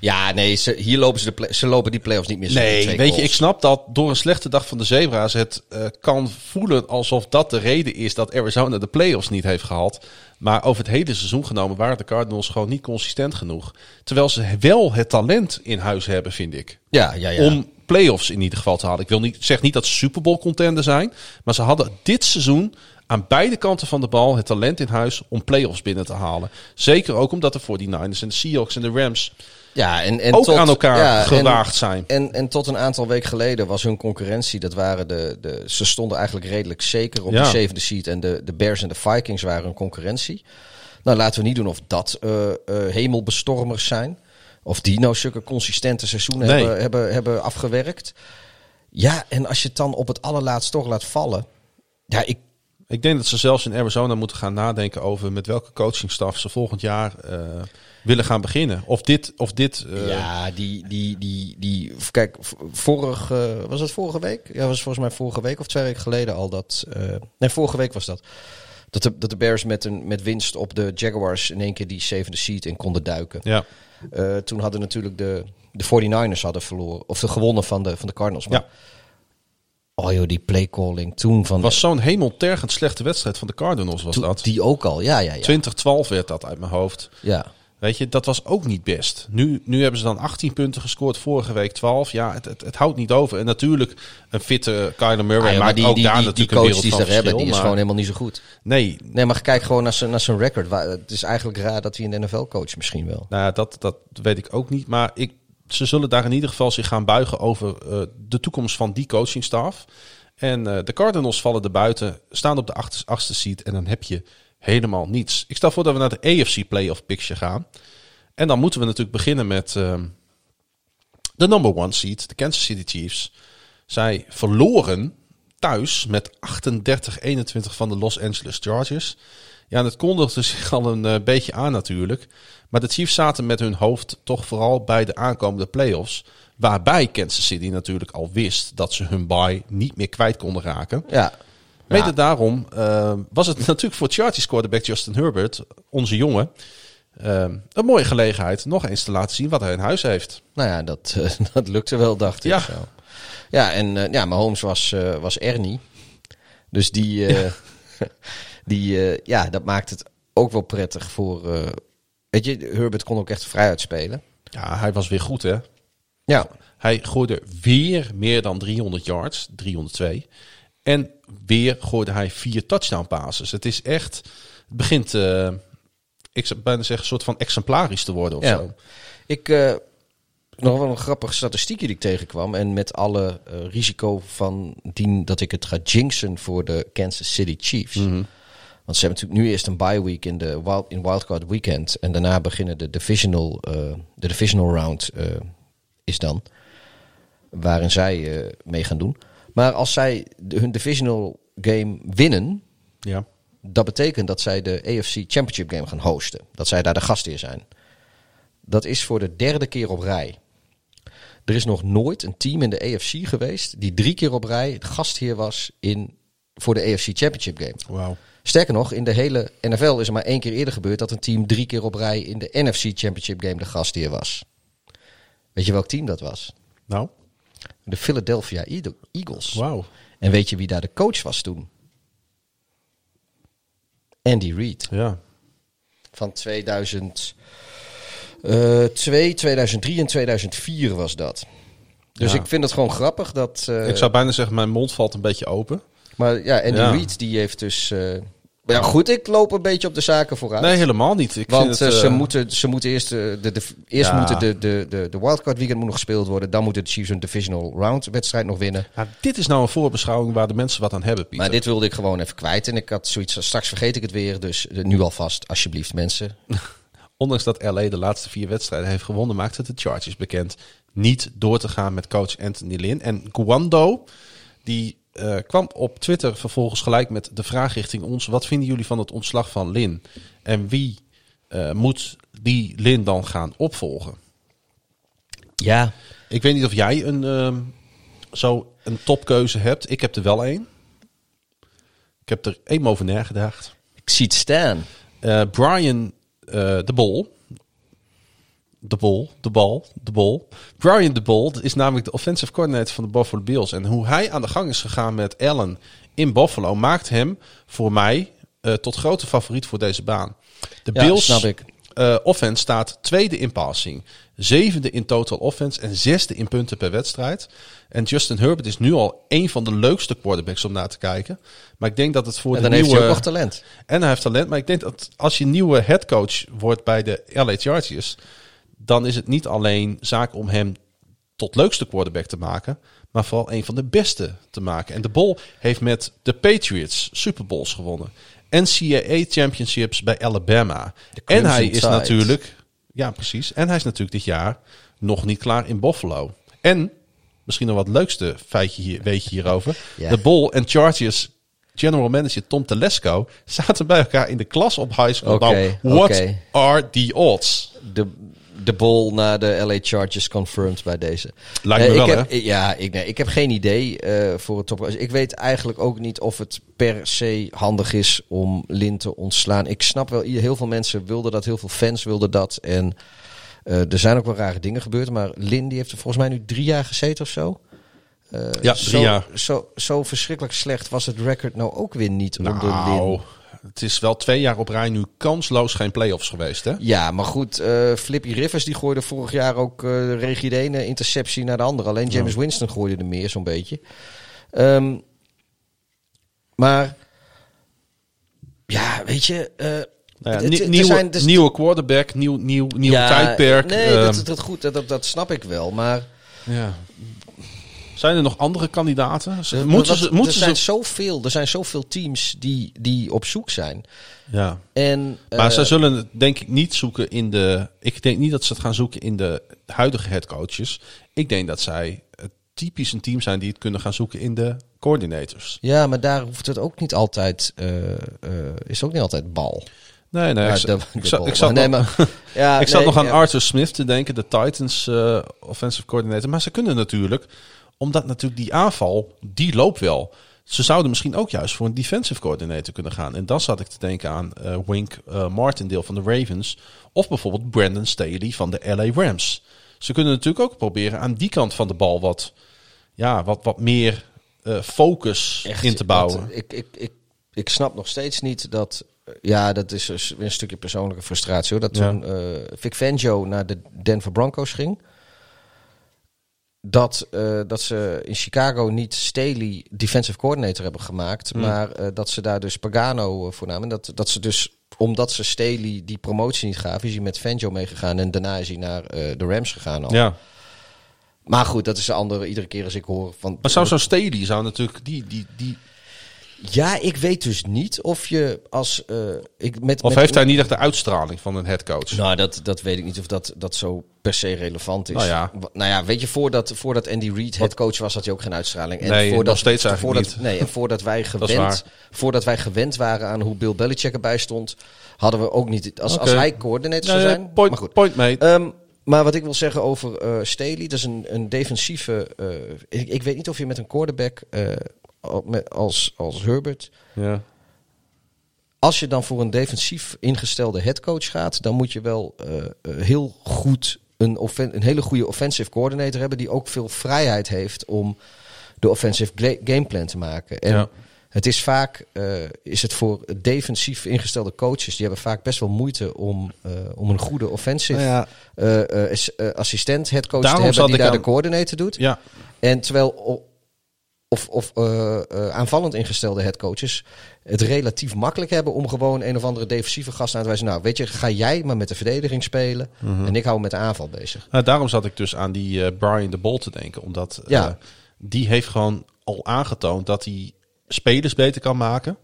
F: Ja, nee, ze, hier lopen ze, de ze lopen die playoffs niet meer. zonder
E: Nee, weet je, ik snap dat door een slechte dag van de Zebra's het eh, kan voelen alsof dat de reden is dat Arizona de playoffs niet heeft gehaald. Maar over het hele seizoen genomen waren de Cardinals gewoon niet consistent genoeg. Terwijl ze wel het talent in huis hebben, vind ik.
F: Ja, ja, ja.
E: Om playoffs in ieder geval te halen. Ik wil niet, zeg niet dat ze Super Bowl contender zijn. Maar ze hadden dit seizoen aan beide kanten van de bal het talent in huis om playoffs binnen te halen. Zeker ook omdat er voor die Niners en de Seahawks en de Rams
F: ja, en, en
E: ook
F: tot,
E: aan elkaar
F: ja,
E: gewaagd zijn.
F: En, en tot een aantal weken geleden was hun concurrentie, dat waren de, de, ze stonden eigenlijk redelijk zeker op
E: Ja.
F: de zevende seed. En de, de Bears en de Vikings waren hun concurrentie. Nou, laten we niet doen of dat eh, eh, hemelbestormers zijn. Of die nou zulke consistente seizoenen
E: Nee.
F: hebben, hebben, hebben afgewerkt. Ja, en als je het dan op het allerlaatst toch laat vallen. Ja, ik,
E: Ik denk dat ze zelfs in Arizona moeten gaan nadenken over met welke coachingstaf ze volgend jaar eh, willen gaan beginnen. Of dit, of dit. eh,
F: Ja, die, die, die, die, kijk, v- vorig, eh, was het vorige week? Ja, was volgens mij vorige week of twee weken geleden al dat, eh, nee, vorige week was dat. Dat de, dat de Bears met, een, met winst op de Jaguars in één keer die zevende seat in konden duiken.
E: ja.
F: Toen hadden natuurlijk de, de 49ers hadden verloren, of de gewonnen van de, van de Cardinals. Maar,
E: Ja.
F: Oh joh, die playcalling toen van...
E: was zo'n hemeltergend slechte wedstrijd van de Cardinals was dat.
F: Die ook al, ja, ja, ja.
E: 2012 werd dat uit mijn hoofd.
F: ja.
E: Weet je, dat was ook niet best. Nu, nu hebben ze dan 18 punten gescoord, vorige week 12. Ja, het, het, het houdt niet over. En natuurlijk, een fitte Kyler Murray
F: Ah, ja, maar die,
E: ook
F: die,
E: daar
F: die, die
E: natuurlijk
F: coach die ze hebben, die is
E: maar-
F: gewoon helemaal niet zo goed.
E: Nee,
F: Nee, maar kijk gewoon naar zijn, naar zijn record. Het is eigenlijk raar dat hij een NFL-coach misschien wel.
E: Nou, dat, dat weet ik ook niet. Maar ik, ze zullen daar in ieder geval zich gaan buigen over eh, de toekomst van die coachingstaf. En eh, de Cardinals vallen er buiten, staan op de achtste, achtste seat en dan heb je helemaal niets. Ik stel voor dat we naar de AFC Playoff Picture gaan. En dan moeten we natuurlijk beginnen met ehm, de number one seed, de Kansas City Chiefs. Zij verloren thuis met 38-21 van de Los Angeles Chargers. Ja, en het kondigde zich al een eh, beetje aan natuurlijk. Maar de Chiefs zaten met hun hoofd toch vooral bij de aankomende playoffs. Waarbij Kansas City natuurlijk al wist dat ze hun bye niet meer kwijt konden raken.
F: Ja.
E: Mede
F: Ja.
E: daarom eh, was het natuurlijk voor Chargers quarterback Justin Herbert, onze jongen, eh, een mooie gelegenheid nog eens te laten zien wat hij in huis heeft.
F: Nou ja, dat, dat lukte wel, dacht ik.
E: Ja.
F: Zo. Ja, en ja, Mahomes was, was Ernie. Dus die, die eh, ja, dat maakt het ook wel prettig voor... eh, weet je, Herbert kon ook echt vrij uitspelen.
E: Ja, hij was weer goed hè.
F: Ja,
E: Hij gooide weer meer dan 300 yards, 302. En weer gooide hij vier touchdown passes. Het is echt, het begint, eh, ik zou bijna zeggen, een soort van exemplarisch te worden of
F: Ja.
E: zo.
F: ik... nog wel een grappige statistiekje die ik tegenkwam. En met alle risico van dien dat ik het ga jinxen voor de Kansas City Chiefs.
E: Mhm.
F: Want ze hebben natuurlijk nu eerst een bye week in de wild, in wildcard weekend. En daarna beginnen de divisional, eh, de divisional round eh, is dan. Waarin zij eh, mee gaan doen. Maar als zij de- hun divisional game winnen.
E: Ja.
F: Dat betekent dat zij de AFC Championship game gaan hosten. Dat zij daar de gastheer zijn. Dat is voor de derde keer op rij. Er is nog nooit een team in de AFC geweest die drie keer op rij gastheer was in, voor de AFC Championship game.
E: Wauw.
F: Sterker nog, in de hele NFL is er maar één keer eerder gebeurd dat een team drie keer op rij in de NFC Championship game de gastheer was. Weet je welk team dat was?
E: Nou,
F: De Philadelphia Eagle- Eagles.
E: wauw.
F: En weet je wie daar de coach was toen? Andy Reid.
E: Ja.
F: Van 2002, 2003 en 2004 was dat. Dus
E: Ja.
F: ik vind het gewoon grappig dat... eh,
E: ik zou bijna zeggen, mijn mond valt een beetje open.
F: Maar ja, Andy
E: Ja.
F: Reid die heeft dus... eh, maar ja, goed, ik loop een beetje op de zaken vooruit.
E: Nee, helemaal niet. Ik
F: Want
E: vind het,
F: eh, ze,
E: eh,
F: moeten, ze moeten eerst, de, de, eerst
E: Ja.
F: moeten de, de, de, de wildcard weekend moet nog gespeeld worden. Dan moeten de Chiefs een divisional round wedstrijd nog winnen.
E: nou, dit is nou een voorbeschouwing waar de mensen wat aan hebben, Pieter.
F: Maar dit wilde ik gewoon even kwijt. En ik had zoiets, straks vergeet ik het weer. Dus nu alvast, alsjeblieft mensen.
E: Ondanks dat LA de laatste vier wedstrijden heeft gewonnen, maakt het de Chargers bekend niet door te gaan met coach Anthony Lynn. En Guando, die eh, kwam op Twitter vervolgens gelijk met de vraag richting ons: wat vinden jullie van het ontslag van Lynn? En wie eh, moet die Lynn dan gaan opvolgen?
F: Ja.
E: Ik weet niet of jij een, ehm, zo een topkeuze hebt. Ik heb er wel één. Ik heb er eenmaal over nagedacht.
F: Ik zie het staan.
E: Eh, Brian de Bol. De Bol, de bal, de bol. Brian de Bol is namelijk de offensive coordinator van de Buffalo Bills. En hoe hij aan de gang is gegaan met Allen in Buffalo maakt hem voor mij eh, tot grote favoriet voor deze baan. De
F: Ja,
E: Bills
F: snap ik.
E: eh, offense staat tweede in passing, zevende in total offense en zesde in punten per wedstrijd. En Justin Herbert is nu al een van de leukste quarterbacks om naar te kijken. Maar ik denk dat het voor
F: En
E: de
F: dan heeft
E: nieuwe...
F: hij ook nog talent.
E: En hij heeft talent. Maar ik denk dat als je nieuwe headcoach wordt bij de LA Chargers, dan is het niet alleen zaak om hem tot leukste quarterback te maken, maar vooral een van de beste te maken. En de Bol heeft met de Patriots Super Bowls gewonnen. NCAA Championships bij Alabama. En hij is natuurlijk, ja precies, en hij is natuurlijk dit jaar nog niet klaar in Buffalo. En misschien nog wat leukste feitje hier, weet je hierover.
F: Ja.
E: De Bol en Chargers general manager Tom Telesco zaten bij elkaar in de klas op high school.
F: Oké,
E: nou, what
F: oké.
E: are the odds?
F: De, de bol naar de LA Chargers confirmed bij deze.
E: Lijkt me
F: Eh,
E: wel,
F: ik heb,
E: hè?
F: Ja, ik, nee, ik heb geen idee eh, voor het top. Ik weet eigenlijk ook niet of het per se handig is om Lin te ontslaan. Ik snap wel, heel veel mensen wilden dat, heel veel fans wilden dat. En eh, er zijn ook wel rare dingen gebeurd. Maar Lin die heeft er volgens mij nu drie jaar gezeten of zo.
E: Ja, drie
F: zo,
E: jaar.
F: Zo, zo verschrikkelijk slecht was het record nou ook weer niet onder Lin.
E: Het is wel twee jaar op rij nu kansloos geen play-offs geweest, hè?
F: Ja, maar goed, eh, Flippy Rivers die gooide vorig jaar ook eh de regie de ene interceptie naar de andere. Alleen James Winston gooide er meer zo'n beetje. Ehm, maar ja, weet je... eh,
E: Nou ja,
F: het-
E: nie-
F: het-
E: nieuwe,
F: zijn dus-
E: nieuwe quarterback, nieuw, nieuw, nieuw
F: ja,
E: tijdperk.
F: Nee,
E: ehm,
F: dat, dat, goed, dat, dat, dat snap ik wel. Maar
E: ja. Zijn er nog andere kandidaten? Ze-
F: er-
E: moeten ze, moeten
F: er, zijn
E: ze,
F: zoveel, er zijn zoveel teams die, die op zoek zijn.
E: ja.
F: En,
E: Maar
F: eh,
E: ze zullen het denk ik niet zoeken in de. Ik denk niet dat ze het gaan zoeken in de huidige headcoaches. Ik denk dat zij het typisch een team zijn die het kunnen gaan zoeken in de coordinators.
F: Ja, maar daar hoeft het ook niet altijd, eh, eh, is ook niet altijd bal.
E: Nee, nee.
F: Ja,
E: ik,
F: de- de Nee, maar- ja,
E: ik zat nog aan
F: ja.
E: Arthur Smith te denken, de Titans eh, offensive coordinator. Maar ze kunnen natuurlijk, omdat natuurlijk die aanval, die loopt wel. Ze zouden misschien ook juist voor een defensive coordinator kunnen gaan. En dan zat ik te denken aan eh, Wink eh, Martindale van de Ravens. Of bijvoorbeeld Brandon Staley van de LA Rams. Ze kunnen natuurlijk ook proberen aan die kant van de bal wat, ja, wat, wat meer eh, focus
F: Echt,
E: in te bouwen.
F: dat- ik, ik, ik, ik snap nog steeds niet dat. Ja, dat is dus weer een stukje persoonlijke frustratie hoor. Dat
E: Ja.
F: toen Vic Fangio naar de Denver Broncos ging. Dat, eh, dat ze in Chicago niet Staley defensive coordinator hebben gemaakt.
E: Hmm.
F: Maar eh, dat ze daar dus Pagano eh, voor namen. Dat, dat ze dus, omdat ze Staley die promotie niet gaven, is hij met Fangio meegegaan. En daarna is hij naar de Rams gegaan al.
E: ja.
F: Maar goed, dat is de andere. Iedere keer als ik hoor van.
E: Maar zou zo'n Staley zou natuurlijk die, die, die
F: Ja, ik weet dus niet of je als. eh, ik met,
E: Of
F: met-
E: heeft hij niet echt de uitstraling van een headcoach?
F: Nou, dat, dat weet ik niet of dat, dat zo per se relevant is.
E: Nou ja.
F: Nou ja, weet je, voordat, voordat Andy Reid headcoach was, had hij ook geen uitstraling. En
E: Nee,
F: voordat,
E: nog steeds eigenlijk
F: voordat,
E: niet.
F: Nee, en voordat wij, gewend, voordat wij gewend waren aan hoe Bill Belichick erbij stond, hadden we ook niet. Als, als hij coördinator zou
E: nee,
F: zijn.
E: point,
F: maar goed.
E: point made.
F: Ehm, maar wat ik wil zeggen over eh Staley, dat is een, een defensieve. eh, ik, ik weet niet of je met een quarterback als, als Herbert.
E: ja.
F: Als je dan voor een defensief ingestelde headcoach gaat, dan moet je wel eh, eh, heel goed een, een hele goede offensive coordinator hebben die ook veel vrijheid heeft om de offensive gameplan te maken. En
E: Ja.
F: het is vaak, eh, is het voor defensief ingestelde coaches, die hebben vaak best wel moeite om, om een goede offensive
E: Nou ja.
F: assistent headcoach
E: Daarom
F: te hebben die daar
E: aan-
F: de coördinator doet.
E: ja.
F: En terwijl of, of eh, eh, aanvallend ingestelde headcoaches het relatief makkelijk hebben om gewoon een of andere defensieve gast aan te wijzen. Nou, weet je, ga jij maar met de verdediging spelen
E: Mhm.
F: en ik hou me met de aanval bezig.
E: Nou, daarom zat ik dus aan die eh, Brian de Bol te denken. Omdat
F: Ja.
E: die heeft gewoon al aangetoond dat hij spelers beter kan maken.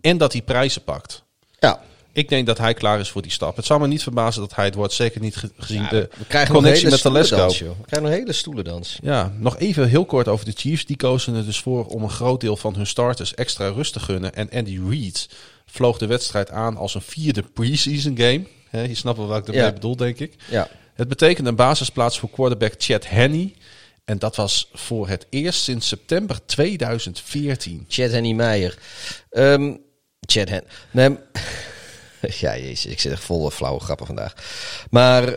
E: En dat hij prijzen pakt.
F: Ja,
E: Ik denk dat hij klaar is voor die stap. Het zou me niet verbazen dat hij het wordt. Zeker niet ge- gezien de
F: we krijgen
E: connectie met Telesco.
F: We krijgen een hele stoelendans.
E: Ja, nog even heel kort over de Chiefs. Die kozen er dus voor om een groot deel van hun starters extra rust te gunnen. En Andy Reid vloog de wedstrijd aan als een vierde preseason game. Je snapt wel wat ik
F: Ja.
E: bedoel, denk ik.
F: Ja.
E: Het betekent een basisplaats voor quarterback Chad Henney. En dat was voor het eerst sinds september 2014.
F: Chad Henny Meijer. Ehm Chad Hen. Nee, ja, jezus, ik zit echt vol flauwe grappen vandaag. Maar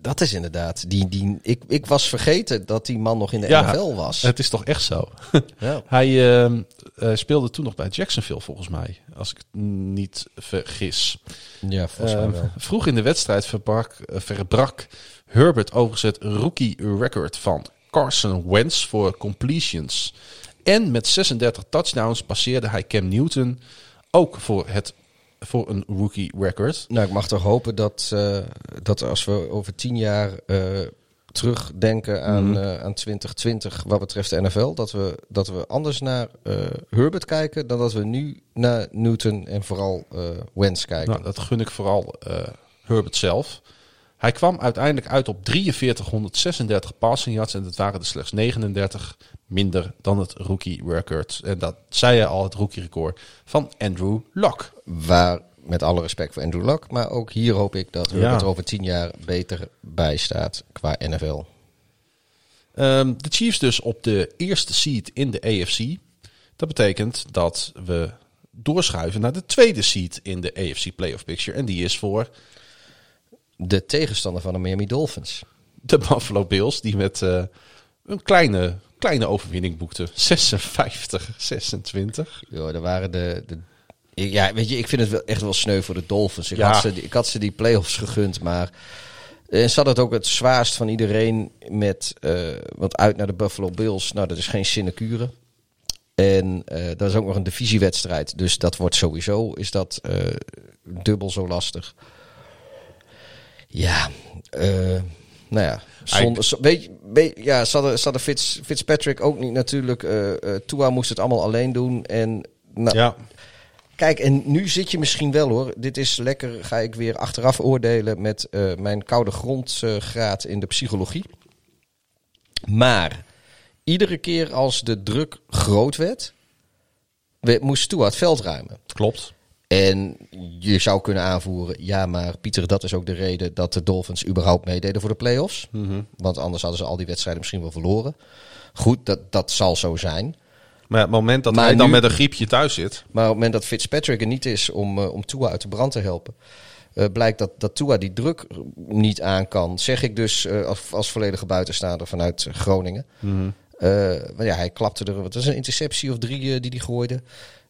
F: dat is inderdaad. Die, die, ik, ik was vergeten dat die man nog in de NFL was.
E: Het is toch echt zo.
F: Ja.
E: Hij ehm, eh, speelde toen nog bij Jacksonville, volgens mij. Als ik het niet vergis.
F: Ja, volgens mij
E: Ehm, vroeg in de wedstrijd verbrak, verbrak Herbert overigens het rookie record van Carson Wentz voor completions. En met 36 touchdowns passeerde hij Cam Newton ook voor, het, voor een rookie record.
F: Nou, ik mag toch hopen dat, eh, dat als we over tien jaar eh, terugdenken aan,
E: Mhm.
F: eh, aan 2020 wat betreft de NFL, dat we, dat we anders naar Herbert kijken dan dat we nu naar Newton en vooral Wentz kijken.
E: Nou, dat gun ik vooral Herbert zelf. Hij kwam uiteindelijk uit op 4336 passing yards en dat waren er slechts 39 minder dan het rookie record. En dat zei je al, het rookie record van Andrew Luck.
F: Waar, met alle respect voor Andrew Luck, maar ook hier hoop ik dat Herbert
E: Ja.
F: er over tien jaar beter bij staat qua NFL.
E: Ehm, de Chiefs dus op de eerste seed in de AFC. Dat betekent dat we doorschuiven naar de tweede seed in de AFC Playoff Picture. En die is voor
F: De tegenstander van de Miami Dolphins.
E: de Buffalo Bills, die met eh, een kleine, kleine overwinning boekten. 56-26.
F: Ja, er waren de, de Ja, weet je, ik vind het wel echt wel sneu voor de Dolphins. Ik,
E: Ja.
F: had, ze, ik had ze die playoffs gegund, maar... En ze hadden het ook het zwaarst van iedereen met... eh want uit naar de Buffalo Bills, nou, dat is geen sinecure. En eh dat is ook nog een divisiewedstrijd. Dus dat wordt sowieso, is dat eh, dubbel zo lastig. Ja, eh, nou ja. Zonder, weet, je- weet, ja, ze hadden, Fitz, Fitzpatrick ook niet natuurlijk. Tua moest het allemaal alleen doen. En nou,
E: Ja,
F: Kijk, en nu zit je misschien wel hoor. Dit is lekker, ga ik weer achteraf oordelen met eh, mijn koude grondgraad in de psychologie. Maar iedere keer als de druk groot werd, we- moest Tua het veld ruimen.
E: klopt.
F: En je zou kunnen aanvoeren, ja, maar Pieter, dat is ook de reden dat de Dolphins überhaupt meededen voor de playoffs. Want anders hadden ze al die wedstrijden misschien wel verloren. Goed, dat, dat zal zo zijn.
E: Maar het moment dat
F: Maar
E: hij dan
F: nu-
E: met een griepje thuis zit.
F: Maar op het moment dat Fitzpatrick er niet is om, eh, om Tua uit de brand te helpen, eh, blijkt dat, dat Tua die druk niet aan kan. Zeg ik dus eh, als, als volledige buitenstaander vanuit Groningen. Maar ja, hij klapte er, wat was een interceptie of drie die hij gooide.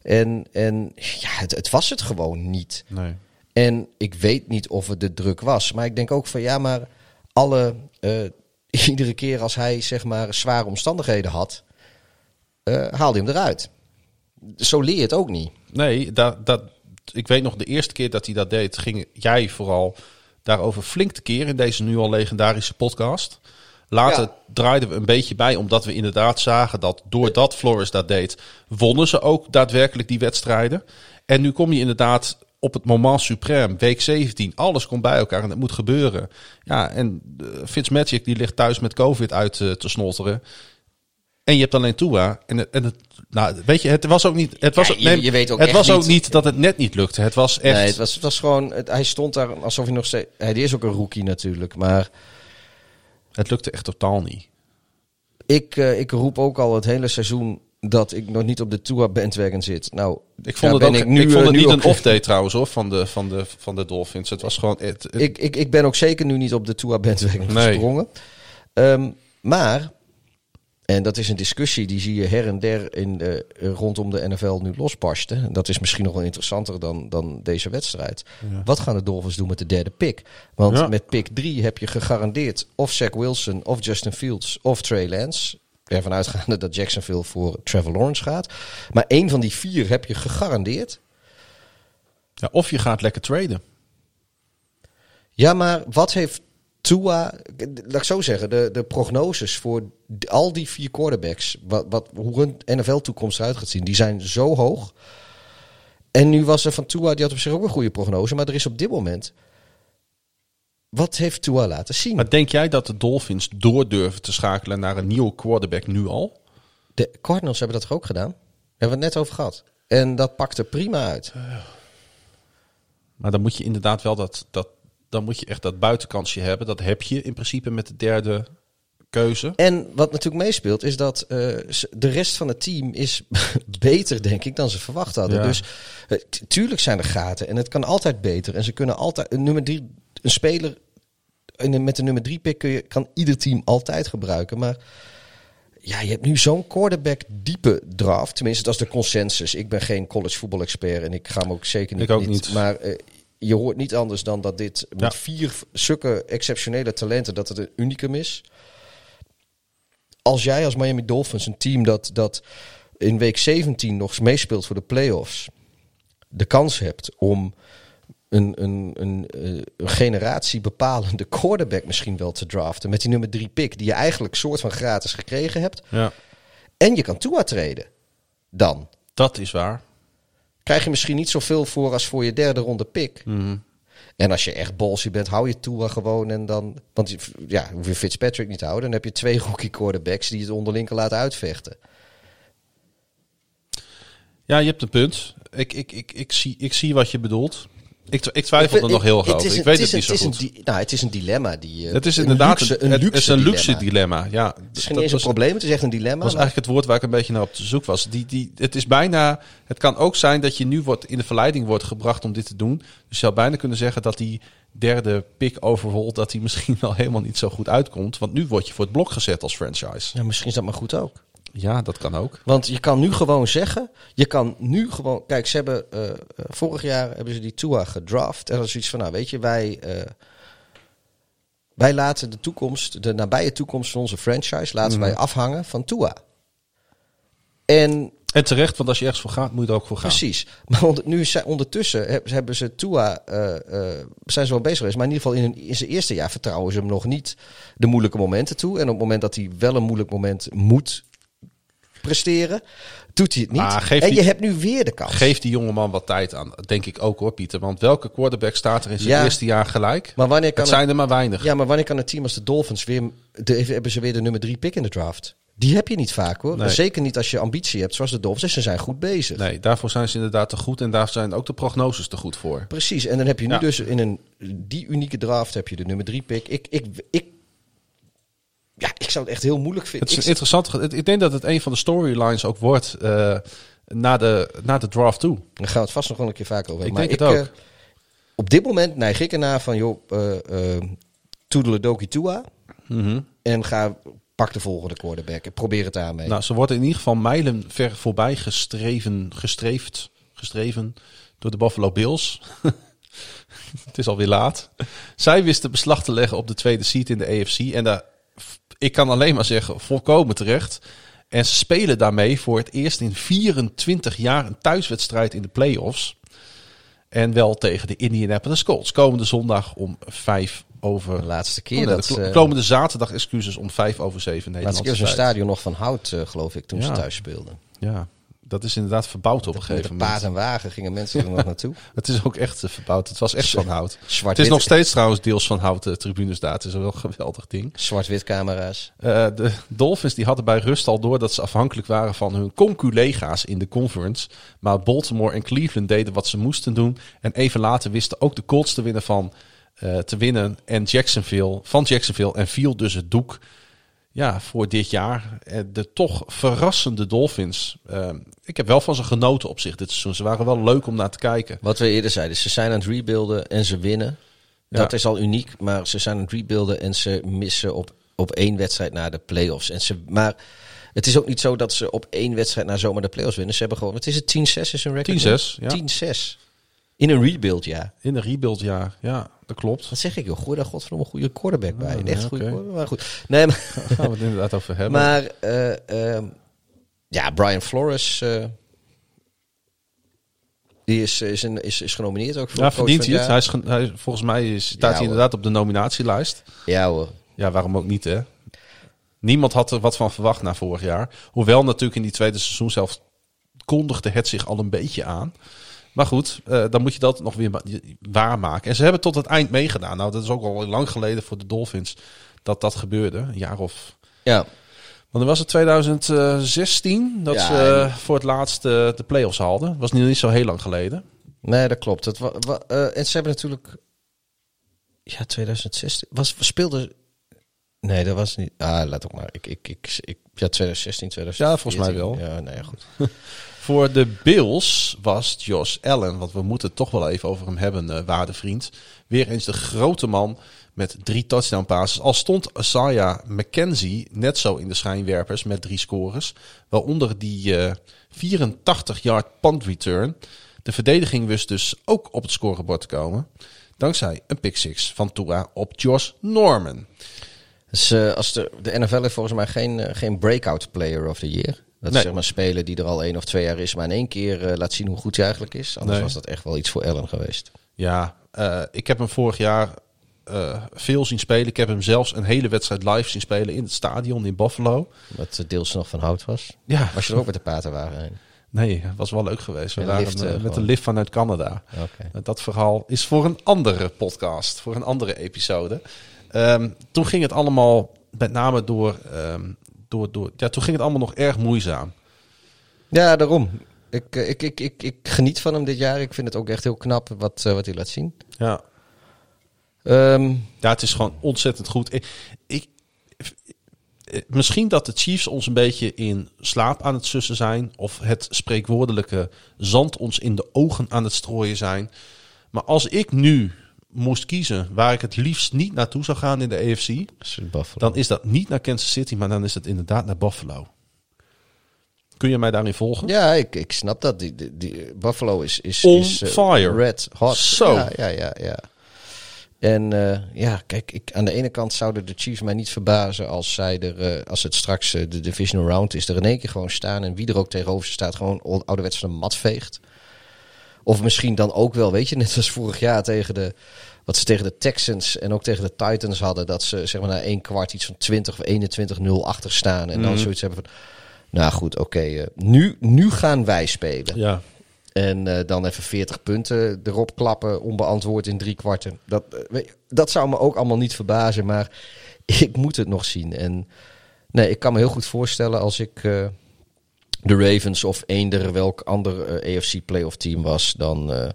F: En, en ja, het, het was het gewoon niet.
E: Nee.
F: En ik weet niet of het de druk was. Maar ik denk ook van ja, maar alle. eh, iedere keer als hij zeg maar zware omstandigheden had, eh, haalde hij hem eruit. Zo leer je het ook niet.
E: Nee, dat, dat, ik weet nog de eerste keer dat hij dat deed, ging jij vooral daarover flink te keer in deze nu al legendarische podcast. Later
F: Ja.
E: draaiden we een beetje bij, omdat we inderdaad zagen dat doordat Flores dat deed, wonnen ze ook daadwerkelijk die wedstrijden. En nu kom je inderdaad op het moment suprême, week 17, alles komt bij elkaar en het moet gebeuren. Ja, en uh, Fitzmagic die ligt thuis met COVID uit eh, te snotteren. En je hebt alleen Tua. En het, en het, nou, weet je, het was ook niet. Het was,
F: Ja, je-
E: nee,
F: je weet ook
E: het was ook
F: niet-
E: niet dat het net niet lukte. Het was echt.
F: Nee, het was, het was gewoon. Het, hij stond daar alsof hij nog steeds. Hij is ook een rookie natuurlijk. Maar
E: Het lukte echt totaal niet.
F: ik, eh, ik roep ook al het hele seizoen dat ik nog niet op de Tour bandwagon zit. Nou,
E: Ik vond het, ook,
F: ik
E: ik
F: nu,
E: vond
F: eh,
E: het
F: nu
E: niet een off-day trouwens hoor, van de, van, de, van de Dolphins. Het was gewoon. Het, het-
F: Ik, ik, ik ben ook zeker nu niet op de Tour bandwagon
E: Nee.
F: gesprongen. Ehm, maar, en dat is een discussie die zie je her en der in de, rondom de NFL nu losbarsten. Dat is misschien nog wel interessanter dan, dan deze wedstrijd. Wat gaan de Dolphins doen met de derde pick? Want
E: Ja.
F: met pick 3 heb je gegarandeerd of Zach Wilson, of Justin Fields, of Trey Lance. Ervan uitgaande dat Jacksonville voor Trevor Lawrence gaat. Maar één van die vier heb je gegarandeerd.
E: ja, of je gaat lekker traden.
F: Ja, maar wat heeft Tua, laat ik zo zeggen, de, de prognoses voor al die vier quarterbacks, wat, wat, hoe hun NFL-toekomst eruit gaat zien, die zijn zo hoog. En nu was er van Tua, die had op zich ook een goede prognose, maar er is op dit moment, wat heeft Tua laten zien?
E: Maar denk jij dat de Dolphins door durven te schakelen naar een nieuwe quarterback nu al?
F: De Cardinals hebben dat toch ook gedaan? Daar hebben we het net over gehad. En dat pakte prima uit.
E: Maar dan moet je inderdaad wel dat, dat. Dan moet je echt dat buitenkansje hebben. Dat heb je in principe met de derde keuze.
F: En wat natuurlijk meespeelt, is dat eh, de rest van het team is beter, denk ik, dan ze verwacht hadden.
E: Ja.
F: Dus eh, tuurlijk zijn er gaten en het kan altijd beter. En ze kunnen altijd een nummer drie, een speler in de- met de nummer drie pick kun je, kan ieder team altijd gebruiken. Maar ja, je hebt nu zo'n quarterback diepe draft. Tenminste, dat is de consensus. Ik ben geen college voetbal expert en ik ga hem ook zeker niet.
E: Ik ook niet.
F: Maar eh, je hoort niet anders dan dat dit met
E: Ja.
F: vier zulke exceptionele talenten, dat het een unicum is als jij als Miami Dolphins een team dat, dat in week 17 nog meespeelt voor de playoffs, de kans hebt om een, een, een, eh, een generatie bepalende quarterback misschien wel te draften met die nummer 3 pick die je eigenlijk soort van gratis gekregen hebt
E: Ja,
F: en je kan Tua treden, dan
E: dat is waar.
F: Krijg je misschien niet zoveel voor als voor je derde ronde pick.
E: Mhm.
F: En als je echt ballsy bent, hou je Tua gewoon en dan... Want ja, hoef je Fitzpatrick niet te houden. Dan heb je twee rookie quarterbacks die het onderling kan laten uitvechten.
E: Ja, je hebt een punt. Ik, ik, ik, ik, zie, ik zie wat je bedoelt. Ik, tw- ik twijfel er nog heel over. Ik weet
F: het
E: niet zo goed.
F: Het is een, nou, het is een dilemma. Die, eh,
E: Het is
F: een
E: inderdaad
F: luxe-
E: een, het is een luxe
F: dilemma.
E: dilemma. Ja,
F: Het is geen
E: dat
F: eens een probleem, het is echt een dilemma.
E: Dat was
F: maar-
E: eigenlijk het woord waar ik een beetje naar op zoek was. Die, die, het is bijna. Het kan ook zijn dat je nu wordt in de verleiding wordt gebracht om dit te doen. Dus je zou bijna kunnen zeggen dat die derde pick overall dat die misschien wel helemaal niet zo goed uitkomt. Want nu word je voor het blok gezet als franchise.
F: Ja, misschien is dat maar goed ook.
E: Ja, dat kan ook.
F: Want je kan nu gewoon zeggen, je kan nu gewoon, kijk, ze hebben eh, eh, vorig jaar hebben ze die Tua gedraft en dat is iets van, nou weet je, wij, eh, wij laten de toekomst, de nabije toekomst van onze franchise, laten wij afhangen van Tua. En
E: En terecht, want als je ergens voor gaat, moet je er ook voor gaan.
F: Precies. Maar nu zijn ondertussen heb- hebben ze Tua, zijn ze wel bezig geweest. Maar in ieder geval in, hun- in zijn eerste jaar vertrouwen ze hem nog niet de moeilijke momenten toe. En op het moment dat hij wel een moeilijk moment moet presteren, doet hij het niet.
E: Maar
F: en je hebt nu weer de kans.
E: Geef die jongeman wat tijd aan. Denk ik ook hoor, Pieter. Want welke quarterback staat er in zijn
F: Ja.
E: eerste jaar gelijk?
F: maar wanneer kan
E: Het zijn er maar weinig.
F: Ja, maar wanneer kan een team als de Dolphins weer... De, hebben ze weer de nummer drie pick in de draft? Die heb je niet vaak hoor.
E: Nee.
F: Zeker niet als je ambitie hebt zoals de Dolphins. Ze zijn goed bezig.
E: Nee, daarvoor zijn ze inderdaad te goed. En daar zijn ook de prognoses te goed voor.
F: Precies, en dan heb je nu
E: Ja.
F: dus in een, die unieke draft heb je de nummer drie pick. Ik, ik, ik, ja, ik zou het echt heel moeilijk
E: Het
F: vinden.
E: is een
F: Ik-
E: interessant. het- Ik denk dat het een van de storylines ook wordt eh na, de, na de draft toe.
F: Daar gaan we het vast nog wel een keer vaker over
E: Ik denk het ook.
F: eh, op dit moment neig ik ernaar van, joh, eh toedeledokie Tua. En ga, pak de volgende quarterback. en Probeer het daarmee.
E: Nou, ze worden in ieder geval mijlen ver voorbij gestreven, gestreefd, gestreven door de Buffalo Bills. het is alweer laat. Zij wisten beslag te leggen op de tweede seat in de AFC. En daar, ik kan alleen maar zeggen, volkomen terecht. En ze spelen daarmee voor het eerst in 24 jaar een thuiswedstrijd in de playoffs. En wel tegen de Indianapolis Colts. Komende zondag om vijf over...
F: de laatste keer
E: Oh, nee,
F: dat...
E: de
F: eh,
E: komende zaterdag, excuses, om vijf over zeven
F: laatste
E: Nederlandse
F: keer was een stadion nog van hout, eh, geloof ik, toen ze thuis speelden.
E: Ja, dat is inderdaad verbouwd op een gegeven
F: een
E: moment.
F: paard en wagen gingen mensen er nog naartoe.
E: Het is ook echt eh, verbouwd. Het was echt van hout.
F: Zwart-wit.
E: Het is nog steeds trouwens deels van hout, de tribunes daar. Het is wel een geweldig ding.
F: Zwart-wit camera's.
E: Eh, de Dolphins die hadden bij rust al door dat ze afhankelijk waren van hun conculega's in de conference. Maar Baltimore en Cleveland deden wat ze moesten doen. En even later wisten ook de Colts te winnen van eh, te winnen en Jacksonville van Jacksonville en viel dus het doek ja, voor dit jaar. Eh, De toch verrassende Dolphins. Eh, ik heb wel van ze genoten op zich dit seizoen. Ze waren wel leuk om naar te kijken.
F: Wat we eerder zeiden, ze zijn aan het rebuilden en ze winnen.
E: Ja.
F: Dat is al uniek, maar ze zijn aan het rebuilden en ze missen op, op één wedstrijd naar de playoffs. En ze, maar het is ook niet zo dat ze op één wedstrijd naar zomaar de playoffs winnen. Ze hebben gewoon, wat is het, 10-6 is hun record?
E: 10-6, ja.
F: 10-6. In een rebuild, ja.
E: In een rebuildjaar, ja, dat klopt.
F: Wat zeg ik, joh. Gooi daar godverdomme een goede quarterback bij.
E: Ah,
F: Een echt
E: ja,
F: goede maar goed. Nee, maar,
E: Daar gaan we het inderdaad over hebben.
F: maar eh, ehm, ja, Brian Flores... eh, die is, is, een, is, is genomineerd ook voor
E: ja, verdient hij
F: het.
E: Hij is, hij, volgens mij is, staat
F: Ja,
E: hij inderdaad op de nominatielijst.
F: Ja hoor.
E: Ja, waarom ook niet, hè? Niemand had er wat van verwacht na vorig jaar. Hoewel natuurlijk in die tweede seizoen zelf kondigde het zich al een beetje aan. Maar goed, eh, dan moet je dat nog weer ma- waarmaken. En ze hebben tot het eind meegedaan. Nou, dat is ook al lang geleden voor de Dolphins dat dat gebeurde. Een jaar of...
F: Ja,
E: Want dan was het 2016 dat
F: Ja,
E: ze
F: en-
E: eh, voor het laatst eh, de play-offs haalden. was niet, niet zo heel lang geleden.
F: nee, dat klopt. Eh, en ze hebben natuurlijk... Ja, 2016... Was, speelde... Nee, dat was niet... Ah, laat ook maar. Ik, ik, ik, ik, ja, 2016, 2014.
E: Ja, volgens mij wel.
F: Ja, nee, goed.
E: Voor de Bills was Josh Allen, want we moeten het toch wel even over hem hebben, eh waardevriend. Weer eens de grote man met drie touchdown passes. Al stond Isaiah McKenzie net zo in de schijnwerpers met drie scores. Waaronder die eh 84-yard punt return. De verdediging wist dus ook op het scorebord te komen. Dankzij een pick six van Tua op Josh Norman.
F: Dus eh, als de, de NFL heeft volgens mij geen, eh, geen breakout player of the year. Dat
E: Nee.
F: is zeg maar een speler die er al één of twee jaar is, maar in één keer eh, laat zien hoe goed hij eigenlijk is. Anders
E: Nee.
F: was dat echt wel iets voor Allen geweest.
E: Ja, eh, ik heb hem vorig jaar eh, veel zien spelen. Ik heb hem zelfs een hele wedstrijd live zien spelen in het stadion in Buffalo.
F: Wat deels nog van hout was.
E: Ja,
F: Was je er ook met de paterwagen heen?
E: nee, het was wel leuk geweest. We waren
F: lift,
E: met een lift vanuit Canada. Dat verhaal is voor een andere podcast, voor een andere episode. Ehm, toen ging het allemaal, met name door, ehm, door, door, ja, toen ging het allemaal nog erg moeizaam.
F: Ja, daarom. Ik, eh, ik, ik, ik, ik geniet van hem dit jaar. Ik vind het ook echt heel knap wat, eh, wat hij laat zien.
E: Ja.
F: Ehm,
E: Ja, het is gewoon ontzettend goed. Ik, ik, eh, misschien dat de Chiefs ons een beetje in slaap aan het sussen zijn. Of het spreekwoordelijke zand ons in de ogen aan het strooien zijn. Maar als ik nu moest kiezen waar ik het liefst niet naartoe zou gaan in de
F: Buffalo.
E: Dan is dat niet naar Kansas City, maar dan is het inderdaad naar Buffalo. Kun je mij daarin volgen?
F: Ja, ik, ik snap dat. Die, die, die- Buffalo is, is,
E: On
F: is eh,
E: fire.
F: red hot.
E: Zo.
F: Ja, ja, ja. ja. En eh, ja, kijk, ik, aan de ene kant zouden de Chiefs mij niet verbazen als zij er, eh, als het straks de divisional round is, er in één keer gewoon staan en wie er ook tegenover ze staat, gewoon ouderwets van de mat veegt. Of misschien dan ook wel, weet je, net als vorig jaar tegen de, wat ze tegen de Texans en ook tegen de Titans hadden, dat ze zeg maar na één kwart iets van 20 of 21-0 achter staan en dan zoiets hebben van, nou goed, oké, eh, nu, nu gaan wij spelen.
E: Ja.
F: En eh, dan even 40 punten erop klappen, onbeantwoord in drie kwarten. Dat, eh, dat zou me ook allemaal niet verbazen, maar ik moet het nog zien. En nee, ik kan me heel goed voorstellen als ik de Ravens of eender welk ander eh, AFC playoff team was, dan eh,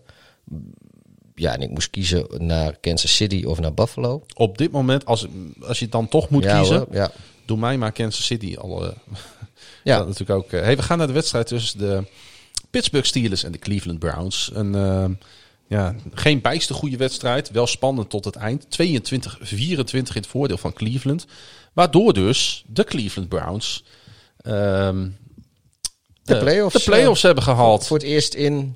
F: ja, en ik moest kiezen naar Kansas City of naar Buffalo.
E: Op dit moment, als, als je het dan toch moet
F: ja,
E: kiezen,
F: hoor, ja.
E: doe mij maar Kansas City al.
F: Ja.
E: Dat natuurlijk ook. eh, hey, we gaan naar de wedstrijd tussen de Pittsburgh Steelers en de Cleveland Browns. Een, ja, geen bijster goede wedstrijd. Wel spannend tot het eind. 22-24 in het voordeel van Cleveland. Waardoor dus de Cleveland Browns ehm,
F: De
E: eh,
F: playoffs,
E: de playoffs hebben gehaald.
F: Voor het eerst in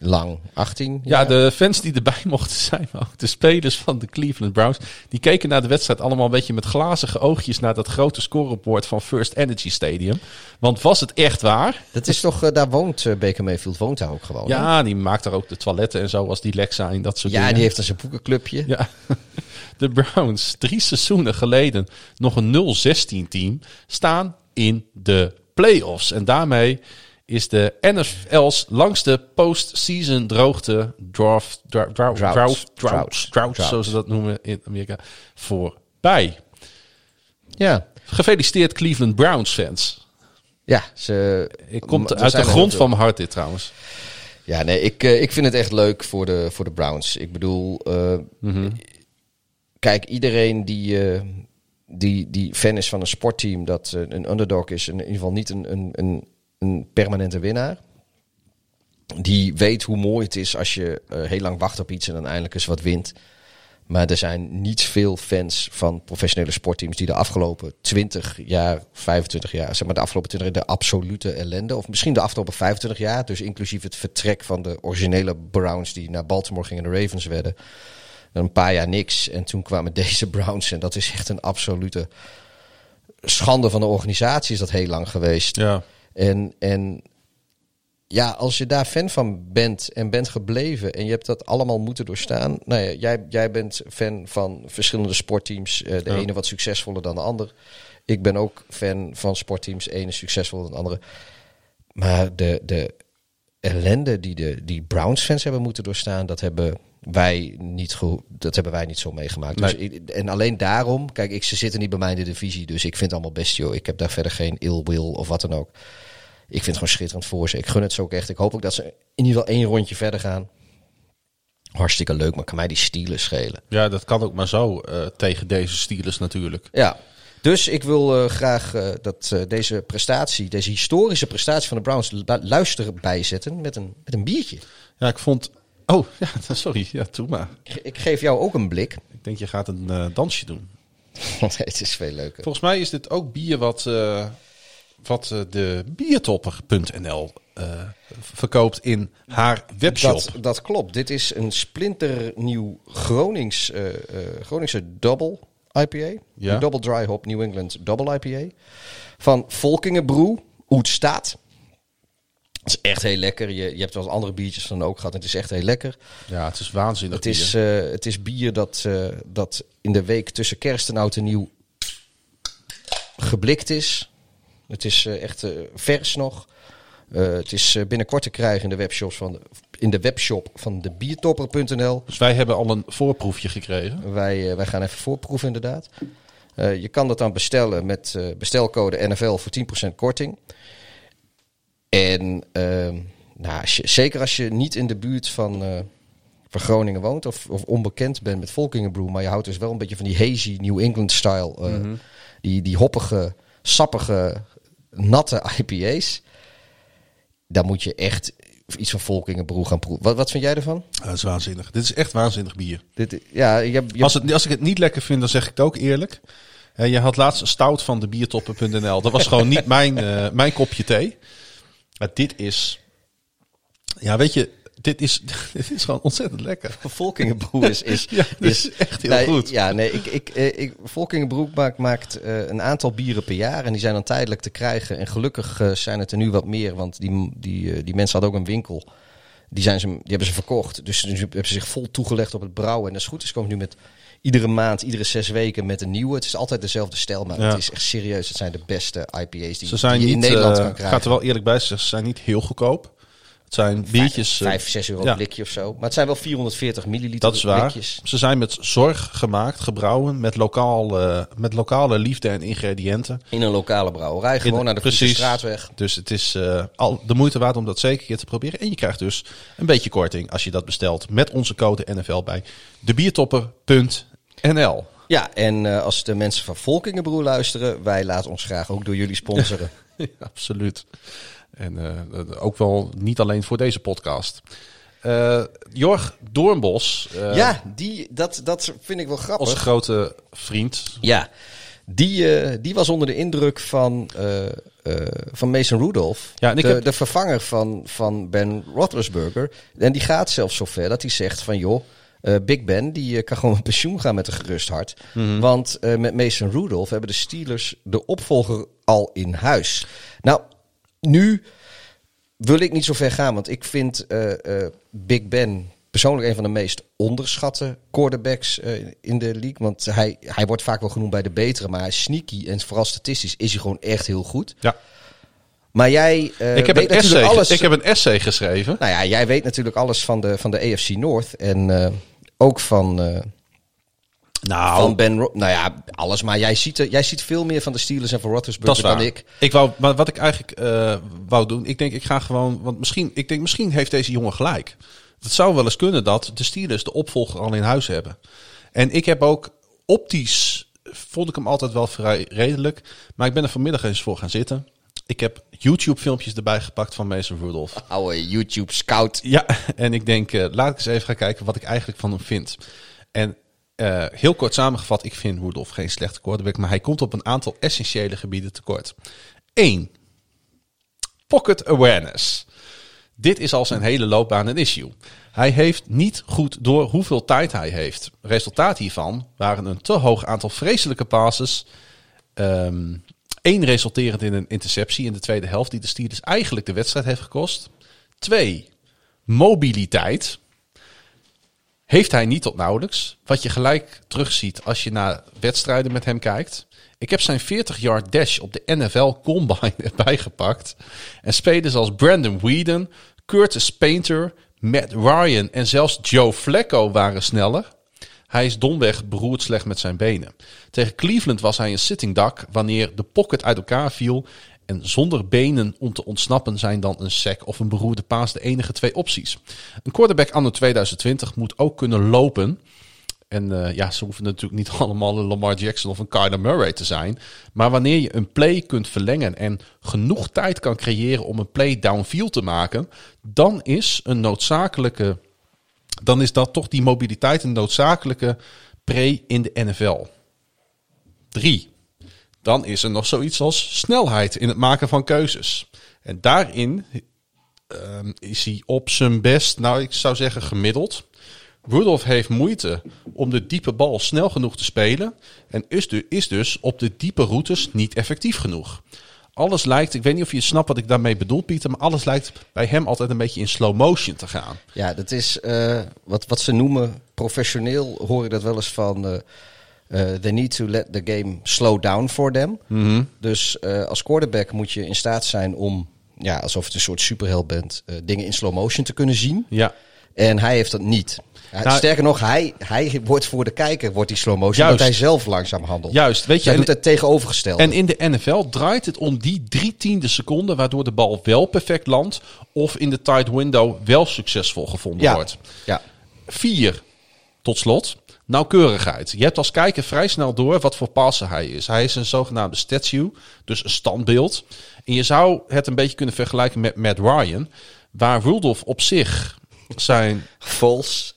F: lang, 18
E: Ja, de fans die erbij mochten zijn, maar ook de spelers van de Cleveland Browns, die keken naar de wedstrijd allemaal een beetje met glazige oogjes naar dat grote scorebord van First Energy Stadium. Want was het echt waar?
F: Dat is toch, eh, daar woont eh, Baker Mayfield, woont daar ook gewoon. hè?
E: Ja, die maakt daar ook de toiletten en zo als die lek zijn, dat soort
F: Ja,
E: dingen.
F: die heeft dan zijn boekenclubje.
E: Ja, de Browns, drie seizoenen geleden nog een 0-16 team, staan in de playoffs. En daarmee is de NFL's langste postseason droogte, draft, dra- dra-
F: Drought.
E: drought, drought,
F: Drought.
E: drought,
F: Drought.
E: zoals ze dat noemen in Amerika, voorbij.
F: Ja,
E: Gefeliciteerd Cleveland Browns fans.
F: ja ze,
E: Ik kom
F: er
E: uit de grond van mijn hart dit trouwens.
F: Ja, nee, ik, eh, ik vind het echt leuk voor de, voor de Browns. Ik bedoel, eh, kijk, iedereen die, eh, die, die fan is van een sportteam dat eh, een underdog is, in ieder geval niet een, een, een, een permanente winnaar. Die weet hoe mooi het is als je eh, heel lang wacht op iets en dan eindelijk eens wat wint. Maar er zijn niet veel fans van professionele sportteams die de afgelopen 20 jaar, 25 jaar, zeg maar de afgelopen 20 jaar, de absolute ellende. Of misschien de afgelopen 25 jaar, dus inclusief het vertrek van de originele Browns die naar Baltimore gingen en de Ravens werden. Een paar jaar niks. En toen kwamen deze Browns. En dat is echt een absolute schande van de organisatie, is dat heel lang geweest.
E: Ja.
F: En, en ja, als je daar fan van bent en bent gebleven en je hebt dat allemaal moeten doorstaan. Nou ja, jij, jij bent fan van verschillende sportteams. eh, de
E: Ja.
F: ene wat succesvoller dan de ander. Ik ben ook fan van sportteams. De ene succesvoller dan de andere. Maar de, de ellende die de die Browns-fans hebben moeten doorstaan, dat hebben wij niet, dat hebben wij niet zo meegemaakt. Dus ik- en alleen daarom, kijk, ik, ze zitten niet bij mij in de divisie, dus ik vind het allemaal best, joh. Ik heb daar verder geen ill will of wat dan ook. Ik vind het gewoon schitterend voor ze. Ik gun het ze ook echt. Ik hoop ook dat ze in ieder geval één rondje verder gaan. Hartstikke leuk, maar kan mij die stielen schelen.
E: ja, dat kan ook maar zo eh, tegen deze Steelers natuurlijk.
F: Ja. Dus ik wil eh, graag eh, dat deze prestatie, deze historische prestatie van de Browns, lu- luisteren bijzetten met een, met een biertje.
E: Ja, ik vond... Oh, ja, sorry. Ja, doe maar.
F: Ik- Ik geef jou ook een blik.
E: Ik denk je gaat een eh, dansje doen.
F: Het is veel leuker.
E: Volgens mij is dit ook bier wat, eh, wat eh, de biertopper.nl verkoopt in haar webshop.
F: Dat, dat klopt. Dit is een splinternieuw Gronings, Groningse double IPA.
E: Ja.
F: Een double dry hop New England double IPA. Van Volkingenbroe, Oet staat. Het is echt heel lekker. Je, je hebt wel andere biertjes van ook gehad. En het is echt heel lekker.
E: Ja, het is waanzinnig
F: Het is,
E: bier.
F: eh, het is bier dat, eh, dat in de week tussen kerst en oud en nieuw geblikt is. Het is eh, echt vers nog. Het is binnenkort te krijgen in de webshops van de, in de webshop van de biertopper.nl.
E: Dus wij hebben al een voorproefje gekregen.
F: Wij, wij gaan even voorproeven inderdaad. Je kan dat dan bestellen met bestelcode NFL voor 10% korting. En ehm, nou, als je, zeker als je niet in de buurt van, eh, van Groningen woont of, of onbekend bent met Volkingenbrew, maar je houdt dus wel een beetje van die hazy New England style, eh, die, die hoppige, sappige, natte IPA's. Dan moet je echt iets van Volkingenbrew gaan proeven. Wat, wat vind jij ervan?
E: Ja, dat is waanzinnig. Dit is echt waanzinnig bier.
F: Dit, ja, je, hebt- je,
E: Als, het, als ik het niet lekker vind, dan zeg ik het ook eerlijk. Je had laatst een stout van de biertoppen.nl. Dat was gewoon niet mijn, eh, mijn kopje thee. Maar dit is... Ja, weet je, dit is, dit is gewoon ontzettend lekker.
F: Volkingenbroek is, is,
E: Ja, is echt heel
F: nee,
E: goed.
F: Ja, nee, ik, ik, eh, ik, Volkingenbroek maakt, maakt eh, een aantal bieren per jaar. En die zijn dan tijdelijk te krijgen. En gelukkig eh, zijn het er nu wat meer. Want die, die, die mensen hadden ook een winkel. Die, zijn ze, die hebben ze verkocht. Dus nu hebben ze zich vol toegelegd op het brouwen. En als het goed is, komen nu met iedere maand, iedere zes weken met een nieuwe. Het is altijd dezelfde stijl, maar
E: Ja.
F: het is echt serieus. Het zijn de beste IPA's die,
E: Ze zijn
F: die je in Nederland
E: eh,
F: kan krijgen.
E: gaat er wel eerlijk bij ze zijn niet heel goedkoop. Het zijn biertjes... eh,
F: Vijf, zes euro
E: ja.
F: een blikje of zo. Maar het zijn wel 440 milliliter
E: Dat is waar.
F: blikjes.
E: Ze zijn met zorg gemaakt, gebrouwen, met, lokaal, eh, met lokale liefde en ingrediënten.
F: In een lokale brouwerij. Gewoon naar de
E: precies.
F: Straatweg.
E: Dus het is eh, al de moeite waard om dat zeker keer te proberen. En je krijgt dus een beetje korting als je dat bestelt met onze code NFL bij debiertopper.nl.
F: Ja, en eh, als de mensen van Volkingenbroer luisteren, wij laten ons graag ook door jullie sponsoren.
E: Ja, absoluut. En eh, ook wel niet alleen voor deze podcast. Eh, Jorg Doornbos, eh,
F: ja, die, dat, dat vind ik wel grappig.
E: onze grote vriend.
F: Ja, die, eh, die was onder de indruk van, eh, eh, van Mason Rudolph.
E: Ja, en ik
F: de,
E: heb-
F: de vervanger van, van Ben Roethlisberger. En die gaat zelfs zo ver dat hij zegt van joh, eh, Big Ben die eh, kan gewoon met pensioen gaan met een gerust hart.
E: Mhm.
F: Want eh, met Mason Rudolph hebben de Steelers de opvolger al in huis. Nou, nu wil ik niet zo ver gaan, want ik vind eh, eh, Big Ben persoonlijk een van de meest onderschatte quarterbacks eh, in de league. Want hij, hij wordt vaak wel genoemd bij de betere, maar hij is sneaky en vooral statistisch is hij gewoon echt heel goed.
E: Ja.
F: Maar jij
E: ik, heb
F: weet
E: een essay,
F: alles.
E: ik heb een essay geschreven.
F: Nou ja, jij weet natuurlijk alles van de, van de AFC North en ook van,
E: Nou,
F: van Ben. Ro- nou ja, alles. Maar jij ziet, er, jij ziet veel meer van de Steelers en van Roethlisberger
E: waar.
F: dan ik.
E: Ik wou, maar wat ik eigenlijk eh, wou doen, ik denk ik ga gewoon, want misschien, ik denk misschien heeft deze jongen gelijk. Het zou wel eens kunnen dat de Steelers de opvolger al in huis hebben. En ik heb ook optisch vond ik hem altijd wel vrij redelijk, maar ik ben er vanmiddag eens voor gaan zitten. Ik heb YouTube filmpjes erbij gepakt van Mason Rudolph.
F: Oude YouTube scout.
E: Ja, en ik denk, eh, laat ik eens even gaan kijken wat ik eigenlijk van hem vind. En eh, heel kort samengevat, ik vind Rudolph geen slechte quarterback, maar hij komt op een aantal essentiële gebieden tekort. Eén, pocket awareness. Dit is al zijn hele loopbaan een issue. Hij heeft niet goed door hoeveel tijd hij heeft. Resultaat hiervan waren een te hoog aantal vreselijke passes. Eén resulterend in een interceptie in de tweede helft, die de Steelers eigenlijk de wedstrijd heeft gekost. Twee, mobiliteit. Heeft hij niet tot nauwelijks. Wat je gelijk terugziet als je naar wedstrijden met hem kijkt. Ik heb zijn 40-yard dash op de NFL Combine erbij gepakt. En spelers als Brandon Whedon, Curtis Painter, Matt Ryan en zelfs Joe Flacco waren sneller. Hij is domweg beroerd slecht met zijn benen. Tegen Cleveland was hij een sitting duck wanneer de pocket uit elkaar viel. En zonder benen om te ontsnappen zijn dan een sack of een beroerde paas de enige twee opties. Een quarterback anno 2020 moet ook kunnen lopen. En eh, ja, ze hoeven natuurlijk niet allemaal een Lamar Jackson of een Kyler Murray te zijn. Maar wanneer je een play kunt verlengen en genoeg tijd kan creëren om een play downfield te maken, dan is een noodzakelijke dan is dat toch die mobiliteit een noodzakelijke pre in de NFL. Drie. Dan is er nog zoiets als snelheid in het maken van keuzes. En daarin ehm, is hij op zijn best, nou ik zou zeggen gemiddeld. Rudolph heeft moeite om de diepe bal snel genoeg te spelen. En is, du- is dus op de diepe routes niet effectief genoeg. Alles lijkt, ik weet niet of je snapt wat ik daarmee bedoel, Pieter, maar alles lijkt bij hem altijd een beetje in slow motion te gaan.
F: Ja, dat is eh, wat, wat ze noemen professioneel, hoor ik dat wel eens van. eh, they need to let the game slow down for them. Dus eh, als quarterback moet je in staat zijn om, ja, alsof het een soort superheld bent, eh, dingen in slow motion te kunnen zien.
E: Ja,
F: En hij heeft dat niet.
E: Nou-
F: sterker nog, hij, hij wordt voor de kijker wordt die slow motion,
E: Juist.
F: dat hij zelf langzaam handelt.
E: Juist, weet je,
F: Hij doet het tegenovergestelde.
E: En in de NFL draait het om die drie tiende seconden waardoor de bal wel perfect landt of in de tight window wel succesvol gevonden
F: ja.
E: wordt.
F: ja.
E: Vier, tot slot, nauwkeurigheid. Je hebt als kijker vrij snel door wat voor passer hij is. Hij is een zogenaamde statue, dus een standbeeld. En je zou het een beetje kunnen vergelijken met Matt Ryan, waar Rudolph op zich zijn...
F: False.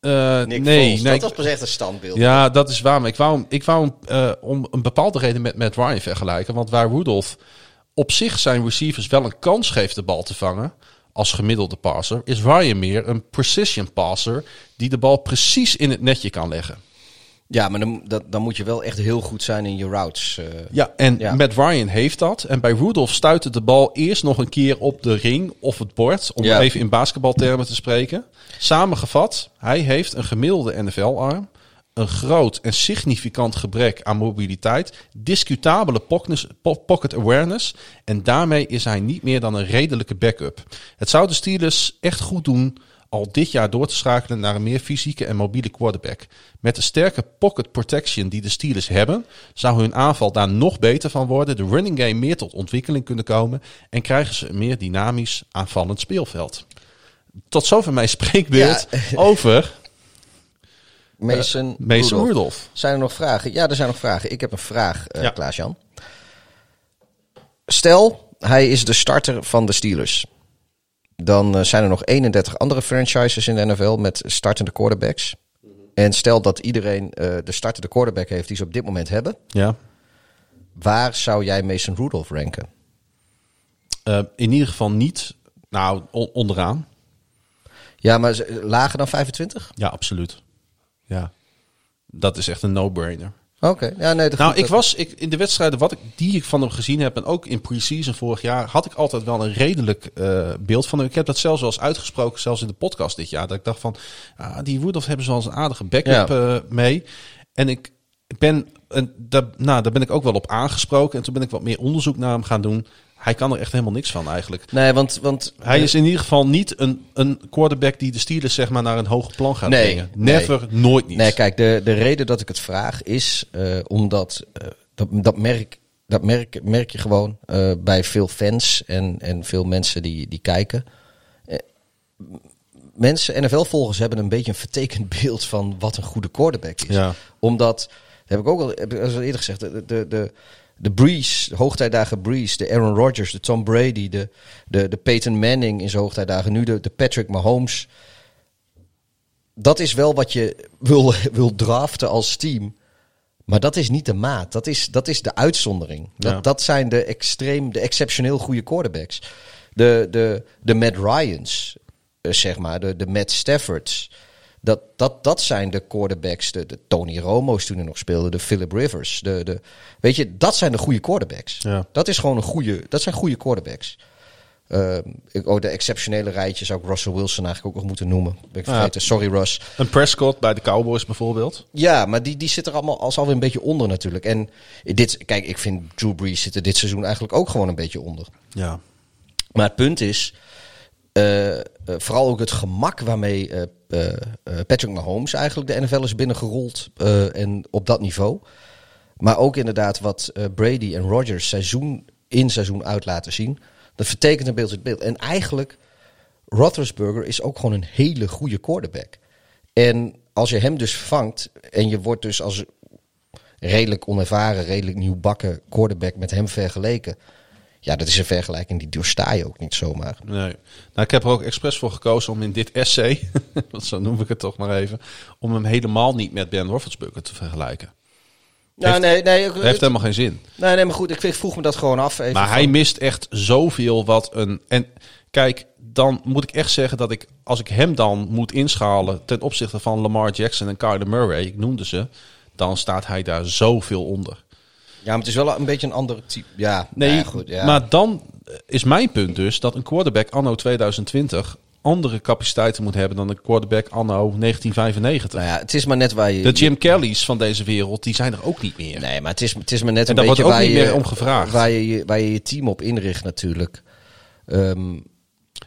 E: Eh,
F: Nick
E: nee, nee.
F: dat was pas echt een standbeeld.
E: Ja, dat is waar. Maar ik wou, ik wou eh, om een bepaalde reden met Matt Ryan vergelijken. Want waar Rudolph op zich zijn receivers wel een kans geeft de bal te vangen als gemiddelde passer, is Ryan meer een precision passer die de bal precies in het netje kan leggen.
F: Ja, maar dan, dat, dan moet je wel echt heel goed zijn in je routes. eh.
E: Ja, en
F: Ja.
E: Matt Ryan heeft dat. En bij Rudolph stuitte de bal eerst nog een keer op de ring of het bord. Om
F: Ja.
E: even in basketbaltermen te spreken. Samengevat, hij heeft een gemiddelde NFL-arm. Een groot en significant gebrek aan mobiliteit. Discutabele pocket awareness. En daarmee is hij niet meer dan een redelijke backup. Het zou de Steelers echt goed doen al dit jaar door te schakelen naar een meer fysieke en mobiele quarterback. Met de sterke pocket protection die de Steelers hebben, zou hun aanval daar nog beter van worden, de running game meer tot ontwikkeling kunnen komen en krijgen ze een meer dynamisch aanvallend speelveld. Tot zover mijn spreekbeeld
F: Ja.
E: over
F: Mason,
E: Mason
F: Rudolph.
E: Rudolph.
F: Zijn er nog vragen? Ja, er zijn nog vragen. Ik heb een vraag, eh
E: Ja.
F: Klaas-Jan. Stel, hij is de starter van de Steelers. Dan eh, zijn er nog 31 andere franchises in de NFL met startende quarterbacks. En stel dat iedereen eh, de startende quarterback heeft die ze op dit moment hebben.
E: Ja.
F: Waar zou jij Mason Rudolph ranken?
E: Eh, in ieder geval niet, nou, on- onderaan.
F: Ja, maar lager dan 25?
E: Ja, absoluut. Ja. Dat is echt een no-brainer.
F: Oké, ja, nee.
E: Nou, ik was ik, in de wedstrijden wat ik, die ik van hem gezien heb, en ook in pre-season vorig jaar, had ik altijd wel een redelijk eh, beeld van hem. Ik heb dat zelfs wel eens uitgesproken, zelfs in de podcast dit jaar. Dat ik dacht van, ah, die Rudolph hebben ze wel eens een aardige backup
F: Ja.
E: eh, mee. En ik ben, en daar, nou, daar ben ik ook wel op aangesproken. En toen ben ik wat meer onderzoek naar hem gaan doen. Hij kan er echt helemaal niks van eigenlijk.
F: Nee, want... want
E: Hij is in ieder geval niet een, een quarterback die de Steelers zeg maar naar een hoger plan gaat
F: Nee,
E: brengen.
F: nee.
E: Never, nooit niet.
F: Nee, kijk, de, de reden dat ik het vraag is eh, omdat eh, dat, dat, merk, dat merk, merk je gewoon eh, bij veel fans en, en veel mensen die, die kijken. Mensen, NFL-volgers hebben een beetje een vertekend beeld van wat een goede quarterback is.
E: Ja.
F: Omdat, dat heb ik ook al, heb ik al eerder gezegd, de, de, de, de Breeze, de hoogtijdagen Breeze, de Aaron Rodgers, de Tom Brady, de, de, de Peyton Manning in zijn hoogtijdagen, nu de, de Patrick Mahomes dat is wel wat je wil, wil draften als team. Maar dat is niet de maat. Dat is, dat is de uitzondering. Dat,
E: Ja.
F: dat zijn de extreem, de exceptioneel goede quarterbacks. De, de, de Matt Ryans, eh, zeg maar. De, de Matt Staffords. Dat, dat, dat zijn de quarterbacks. De, de Tony Romo's toen hij nog speelde. De Philip Rivers. De, de, weet je, dat zijn de goede quarterbacks.
E: Ja.
F: Dat, is gewoon een goede, dat zijn goede quarterbacks. Ik, oh, de exceptionele rijtje zou ik Russell Wilson eigenlijk ook nog moeten noemen. Ben ik
E: Ja.
F: Sorry, Russ.
E: Een Prescott bij de Cowboys bijvoorbeeld.
F: Ja, maar die, die zit er allemaal als alweer een beetje onder natuurlijk. En dit, kijk, ik vind Drew Brees zit er dit seizoen eigenlijk ook gewoon een beetje onder.
E: Ja.
F: Maar het punt is, eh, eh, vooral ook het gemak waarmee Patrick Mahomes eigenlijk de NFL is binnengerold. eh, en op dat niveau. Maar ook inderdaad wat eh, Brady en Rodgers seizoen in seizoen uit laten zien. Dat vertekent een beeld het beeld. En eigenlijk, Roethlisberger is ook gewoon een hele goede quarterback. En als je hem dus vervangt en je wordt dus als redelijk onervaren, redelijk nieuwbakken quarterback met hem vergeleken. Ja, dat is een vergelijking die doorsta je ook niet zomaar.
E: Nee. Nou, ik heb er ook expres voor gekozen om in dit essay, want zo noem ik het toch maar even, om hem helemaal niet met Ben Roethlisberger te vergelijken.
F: Nou,
E: Heeft-
F: nee, nee,
E: heeft helemaal geen zin.
F: nee, nee, maar goed, ik, ik vroeg me dat gewoon af. Even
E: Maar
F: van-
E: hij mist echt zoveel wat een... En kijk, dan moet ik echt zeggen dat ik, als ik hem dan moet inschalen ten opzichte van Lamar Jackson en Kyler Murray, ik noemde ze, dan staat hij daar zoveel onder.
F: Ja, maar het is wel een beetje een ander type. Ja,
E: Nee,
F: ja, goed, ja.
E: maar dan is mijn punt dus dat een quarterback anno 2020 andere capaciteiten moet hebben dan een quarterback anno 1995.
F: Nou ja, het is maar net waar je...
E: De Jim Kelly's van deze wereld, die zijn er ook niet meer.
F: Nee, maar het is, het is maar net
E: En
F: een beetje
E: wordt ook
F: waar
E: niet
F: je,
E: meer om gevraagd.
F: Waar je, je- waar je je team op inricht natuurlijk. Ehm,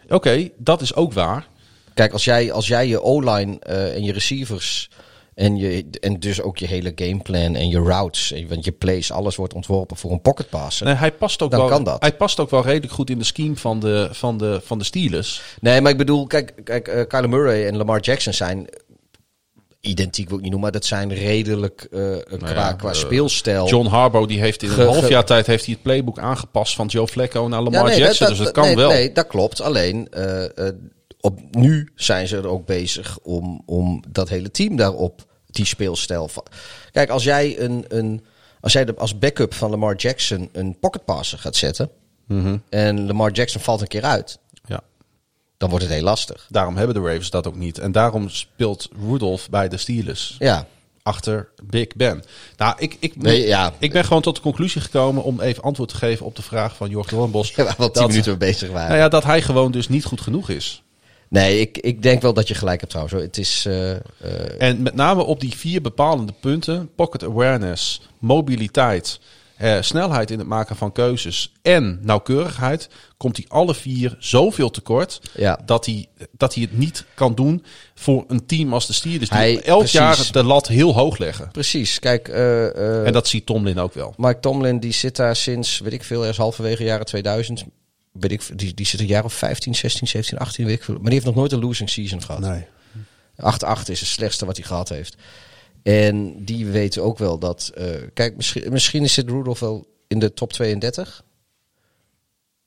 E: Oké, dat is ook waar.
F: kijk, als jij, als jij je O-line eh, en je receivers... En, je, en dus ook je hele gameplan en je routes, want je plays, alles wordt ontworpen voor een pocket passer.
E: Nee, hij past ook
F: Dan
E: wel.
F: kan dat.
E: Hij past ook wel redelijk goed in de scheme van de, van de, van de Steelers.
F: Nee, maar ik bedoel, kijk, kijk eh, Kyler Murray en Lamar Jackson zijn identiek, wil ik niet noemen, maar dat zijn redelijk eh, qua,
E: ja,
F: qua
E: eh,
F: speelstijl.
E: John Harbaugh die heeft in een half jaar tijd heeft hij het playbook aangepast van Joe Flacco naar Lamar
F: Ja, nee,
E: Jackson.
F: dat-
E: dus het
F: dat-
E: kan
F: nee,
E: wel.
F: Nee, dat klopt. Alleen, eh, eh, op, nu zijn ze er ook bezig om, om dat hele team daarop, die speelstijl. van- Kijk, als jij, een, een, als jij de, als backup van Lamar Jackson een pocket passer gaat zetten. En Lamar Jackson valt een keer uit.
E: Ja.
F: Dan wordt het heel lastig.
E: Daarom hebben de Ravens dat ook niet. En daarom speelt Rudolph bij de Steelers.
F: Ja,
E: Achter Big Ben. Nou, ik, ik,
F: Nee, ja.
E: ik ben gewoon tot de conclusie gekomen om even antwoord te geven op de vraag van Jorg Doornbos.
F: we al tien minuten mee bezig waren.
E: Nou ja, dat hij gewoon dus niet goed genoeg is.
F: Nee, ik, ik denk wel dat je gelijk hebt trouwens. hoor. Het is... eh, eh,
E: En met name op die vier bepalende punten: pocket awareness, mobiliteit, eh, snelheid in het maken van keuzes en nauwkeurigheid. Komt hij alle vier zoveel tekort
F: Ja.
E: dat, hij, dat hij het niet kan doen voor een team als de Steelers. Die
F: Hij-
E: elk
F: precies.
E: jaar de lat heel hoog leggen.
F: precies, kijk...
E: En dat ziet Tomlin ook wel.
F: Mike Tomlin die zit daar sinds, weet ik veel, ergens halverwege jaren 2000. Weet ik, die, die zit een jaar of 15, 16, 17, 18, weet ik veel. Maar die heeft nog nooit een losing season gehad.
E: Nee.
F: 8-8 is het slechtste wat hij gehad heeft. En die weten ook wel dat... eh, kijk, misschien, misschien is het Rudolph wel in de top 32.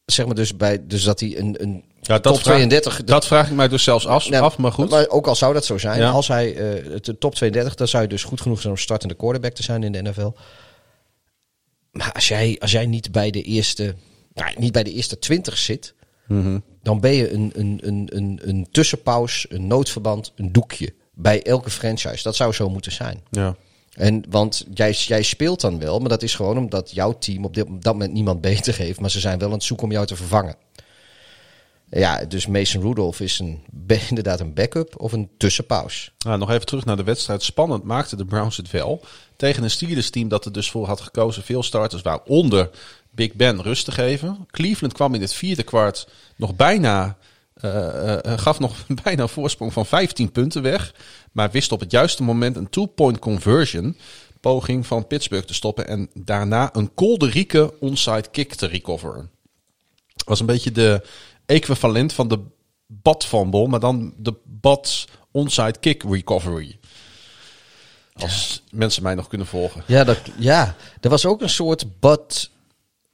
F: Zeg maar dus, bij, dus dat hij een, een
E: Ja, dat
F: top
E: vraag,
F: 32...
E: Dat vraag ik mij dus zelfs af,
F: Nou,
E: af maar goed.
F: Maar ook al zou dat zo zijn,
E: Ja.
F: als hij eh, de top 32, dan zou je dus goed genoeg zijn om startende quarterback te zijn in de NFL. Maar als jij, als jij niet bij de eerste, nou, niet bij de eerste 20 zit,
E: Mhm.
F: dan ben je een, een, een, een, een tussenpaus, een noodverband, een doekje bij elke franchise. Dat zou zo moeten zijn.
E: Ja.
F: En, want jij, jij speelt dan wel, maar dat is gewoon omdat jouw team op, dit, op dat moment niemand beter heeft. Maar ze zijn wel aan het zoeken om jou te vervangen. Ja, dus Mason Rudolph is een, inderdaad een backup of een tussenpaus.
E: Nou, nog even terug naar de wedstrijd. Spannend maakte de Browns het wel. Tegen een Steelers team dat er dus voor had gekozen veel starters waaronder Big Ben rust te geven. Cleveland kwam in het vierde kwart nog bijna, eh, eh, gaf nog bijna een voorsprong van 15 punten weg. Maar wist op het juiste moment een two-point conversion poging van Pittsburgh te stoppen. En daarna een kolderieke onside kick te recoveren. was een beetje de equivalent van de bad fumble, maar dan de bad onside kick recovery. Als mensen mij nog kunnen volgen.
F: Ja, dat, ja, er was ook een soort bud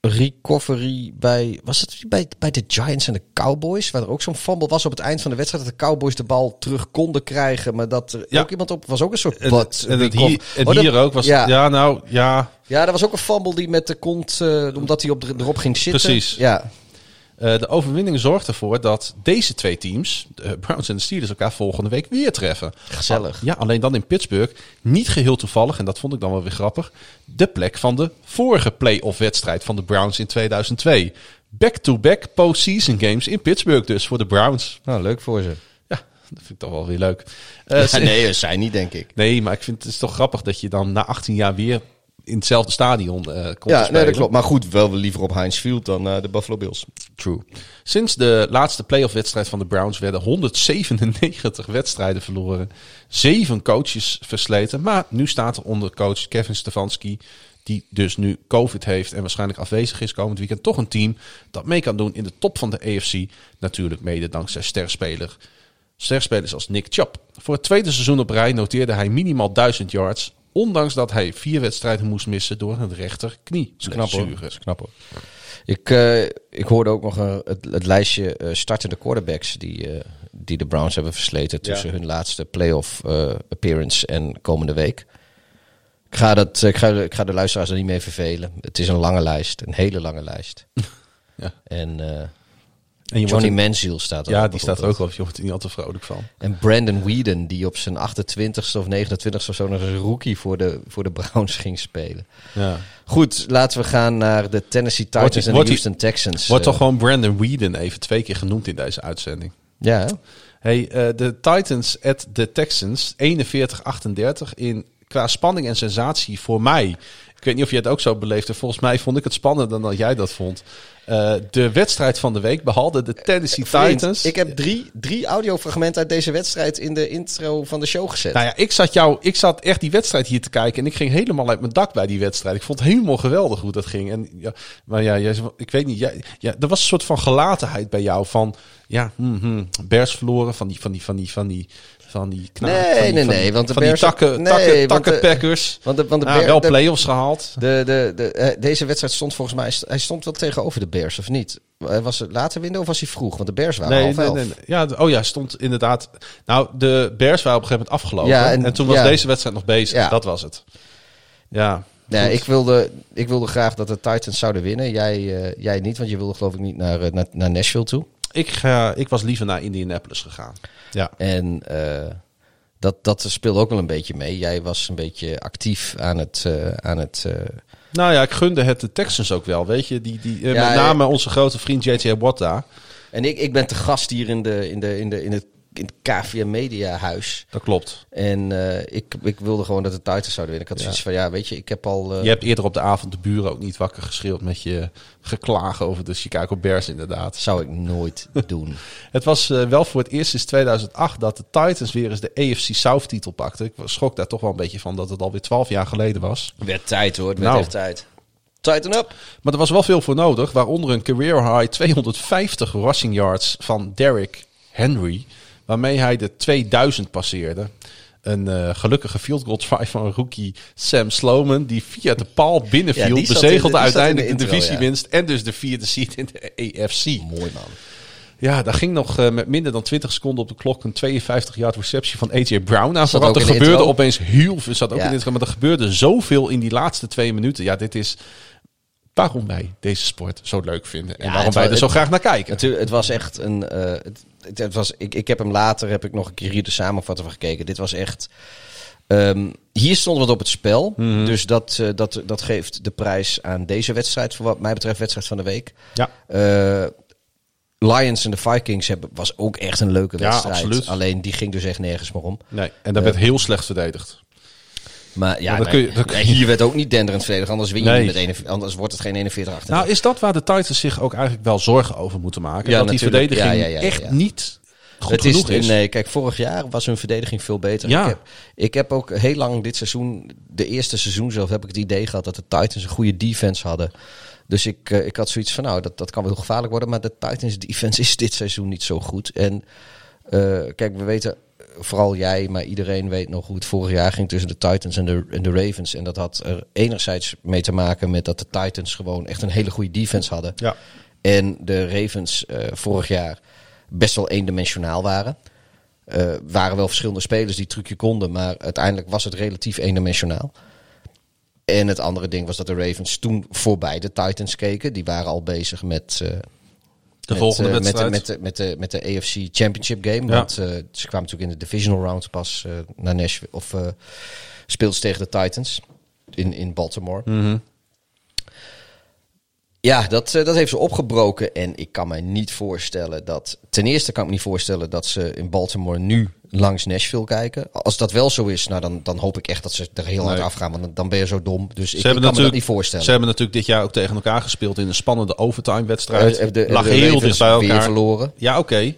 F: recovery bij, was het bij, bij de Giants en de Cowboys? Waar er ook zo'n fumble was op het eind van de wedstrijd. Dat de Cowboys de bal terug konden krijgen. Maar dat er
E: Ja.
F: ook iemand op, was ook een soort
E: En,
F: bud
E: en hier,
F: Oh, dat-
E: hier ook was. Ja.
F: Ja,
E: nou ja.
F: ja, er was ook een fumble die met de kont, eh, omdat hij op de, erop ging zitten.
E: Precies.
F: Ja,
E: eh, de overwinning zorgt ervoor dat deze twee teams, de Browns en de Steelers, elkaar volgende week weer treffen.
F: Gezellig.
E: Ja, alleen dan in Pittsburgh. Niet geheel toevallig, en dat vond ik dan wel weer grappig. De plek van de vorige playoff wedstrijd van de Browns in 2002. Back-to-back postseason games in Pittsburgh dus voor de Browns.
F: nou leuk voor ze.
E: Ja, dat vind ik toch wel weer leuk.
F: Ja, nee, zij niet, denk ik.
E: Nee, maar ik vind het is toch grappig dat je dan na 18 jaar weer in hetzelfde stadion eh komt
F: Ja, nee, dat klopt. Maar goed, wel liever op Heinz Field dan de Buffalo Bills.
E: True. Sinds de laatste playoff-wedstrijd van de Browns werden 197 wedstrijden verloren. Zeven coaches versleten. Maar nu staat er onder coach Kevin Stefanski, die dus nu COVID heeft en waarschijnlijk afwezig is komend weekend, toch een team dat mee kan doen in de top van de AFC. Natuurlijk mede dankzij sterspeler. Sterspelers als Nick Chubb. Voor het tweede seizoen op rij noteerde hij minimaal 1000 yards. Ondanks dat hij vier wedstrijden moest missen door een rechterknie.
F: Knap hoor. Dat is knap hoor. Ik, eh, ik hoorde ook nog een, het, het lijstje eh, startende quarterbacks die, eh, die de Browns hebben versleten tussen hun laatste playoff eh appearance en komende week. Ik ga, dat, ik, ga, ik ga de luisteraars er niet mee vervelen. Het is een lange lijst, een hele lange lijst.
E: Ja.
F: En eh,
E: En je
F: Johnny Manziel staat er
E: Ja, die staat er ook op. Je wordt er niet altijd vrolijk van.
F: En Brandon Whedon, die op zijn 28ste of 29ste of zo nog een rookie voor de, voor de Browns ging spelen.
E: Ja.
F: Goed, laten we gaan naar de Tennessee Titans
E: Wordt
F: en de
E: die-
F: Houston Texans.
E: Wordt
F: Eh,
E: toch gewoon Brandon Whedon even twee keer genoemd in deze uitzending.
F: Ja, hè?
E: Hey, eh, de Titans at de Texans 41-38 in qua spanning en sensatie voor mij. Ik weet niet of jij het ook zo beleefde. Volgens mij vond ik het spannender dan jij dat vond. Eh, de wedstrijd van de week behalve de Tennessee
F: Vriend,
E: Titans.
F: ik heb drie, drie audiofragmenten uit deze wedstrijd in de intro van de show gezet.
E: Nou ja, ik zat, jou, ik zat echt die wedstrijd hier te kijken en ik ging helemaal uit mijn dak bij die wedstrijd. Ik vond het helemaal geweldig hoe dat ging. En, ja, maar ja, jij, ik weet niet, jij, ja, er was een soort van gelatenheid bij jou van, ja, Bears verloren van die, van die, van die, van die, van die knaap,
F: Nee,
E: van die,
F: nee,
E: van
F: nee,
E: die-
F: want de
E: van
F: Bears-
E: die takken,
F: nee,
E: takken,
F: want
E: takken
F: de-
E: Packers.
F: want de, want de
E: Ja,
F: Bear-
E: wel
F: de-
E: play-offs gehaald.
F: De, de, de, eh, deze wedstrijd stond volgens mij hij stond wel tegenover de Bears, of niet? Eh, Was het later winnen of was hij vroeg? Want de Bears waren
E: Nee,
F: half
E: nee,
F: elf.
E: nee, nee. Ja, de- oh ja, stond inderdaad. Nou, de Bears waren op een gegeven moment afgelopen.
F: Ja,
E: en,
F: en-
E: toen was
F: ja.
E: deze wedstrijd nog bezig.
F: Ja.
E: Dat was het. Ja.
F: Nee, ik wilde, ik wilde graag dat de Titans zouden winnen. Jij, eh, jij niet, want je wilde geloof ik niet naar, naar, naar Nashville toe.
E: Ik, ga, ik was liever naar Indianapolis gegaan. Ja.
F: En eh, dat, dat speelde ook wel een beetje mee. Jij was een beetje actief aan het... eh, aan het eh,
E: Nou ja, ik gunde het de Texans ook wel. Weet je, die, die,
F: Ja,
E: met
F: ja.
E: name onze grote vriend JJ Watt daar.
F: en ik, ik ben te gast hier in, de, in, de, in, de, in het, in het KVM Media huis.
E: Dat klopt.
F: En eh, ik, ik wilde gewoon dat de Titans zouden winnen. Ik had zoiets van, ja, weet je, ik heb al... eh,
E: Je hebt eerder op de avond de buren ook niet wakker geschreeuwd met je geklagen over de Chicago Bears inderdaad.
F: zou ik nooit doen.
E: Het was eh, wel voor het eerst sinds 2008 dat de Titans weer eens de AFC South titel pakten. Ik schrok daar toch wel een beetje van dat het alweer 12 jaar geleden was.
F: Werd tijd hoor, het werd
E: Nou.
F: echt tijd. Tighten up!
E: Maar er was wel veel voor nodig, waaronder een career high 250 rushing yards van Derrick Henry, waarmee hij de 2000 passeerde. Een eh, gelukkige field goal try van rookie Sam Sloman, die via de paal binnenviel,
F: de-
E: bezegelde
F: de
E: uiteindelijk de,
F: intro,
E: divisiewinst en dus de vierde seed in de AFC.
F: Mooi man.
E: Ja, daar ging nog eh, met minder dan 20 seconden op de klok een 52 yard receptie van AJ Brown aan.
F: Ook
E: Er
F: de
E: gebeurde
F: intro.
E: opeens heel veel, zat ook
F: Ja.
E: in de intro, maar er gebeurde zoveel in die laatste twee minuten. Ja, dit is waarom wij deze sport zo leuk vinden en
F: Ja,
E: waarom
F: het
E: wij er zo
F: het-
E: graag naar kijken.
F: Natuurlijk, het was echt een. eh, het, het, was, ik, ik heb hem later, heb ik nog een keer hier de samenvatting van gekeken. Dit was echt. ehm, hier stond wat op het spel.
E: Mhm.
F: Dus dat, eh, dat, dat geeft de prijs aan deze wedstrijd, voor wat mij betreft, wedstrijd van de week.
E: Ja.
F: Eh, Lions en de Vikings hebben, was ook echt een leuke
E: Ja,
F: wedstrijd.
E: absoluut.
F: Alleen die ging dus echt nergens meer om.
E: Nee, en dat werd heel slecht verdedigd.
F: Maar ja,
E: Maar dan
F: nee,
E: kun je- dan
F: nee, hier werd ook niet denderend verdedigd. Anders win je
E: Nee.
F: niet met 41, anders wordt het geen 41 achter.
E: Nou, is dat waar de Titans zich ook eigenlijk wel zorgen over moeten maken?
F: Ja,
E: dat die verdediging
F: Ja, ja,
E: echt niet goed
F: het is,
E: genoeg is.
F: Nee, kijk, vorig jaar was hun verdediging veel beter.
E: Ja.
F: Ik, heb, ik heb ook heel lang dit seizoen, de eerste seizoen zelf, heb ik het idee gehad dat de Titans een goede defense hadden. Dus ik, eh, ik had zoiets van, nou, dat, dat kan wel heel gevaarlijk worden. Maar de Titans defense is dit seizoen niet zo goed. En eh, kijk, we weten, vooral jij, maar iedereen weet nog hoe het vorig jaar ging tussen de Titans en de, en de Ravens. En dat had er enerzijds mee te maken met dat de Titans gewoon echt een hele goede defense hadden.
E: Ja.
F: En de Ravens eh, vorig jaar best wel eendimensionaal waren. Eh waren wel verschillende spelers die het trucje konden, maar uiteindelijk was het relatief eendimensionaal. En het andere ding was dat de Ravens toen voorbij de Titans keken. Die waren al bezig met, eh,
E: De
F: met,
E: volgende
F: eh, met, de,
E: wedstrijd.
F: met, de, met, de, met de AFC Championship game.
E: Ja.
F: Want eh, ze kwamen natuurlijk in de divisional round pas eh, naar Nashville. Of speelden ze tegen de Titans in, in Baltimore.
E: Mhm.
F: Ja, dat, eh, dat heeft ze opgebroken. En ik kan me niet voorstellen dat. Ten eerste kan ik me niet voorstellen dat ze in Baltimore nu langs Nashville kijken. Als dat wel zo is, nou dan, dan hoop ik echt dat ze er heel hard
E: Nee.
F: afgaan. Want dan, dan ben je zo dom. Dus ik,
E: Ze
F: ik
E: hebben,
F: kan me dat niet voorstellen.
E: ze hebben natuurlijk dit jaar ook tegen elkaar gespeeld in een spannende overtime-wedstrijd.
F: Eh, de,
E: Lag
F: de
E: heel dicht bij
F: weer
E: elkaar.
F: verloren.
E: Ja, oké.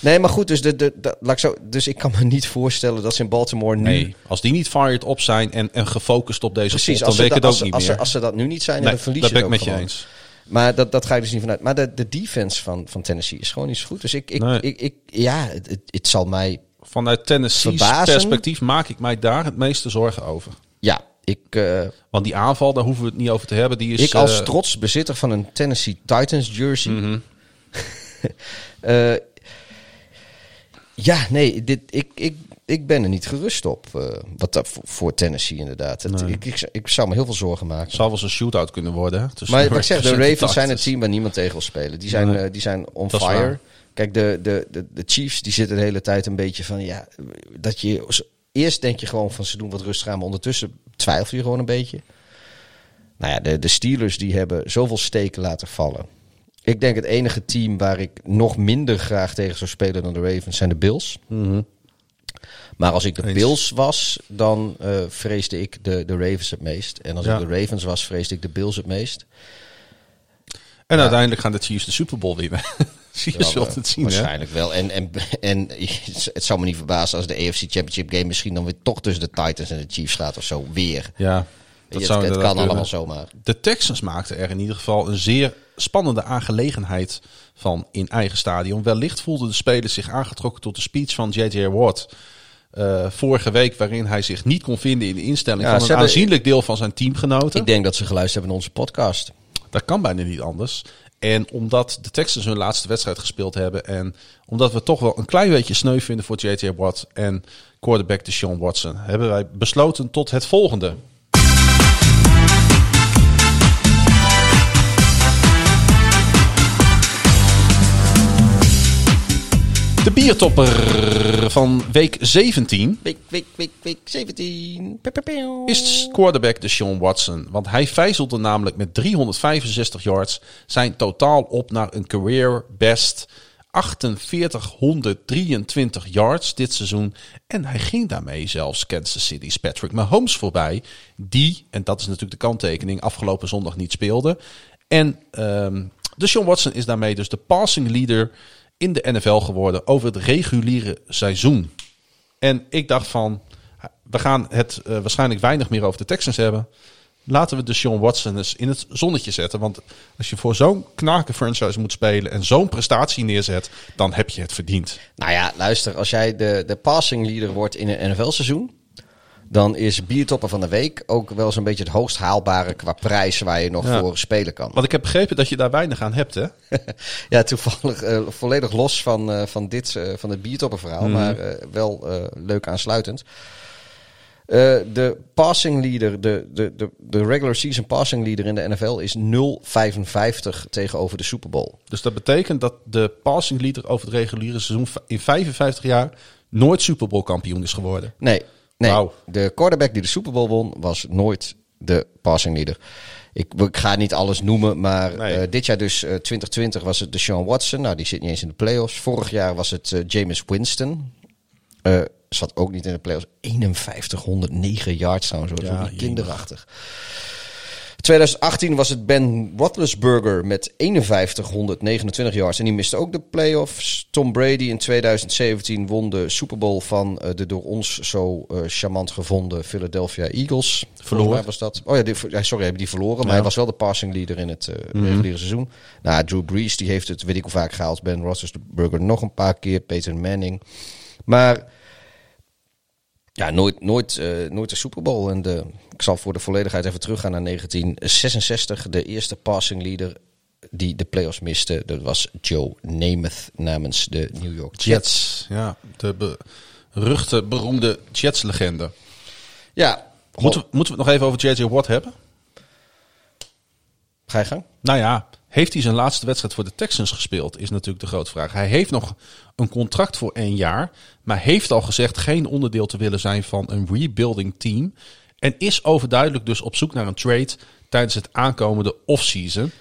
F: Nee, maar goed, dus, de, de, de- laat ik zo, dus ik kan me niet voorstellen dat ze in Baltimore nu...
E: Nee, als die niet fired op zijn en, en gefocust op deze
F: Precies,
E: pot,
F: als
E: dan
F: ze,
E: weet ik
F: dat-
E: het ook
F: als,
E: niet
F: ze,
E: meer.
F: als, ze, als ze dat nu niet zijn,
E: nee,
F: dan verlies
E: dat
F: je
E: ben ik met je
F: gewoon.
E: eens.
F: Maar dat, dat ga je dus niet vanuit. Maar de, de defense van, van Tennessee is gewoon niet zo goed. Dus ik, ik,
E: Nee.
F: ik, ik ja, het, het, zal mij...
E: Vanuit Tennessee's
F: Verbazen.
E: perspectief maak ik mij daar het meeste zorgen over.
F: Ja, ik, eh,
E: Want die aanval, daar hoeven we het niet over te hebben. Die is,
F: ik als
E: eh,
F: trots bezitter van een Tennessee Titans jersey... Eh, ja, nee, dit, ik, ik, ik ben er niet gerust op. eh, wat dat voor, Tennessee inderdaad. Het-
E: Nee.
F: ik, ik, ik zou me heel veel zorgen maken.
E: zal wel eens een shootout kunnen worden.
F: Maar wat ik zeg, de
E: Ravens en
F: Ravens zijn het team waar niemand tegen wil spelen. Die zijn,
E: Nee.
F: eh, die zijn on
E: Dat
F: fire. Kijk, de, de, de, de Chiefs die zitten de hele tijd een beetje van... Ja, dat je, eerst denk je gewoon van ze doen wat rustig aan... maar ondertussen twijfel je gewoon een beetje. Nou ja, de, de Steelers die hebben zoveel steken laten vallen. Ik denk het enige team waar ik nog minder graag tegen zou spelen dan de Ravens zijn de Bills. Maar als ik de. Bills was, dan eh, vreesde ik de, de Ravens het meest. En als
E: Ja.
F: ik de Ravens was, vreesde ik de Bills het meest.
E: En uiteindelijk gaan de Chiefs de Super Bowl winnen. Zie je, zult het zien. Hè?
F: Waarschijnlijk wel. En, en, en het zou me niet verbazen als de AFC Championship game misschien dan weer toch tussen de Titans en de Chiefs gaat of zo. Weer.
E: Ja,
F: Dat het,
E: zou
F: het kan allemaal zomaar.
E: De Texans maakten er in ieder geval een zeer spannende aangelegenheid van in eigen stadion. Wellicht voelden de spelers zich aangetrokken tot de speech van J.J. Watt. Eh, vorige week, waarin hij zich niet kon vinden in de instelling
F: Ja,
E: van een
F: hebben-
E: aanzienlijk deel van zijn teamgenoten.
F: Ik denk dat ze geluisterd hebben naar onze podcast.
E: Dat kan bijna niet anders. En omdat de Texans hun laatste wedstrijd gespeeld hebben. En omdat we toch wel een klein beetje sneu vinden voor J.J. Watt en quarterback Deshaun Watson. Hebben wij besloten tot het volgende. De biertopper van week 17
F: Week, week, week, week 17. Pew, pew, pew.
E: is quarterback Deshaun Watson. Want hij vijzelde namelijk met 365 yards zijn totaal op naar een career best 4823 yards dit seizoen. En hij ging daarmee zelfs Kansas City's Patrick Mahomes voorbij. Die, en dat is natuurlijk de kanttekening, afgelopen zondag niet speelde. En ehm Deshaun Watson is daarmee dus de passing leader in de NFL geworden over het reguliere seizoen. En ik dacht van, we gaan het eh, waarschijnlijk weinig meer over de Texans hebben. Laten we de Sean Watson eens in het zonnetje zetten. Want als je voor zo'n knaken franchise moet spelen en zo'n prestatie neerzet, dan heb je het verdiend.
F: Nou ja, luister. Als jij de, de passing leader wordt in een NFL-seizoen... dan is biertopper van de week ook wel zo'n beetje het hoogst haalbare qua prijs waar je nog
E: Ja.
F: voor spelen kan.
E: Want ik heb begrepen dat je daar weinig aan hebt, hè?
F: Ja, toevallig eh, volledig los van, eh, van dit, eh, van het biertopperverhaal,
E: Mhm.
F: maar wel leuk aansluitend. De passing leader, de, de, de, de regular season passing leader in de NFL is 0,55 tegenover de Super Bowl.
E: Dus dat betekent dat de passing leader over het reguliere seizoen in 55 jaar nooit Super Bowl kampioen is geworden.
F: Nee, nee. De quarterback die de Super Bowl won was nooit de passing leader. Ik, ik ga niet alles noemen, maar
E: Nee.
F: eh, dit jaar dus eh, 2020 was het Deshaun Watson. Nou, die zit niet eens in de playoffs. Vorig jaar was het eh, Jameis Winston. Eh, zat ook niet in de playoffs. 5109 yards trouwens, hoor.
E: Ja, jemig.
F: Kinderachtig. 2018 was het Ben Roethlisberger met 5129 yards. En die miste ook de playoffs. Tom Brady in 2017 won de Super Bowl van eh, de door ons zo eh, charmant gevonden Philadelphia Eagles. Mij was dat. Oh ja, die, sorry, hebben die verloren. Maar hij was wel de passing leader in het eh, reguliere seizoen. Nou, Drew Brees die heeft het, weet ik hoe vaak gehaald. Ben Roethlisberger nog een paar keer. Peyton Manning. Maar ja, nooit, nooit, eh, nooit de Super Bowl. En de, ik zal voor de volledigheid even teruggaan naar 1966. De eerste passing leader die de playoffs miste, dat was Joe Namath namens de New York Jets.
E: Jets, ja, de beruchte, beroemde Jets-legende.
F: Ja,
E: Moeten, we- moeten we het nog even over J.J. Watt hebben?
F: ga je gang?
E: Nou ja, heeft hij zijn laatste wedstrijd voor de Texans gespeeld? Is natuurlijk de grote vraag. Hij heeft nog een contract voor één jaar, maar heeft al gezegd geen onderdeel te willen zijn van een rebuilding team. En is overduidelijk dus op zoek naar een trade tijdens het aankomende offseason.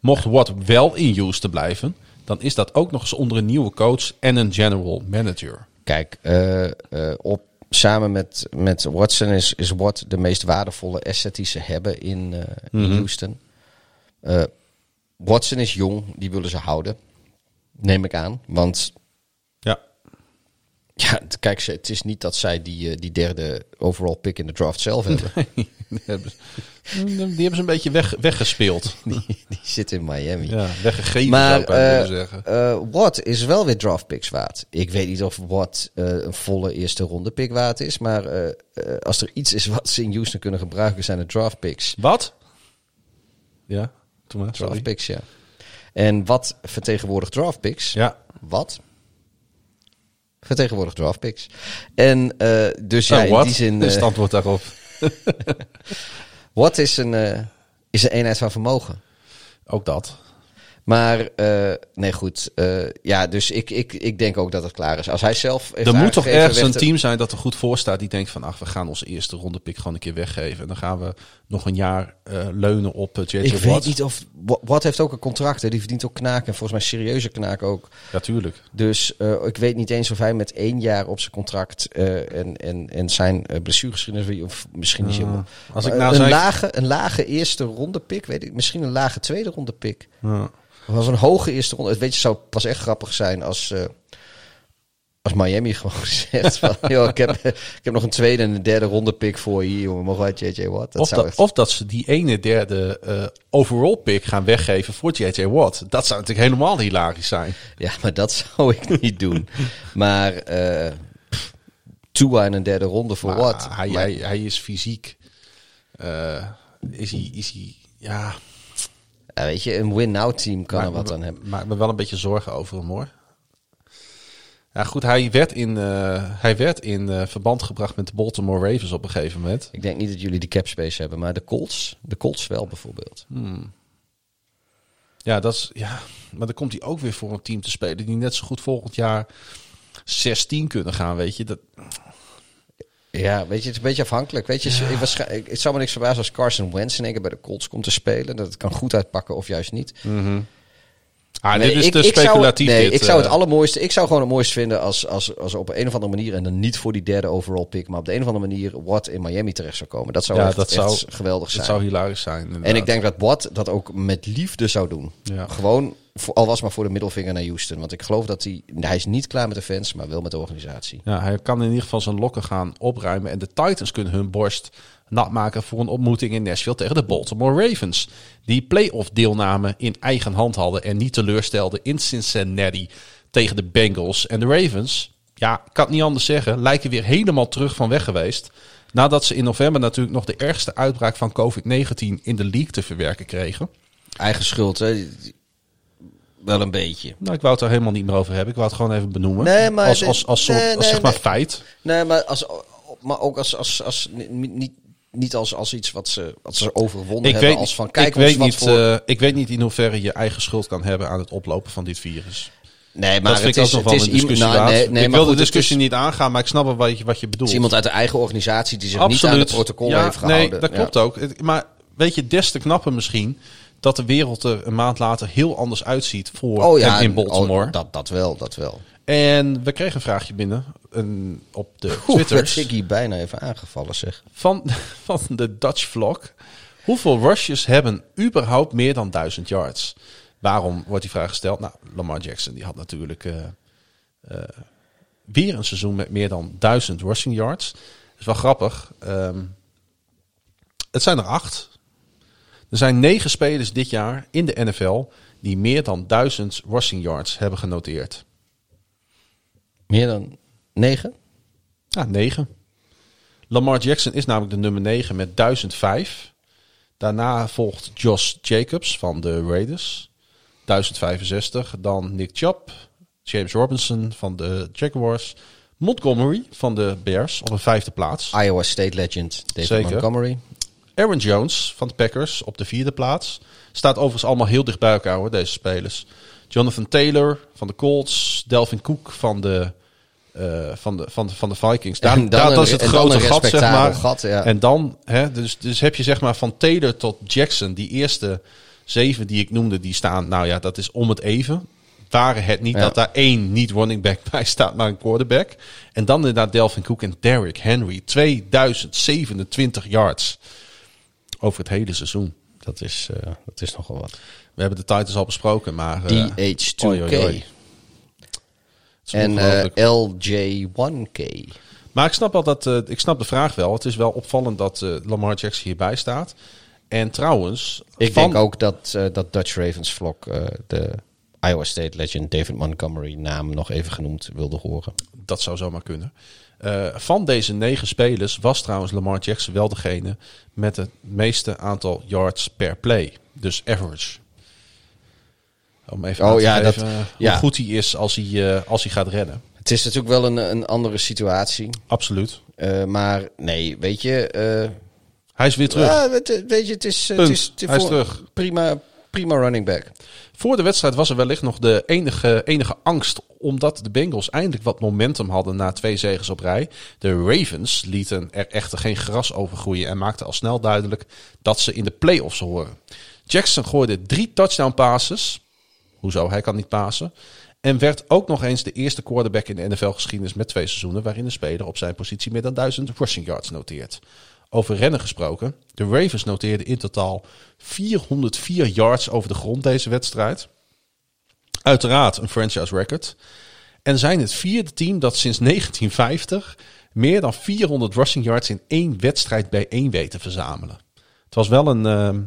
E: Mocht Watt wel in Houston blijven, dan is dat ook nog eens onder een nieuwe coach en een general manager.
F: Kijk, eh, eh, op, samen met, met Watson is, is Watt de meest waardevolle asset die ze hebben in, eh, in Houston. Watson is jong, die willen ze houden. Neem ik aan. Want
E: Ja,
F: Ja, kijk, het is niet dat zij die, eh, die derde overall pick in de draft zelf hebben.
E: die hebben, die hebben ze een beetje weg, weggespeeld.
F: die, die zit in Miami.
E: Ja, weggegeven
F: maar
E: zou ik willen zeggen.
F: Watt is wel weer draft picks waard. Ik weet niet of Watt eh, een volle eerste ronde pick waard is. Maar als er iets is wat ze in Houston kunnen gebruiken, zijn de draft picks.
E: Wat? Ja, toen maar. Sorry.
F: Draft picks, ja. En wat vertegenwoordigt draft picks?
E: Ja.
F: Wat? Vertegenwoordigt draft picks. En eh, dus ja,
E: Nou,
F: in
E: wat
F: die zin...
E: is
F: eh,
E: het antwoord daarop?
F: Watt is een, eh, is een eenheid van vermogen.
E: Ook dat.
F: Maar, nee goed. ja, dus ik, ik, ik denk ook dat het klaar is. Als hij zelf
E: Er moet toch ergens een
F: te-
E: team zijn dat er goed voor staat. Die denkt van, ach, we gaan onze eerste ronde pick gewoon een keer weggeven. En dan gaan we nog een jaar eh, leunen op uh, JJ
F: Ik
E: Watt.
F: weet niet of... Wa- Watt heeft ook een contract. Hè. Die verdient ook knaken. En volgens mij serieuze knaken ook.
E: Ja, tuurlijk.
F: Dus eh, ik weet niet eens of hij met één jaar op zijn contract... eh, en, en, en zijn uh, blessuregeschiedenis... Of misschien niet helemaal...
E: Als ik nou
F: een,
E: zei-
F: lage, een lage eerste ronde pick, weet ik. Misschien een lage tweede ronde pick.
E: Ja.
F: Of een hoge eerste ronde. Het weet je, zou pas echt grappig zijn als, eh, als Miami gewoon zegt van, joh, ik heb, ik heb nog een tweede en een derde ronde pick voor je, jongen. Mogen wij JJ Watt? Dat
E: Of,
F: zou
E: dat,
F: echt-
E: of dat ze die ene derde eh, overall pick gaan weggeven voor JJ Watt. Dat zou natuurlijk helemaal hilarisch zijn.
F: Ja, maar dat zou ik niet doen. Maar eh Tua in een derde ronde voor wat?
E: Hij,
F: Maar-
E: hij, hij is fysiek. eh, is hij, is hij, ja...
F: Ja, weet je, een win-now team kan er wat
E: me-
F: aan hebben.
E: Maakt me wel een beetje zorgen over hem hoor. Ja, goed, hij werd in, eh, hij werd in eh, verband gebracht met de Baltimore Ravens op een gegeven moment.
F: Ik denk niet dat jullie de cap space hebben, maar de Colts, de Colts wel bijvoorbeeld.
E: Ja, dat is, ja, maar dan komt hij ook weer voor een team te spelen die net zo goed volgend jaar 16 kunnen gaan, weet je. Dat,
F: Ja, weet je, het is een beetje afhankelijk. Weet je, ik, het zou me niks verbazen als Carson Wentz in één keer bij de Colts komt te spelen. Dat het kan goed uitpakken of juist niet.
E: Ah,
F: Nee,
E: dit is
F: ik-
E: te
F: ik zou-
E: speculatief.
F: nee,
E: dit,
F: ik zou het
E: eh.
F: allermooiste. Ik zou gewoon het mooiste vinden als, als, als op een of andere manier. En dan niet voor die derde overall pick. Maar op de een of andere manier. Wat in Miami terecht zou komen. Dat zou
E: Ja,
F: echt,
E: dat zou-
F: geweldig zijn.
E: zou hilarisch zijn.
F: en ik denk dat Watt dat ook met liefde zou doen.
E: Ja.
F: Gewoon. voor- al was maar voor de middelvinger naar Houston. Want ik geloof dat hij. Hij is niet klaar met de fans. Maar wel met de organisatie.
E: Ja, hij kan in ieder geval zijn lokken gaan opruimen. En de Titans kunnen hun borst nat maken voor een ontmoeting in Nashville tegen de Baltimore Ravens. Die playoff deelname in eigen hand hadden en niet teleurstelden in Cincinnati tegen de Bengals. En de Ravens, ja, ik kan het niet anders zeggen, lijken weer helemaal terug van weg geweest. Nadat ze in november natuurlijk nog de ergste uitbraak van COVID-19 in de league te verwerken kregen.
F: Eigen schuld, hè? Wel een beetje.
E: Nou, ik wou het er helemaal niet meer over hebben. Ik wou het gewoon even benoemen.
F: Nee, maar
E: als, als, als, soort,
F: nee,
E: als zeg maar feit.
F: Nee, maar, als, maar ook als, als, als, niet, niet, als, als iets wat ze, wat ze overwonnen
E: Ik
F: hebben.
E: weet,
F: als van, kijk
E: ik, weet
F: wat
E: niet,
F: voor...
E: eh, ik weet niet in hoeverre je eigen schuld kan hebben aan het oplopen van dit virus.
F: nee, maar
E: dat
F: het
E: ik
F: is,
E: nog wel
F: is
E: een discussie
F: nou, nee, nee,
E: ik wil
F: goed,
E: de discussie
F: is-
E: niet aangaan, maar ik snap wel wat je, wat je
F: Het
E: bedoelt.
F: is iemand uit de eigen organisatie die zich niet aan het protocol
E: ja,
F: heeft gehouden.
E: Nee, dat
F: Ja.
E: klopt ook. Maar weet je, des te knapper misschien dat de wereld er een maand later heel anders uitziet voor
F: Oh ja,
E: en in Baltimore.
F: oh, dat, dat wel, dat wel.
E: En we kregen een vraagje binnen een, op de
F: werd
E: Twitters
F: Ziggy bijna even aangevallen, zeg.
E: van, van de Dutch vlog. Hoeveel rushes hebben überhaupt meer dan 1000 yards? Waarom wordt die vraag gesteld? Nou, Lamar Jackson die had natuurlijk eh, eh, weer een seizoen met meer dan 1000 rushing yards. Dat is wel grappig. Ehm, het zijn er acht. Er zijn negen spelers dit jaar in de NFL die meer dan 1000 rushing yards hebben genoteerd.
F: Meer dan negen?
E: Ja, 9. Lamar Jackson is namelijk de nummer 9 met 1005. Daarna volgt Josh Jacobs van de Raiders. 1065. Dan Nick Chubb. James Robinson van de Jaguars. Montgomery van de Bears op een vijfde plaats.
F: Iowa State legend David
E: Zeker.
F: Montgomery.
E: Aaron Jones van de Packers op de vierde plaats. Staat overigens allemaal heel dicht bij elkaar hoor, deze spelers. Jonathan Taylor van de Colts. Delvin Cook van de, eh, van de, van de, van de Vikings. Daar,
F: dan
E: daar, dat is het grote gat, zeg maar.
F: gat, ja.
E: En dan, hè, dus, dus heb je zeg maar van Taylor tot Jackson, die eerste zeven die ik noemde, die staan, nou ja, dat is om het even. Waren het niet
F: Ja.
E: dat daar één niet running back bij staat, maar een quarterback. En dan inderdaad Delvin Cook en Derrick Henry. 2027 yards over het hele seizoen.
F: Dat is, eh, dat is nogal wat.
E: We hebben de Titans al besproken, maar... eh,
F: DH2K.
E: oei, oei, oei.
F: En eh, LJ1K.
E: maar ik snap, dat, eh, ik snap de vraag wel. Het is wel opvallend dat eh, Lamar Jackson hierbij staat. En trouwens...
F: Ik
E: van-
F: denk ook dat, dat Dutch Ravens vlog de Iowa State legend David Montgomery naam nog even genoemd wilde horen.
E: Dat zou zomaar kunnen. Van deze negen spelers was trouwens Lamar Jackson wel degene met het meeste aantal yards per play. Dus average. Om even
F: Oh, ja, dat-
E: hoe
F: ja.
E: goed hij is als hij, eh, als hij gaat redden.
F: Het is natuurlijk wel een, een andere situatie.
E: Absoluut.
F: Eh, maar nee, weet je... eh,
E: Hij is weer terug.
F: ja, weet, je, het is, het is, het is
E: Hij is terug.
F: Prima, prima running back.
E: Voor de wedstrijd was er wellicht nog de enige, enige angst. Omdat de Bengals eindelijk wat momentum hadden na twee zegens op rij. De Ravens lieten er echter geen gras over groeien. En maakten al snel duidelijk dat ze in de playoffs horen. Jackson gooide drie touchdown passes. Hoezo? Hij kan niet pasen. En werd ook nog eens de eerste quarterback in de NFL-geschiedenis met twee seizoenen. waarin een speler op zijn positie meer dan 1000 rushing yards noteert. Over rennen gesproken. De Ravens noteerden in totaal 404 yards over de grond deze wedstrijd. Uiteraard een franchise record. En zijn het vierde team dat sinds 1950 meer dan 400 rushing yards in één wedstrijd bij één weet te verzamelen. Het was wel een ehm,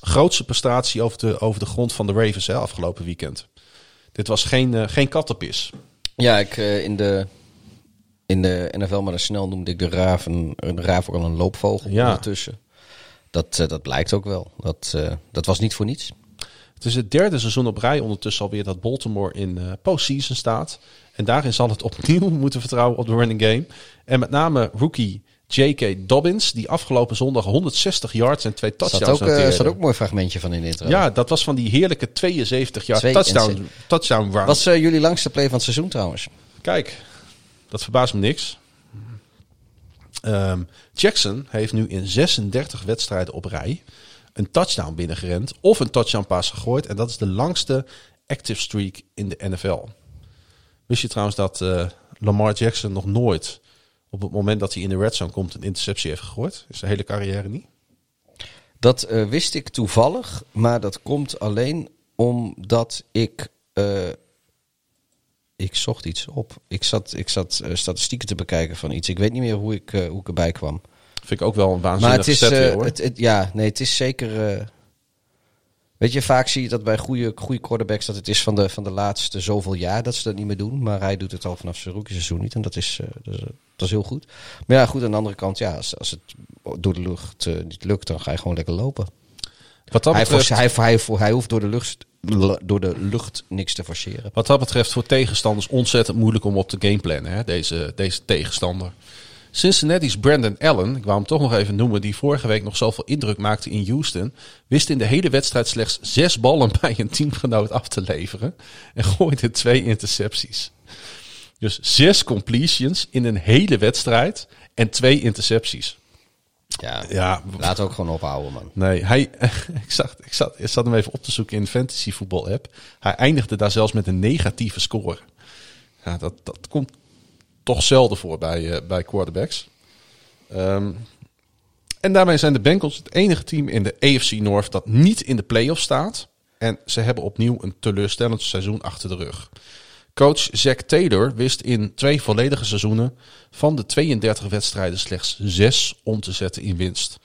E: grootste prestatie over de, over de grond van de Ravens hè, afgelopen weekend. Dit was geen, eh, geen kattenpis.
F: Ja, ik, eh, in, de, in de NFL maar dan snel noemde ik de raaf een, raaf ook al een loopvogel
E: Ja.
F: ondertussen. Dat, eh, dat blijkt ook wel. Dat, dat was niet voor niets.
E: Het is het derde seizoen op rij ondertussen alweer dat Baltimore in postseason staat. En daarin zal het opnieuw moeten vertrouwen op de running game. En met name rookie J.K. Dobbins, die afgelopen zondag 160 yards en twee
F: Er
E: touchdowns
F: eh,
E: noteerde.
F: staat ook een mooi fragmentje van in de intro.
E: Ja, dat was van die heerlijke 72 jaar
F: Twee
E: touchdown, touchdown run.
F: Was eh, jullie langste play van het seizoen trouwens?
E: Kijk, dat verbaast me niks. Ehm, Jackson heeft nu in 36 wedstrijden op rij een touchdown binnengerend of een touchdown pass gegooid. En dat is de langste active streak in de NFL. Wist je trouwens dat eh, Lamar Jackson nog nooit op het moment dat hij in de red zone komt een interceptie heeft gegooid? Is zijn hele carrière niet.
F: Dat eh, wist ik toevallig, maar dat komt alleen omdat ik. eh, ik zocht iets op. Ik zat, ik zat eh, statistieken te bekijken van iets. Ik weet niet meer hoe ik, hoe ik erbij kwam.
E: Vind ik ook wel een
F: Maar
E: waanzinnig
F: het is.
E: set weer, hoor.
F: het, het- ja, nee, het is zeker. weet je, vaak zie je dat bij goede, goede quarterbacks dat het is van de, van de laatste zoveel jaar dat ze dat niet meer doen. Maar hij doet het al vanaf zijn rookie seizoen niet. En dat is, dat is, dat is heel goed. Maar ja, goed, aan de andere kant, ja, als, als het door de lucht eh, niet lukt, dan ga je gewoon lekker lopen.
E: Wat dat
F: Hij,
E: betreft,
F: force- hij, hij, hij, hij hoeft door de, lucht, door de lucht niks te forceren.
E: Wat dat betreft voor tegenstanders ontzettend moeilijk om op te gameplannen, hè, deze, deze tegenstander. Cincinnati's Brandon Allen, ik wou hem toch nog even noemen, die vorige week nog zoveel indruk maakte in Houston, wist in de hele wedstrijd slechts zes ballen bij een teamgenoot af te leveren en gooide twee intercepties. Dus zes completions in een hele wedstrijd en twee intercepties.
F: Ja,
E: Ja,
F: laat ook gewoon ophouden, man.
E: Nee, hij, ik, zag, ik, zat, ik zat hem even op te zoeken in de fantasy voetbal app. Hij eindigde daar zelfs met een negatieve score. Ja, dat, dat komt toch zelden voor bij, eh, bij quarterbacks. Ehm, en daarmee zijn de Bengals het enige team in de AFC North dat niet in de playoffs staat. En ze hebben opnieuw een teleurstellend seizoen achter de rug. Coach Zack Taylor wist in twee volledige seizoenen van de 32 wedstrijden slechts zes om te zetten in winst.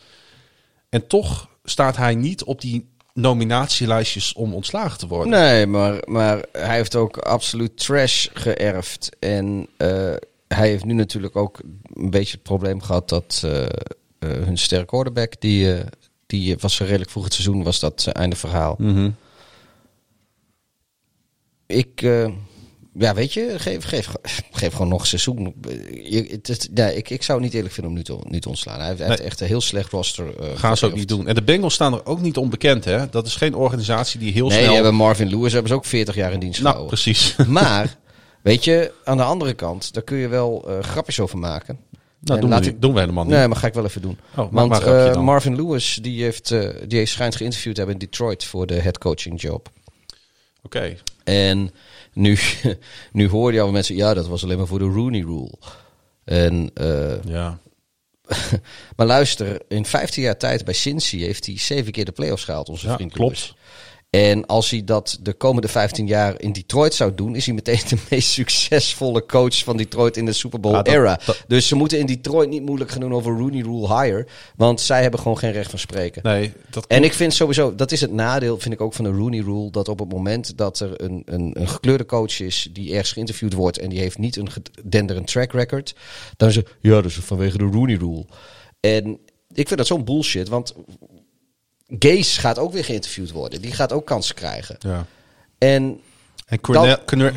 E: En toch staat hij niet op die nominatielijstjes om ontslagen te worden.
F: Nee, maar, maar hij heeft ook absoluut trash geërfd. En eh, hij heeft nu natuurlijk ook een beetje het probleem gehad dat eh, eh, hun sterke quarterback, die, die was redelijk vroeg het seizoen, was dat einde verhaal.
E: Mhm.
F: Ik, ja, weet je, geef, geef, geef gewoon nog een seizoen. Je, het, ja, ik, ik zou het niet eerlijk vinden om nu te, nu te ontslaan. Hij heeft,
E: Nee.
F: echt een heel slecht roster. eh,
E: Gaan ze ook niet doen. En de Bengals staan er ook niet onbekend, hè? Dat is geen organisatie die heel
F: Nee,
E: snel...
F: die hebben Marvin Lewis hebben ze ook 40 jaar in dienst
E: nou,
F: gehouden.
E: precies.
F: Maar, weet je, aan de andere kant, daar kun je wel eh, grapjes over maken.
E: Nou,
F: En
E: doen we,
F: ik-
E: doen we helemaal niet.
F: Nee, maar ga ik wel even doen.
E: Oh,
F: Want
E: maar
F: eh. Marvin Lewis, die heeft, die heeft schijnt geïnterviewd te hebben in Detroit voor de headcoaching job.
E: Oké.
F: En nu, nu hoor je al mensen, ja, dat was alleen maar voor de Rooney Rule. En, eh,
E: Ja.
F: maar luister, in 15 jaar tijd bij Cincy heeft hij zeven keer de playoffs gehaald, onze
E: Ja,
F: vriend
E: klopt.
F: Lewis. En als hij dat de komende 15 jaar in Detroit zou doen, is hij meteen de meest succesvolle coach van Detroit in de Super Bowl era.
E: dat-
F: Dus ze moeten in Detroit niet moeilijk gaan doen over Rooney Rule higher, want zij hebben gewoon geen recht van spreken.
E: Nee, dat
F: En ik vind sowieso, dat is het nadeel, vind ik ook van de Rooney Rule, dat op het moment dat er een, een, een gekleurde coach is die ergens geïnterviewd wordt en die heeft niet een denderend track record, dan is het, ja, dat is vanwege de Rooney Rule. En ik vind dat zo'n bullshit, want Gaze gaat ook weer geïnterviewd worden. Die gaat ook kansen krijgen.
E: Ja.
F: En
E: En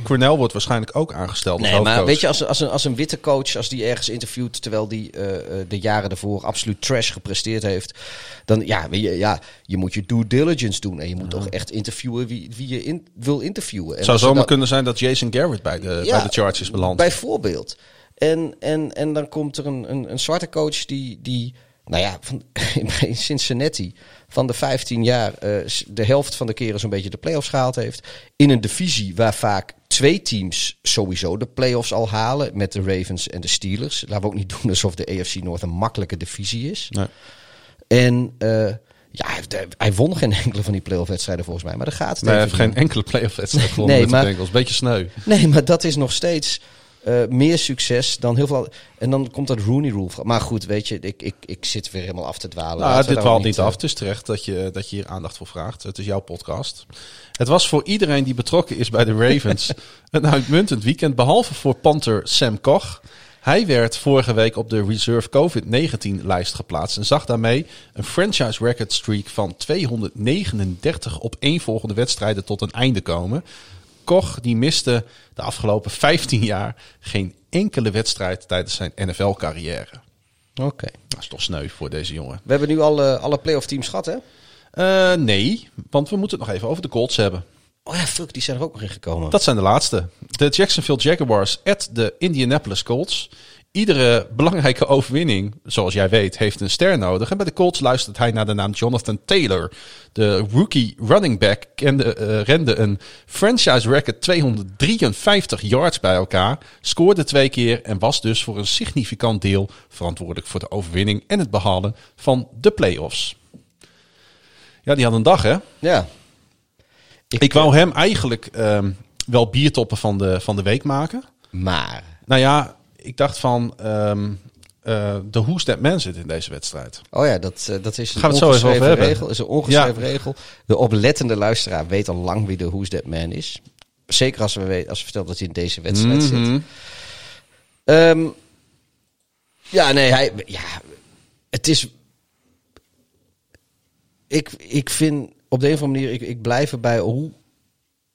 E: Cornell, wordt waarschijnlijk ook aangesteld als
F: Nee, maar weet je, als, als, een, als een witte coach, als die ergens interviewt terwijl die eh, eh, de jaren daarvoor absoluut trash gepresteerd heeft, dan ja, je, ja, je moet je due diligence doen en je moet toch echt interviewen wie, wie je in, wil interviewen. En
E: Het zou zomaar
F: dan-
E: kunnen zijn dat Jason Garrett bij de,
F: Ja,
E: bij de Chargers belandt.
F: Bijvoorbeeld. En, en, en dan komt er een, een, een zwarte coach die, die nou ja, van, bij Cincinnati van de 15 jaar eh, de helft van de keren zo'n beetje de playoffs gehaald heeft. In een divisie waar vaak twee teams sowieso de playoffs al halen met de Ravens en de Steelers. Laten we ook niet doen alsof de AFC North een makkelijke divisie is.
E: Nee.
F: En eh, ja, hij, won geen enkele van die playoff wedstrijden volgens mij. Maar daar gaat het
E: Nee, hij heeft geen enkele playoff wedstrijd gewonnen
F: Nee,
E: met de
F: maar-
E: Bengals. Beetje sneu.
F: Nee, maar dat is nog steeds eh, meer succes dan heel veel. En dan komt dat Rooney Rule. Maar goed, weet je, ik, ik, ik zit weer helemaal af te dwalen.
E: Nou, dit valt niet
F: eh,
E: af. Het is terecht dat je, dat je hier aandacht voor vraagt. Het is jouw podcast. Het was voor iedereen die betrokken is bij de Ravens een uitmuntend weekend. Behalve voor Panther Sam Koch. Hij werd vorige week op de Reserve COVID-19-lijst geplaatst en zag daarmee een franchise record streak van 239 op één volgende wedstrijden tot een einde komen. Koch die miste de afgelopen 15 jaar geen enkele wedstrijd tijdens zijn NFL-carrière.
F: Oké.
E: Dat is toch sneu voor deze jongen.
F: We hebben nu alle, alle playoff teams gehad, hè?
E: Eh, nee, want we moeten het nog even over de Colts hebben.
F: Oh ja, fuck, die zijn er ook nog in gekomen.
E: Dat zijn de laatste. De Jacksonville Jaguars at de Indianapolis Colts. Iedere belangrijke overwinning, zoals jij weet, heeft een ster nodig. En bij de Colts luistert hij naar de naam Jonathan Taylor. De rookie running back kende, eh, rende een franchise record 253 yards bij elkaar. Scoorde twee keer en was dus voor een significant deel verantwoordelijk voor de overwinning en het behalen van de playoffs. Ja, die had een dag hè.
F: Ja.
E: Ik wou hem eigenlijk ehm, wel biertoppen van de, van de week maken.
F: Maar.
E: Nou ja, ik dacht van ehm, eh, de Who's That Man zit in deze wedstrijd.
F: Oh ja, dat, eh, dat is een
E: Gaan
F: ongeschreven regel. is een ongeschreven
E: Ja.
F: regel. De oplettende luisteraar weet al lang wie de Who's That Man is. Zeker als we, weten, als we vertellen dat hij in deze wedstrijd zit.
E: Mhm.
F: Ehm, ja, nee, hij, ja, het is. Ik, ik vind op de een of andere manier, ik, ik blijf erbij hoe,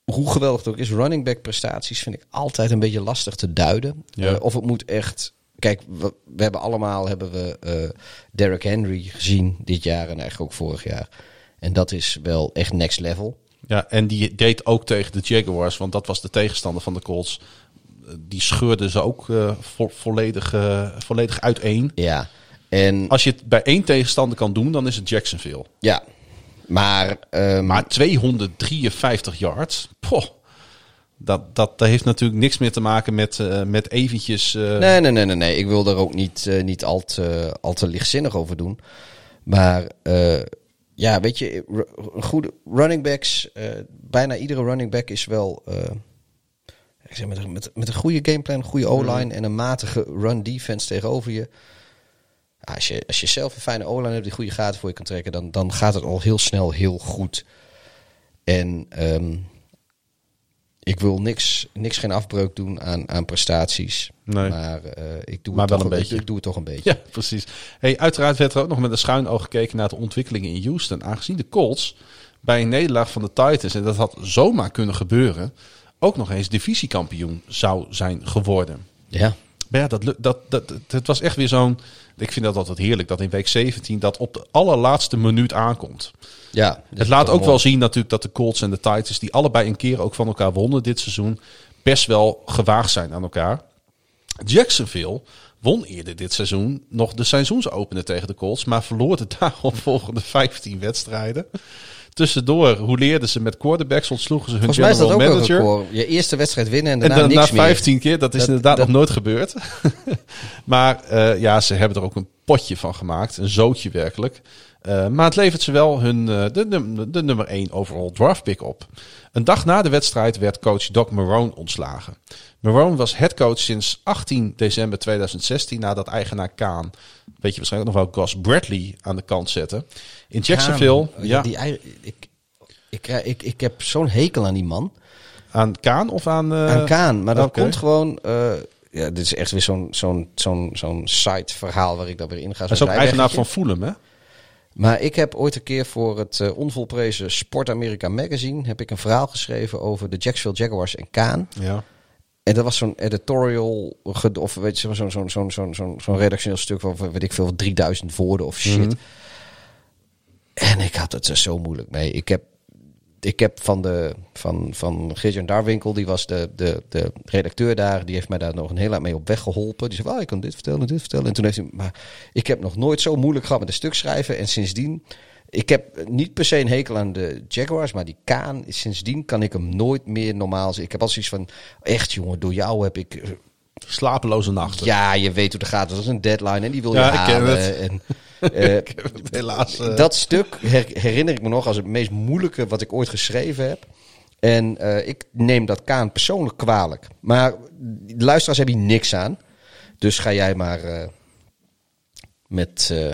F: hoe geweldig het ook is. Running back prestaties vind ik altijd een beetje lastig te duiden.
E: Ja.
F: Eh, of het moet echt. Kijk, we, we hebben allemaal hebben we eh Derrick Henry gezien dit jaar en eigenlijk ook vorig jaar. En dat is wel echt next level.
E: Ja, en die deed ook tegen de Jaguars, want dat was de tegenstander van de Colts. Die scheurde ze ook eh, vo- volledig, volledig uiteen.
F: Ja. En
E: Als je het bij één tegenstander kan doen, dan is het Jacksonville.
F: ja. Maar, ehm,
E: Maar 253 yards, poh, dat, dat, dat heeft natuurlijk niks meer te maken met, eh, met eventjes... eh,
F: Nee, nee, nee, nee, nee. Ik wil daar ook niet, eh, niet al, te, al te lichtzinnig over doen. Maar eh, ja, weet je, goede running backs, eh, bijna iedere running back is wel. eh, ik zeg, met, met, met een goede gameplan, een goede O-line en een matige run defense tegenover je. Ja, als, je als je zelf een fijne O-line hebt die goede gaten voor je kan trekken, dan, dan gaat het al heel snel heel goed. En ehm, ik wil niks, niks geen afbreuk doen aan, aan prestaties.
E: Nee.
F: Maar, eh, ik, doe
E: Maar
F: het
E: wel
F: toch
E: een beetje.
F: Ik doe het toch een beetje.
E: Ja, precies. Hey, uiteraard werd er ook nog met een schuin oog gekeken naar de ontwikkelingen in Houston. Aangezien de Colts bij een nederlaag van de Titans, en dat had zomaar kunnen gebeuren, ook nog eens divisiekampioen zou zijn geworden.
F: Ja.
E: Maar ja, dat, dat, dat, het was echt weer zo'n... Ik vind dat altijd heerlijk, dat in week 17 dat op de allerlaatste minuut aankomt.
F: ja
E: Het laat ook wel zien natuurlijk dat de Colts en de Titans, die allebei een keer ook van elkaar wonnen dit seizoen, best wel gewaagd zijn aan elkaar. Jacksonville won eerder dit seizoen nog de seizoensopener tegen de Colts, maar verloor de daarop volgende 15 wedstrijden. Tussendoor, hoe leerden ze met quarterbacks, ontsloegen ze hun
F: Volgens mij is dat ook
E: manager.
F: een record. Je eerste wedstrijd winnen en
E: En
F: daarna
E: dan na
F: niks meer.
E: 15 keer, dat is
F: Dat-
E: inderdaad
F: dat-
E: nog nooit gebeurd. maar eh, ja, ze hebben er ook een potje van gemaakt. Een zootje werkelijk. Eh, maar het levert ze wel hun, eh, de, num- de nummer 1 overall draft pick op. Een dag na de wedstrijd werd coach Doc Marone ontslagen. Marone was headcoach sinds 18 december 2016 nadat eigenaar Kaan, weet je waarschijnlijk nog wel, Gus Bradley aan de kant zette. In Jacksonville,
F: Ja,
E: ja,
F: Die, ik, ik, krijg- ik, ik heb zo'n hekel aan die man.
E: aan Kaan of aan... eh,
F: aan Kaan. Maar dat komt gewoon... eh, ja, dit is echt weer zo'n zo'n zo'n zo'n site verhaal waar ik dan weer in ga. Zo'n
E: is ook eigenaar van Fulham, hè?
F: Maar ik heb ooit een keer voor het eh, onvolprezen Sport America Magazine... heb ik een verhaal geschreven over de Jacksonville Jaguars en Kaan.
E: Ja.
F: En dat was zo'n editorial, of weet je, zo'n zo'n zo'n zo'n zo'n zo'n redactioneel stuk van, weet ik veel, 3000 woorden of shit.
E: Mhm.
F: En ik had het er zo moeilijk mee. Ik heb, ik heb van, de, van, van Darwinkel, die was de, de, de redacteur daar, die heeft mij daar nog een heel eind mee op weg geholpen. Die zei, oh, ik kan dit vertellen, dit vertellen. En toen heeft hij, maar ik heb nog nooit zo moeilijk gehad met een stuk schrijven. En sindsdien, ik heb niet per se een hekel aan de Jaguars, maar die Kaan, sindsdien kan ik hem nooit meer normaal zien. Ik heb al zoiets van, echt jongen, door jou heb ik... eh,
E: Slapeloze nachten.
F: Ja, je weet hoe het gaat. Dat is een deadline en die wil je
E: Ja,
F: halen.
E: het.
F: En, eh,
E: Ik heb het helaas. eh,
F: dat stuk her- herinner ik me nog als het meest moeilijke wat ik ooit geschreven heb. En eh, ik neem dat Kaan persoonlijk kwalijk. Maar de luisteraars hebben hier niks aan. Dus ga jij maar eh, met... eh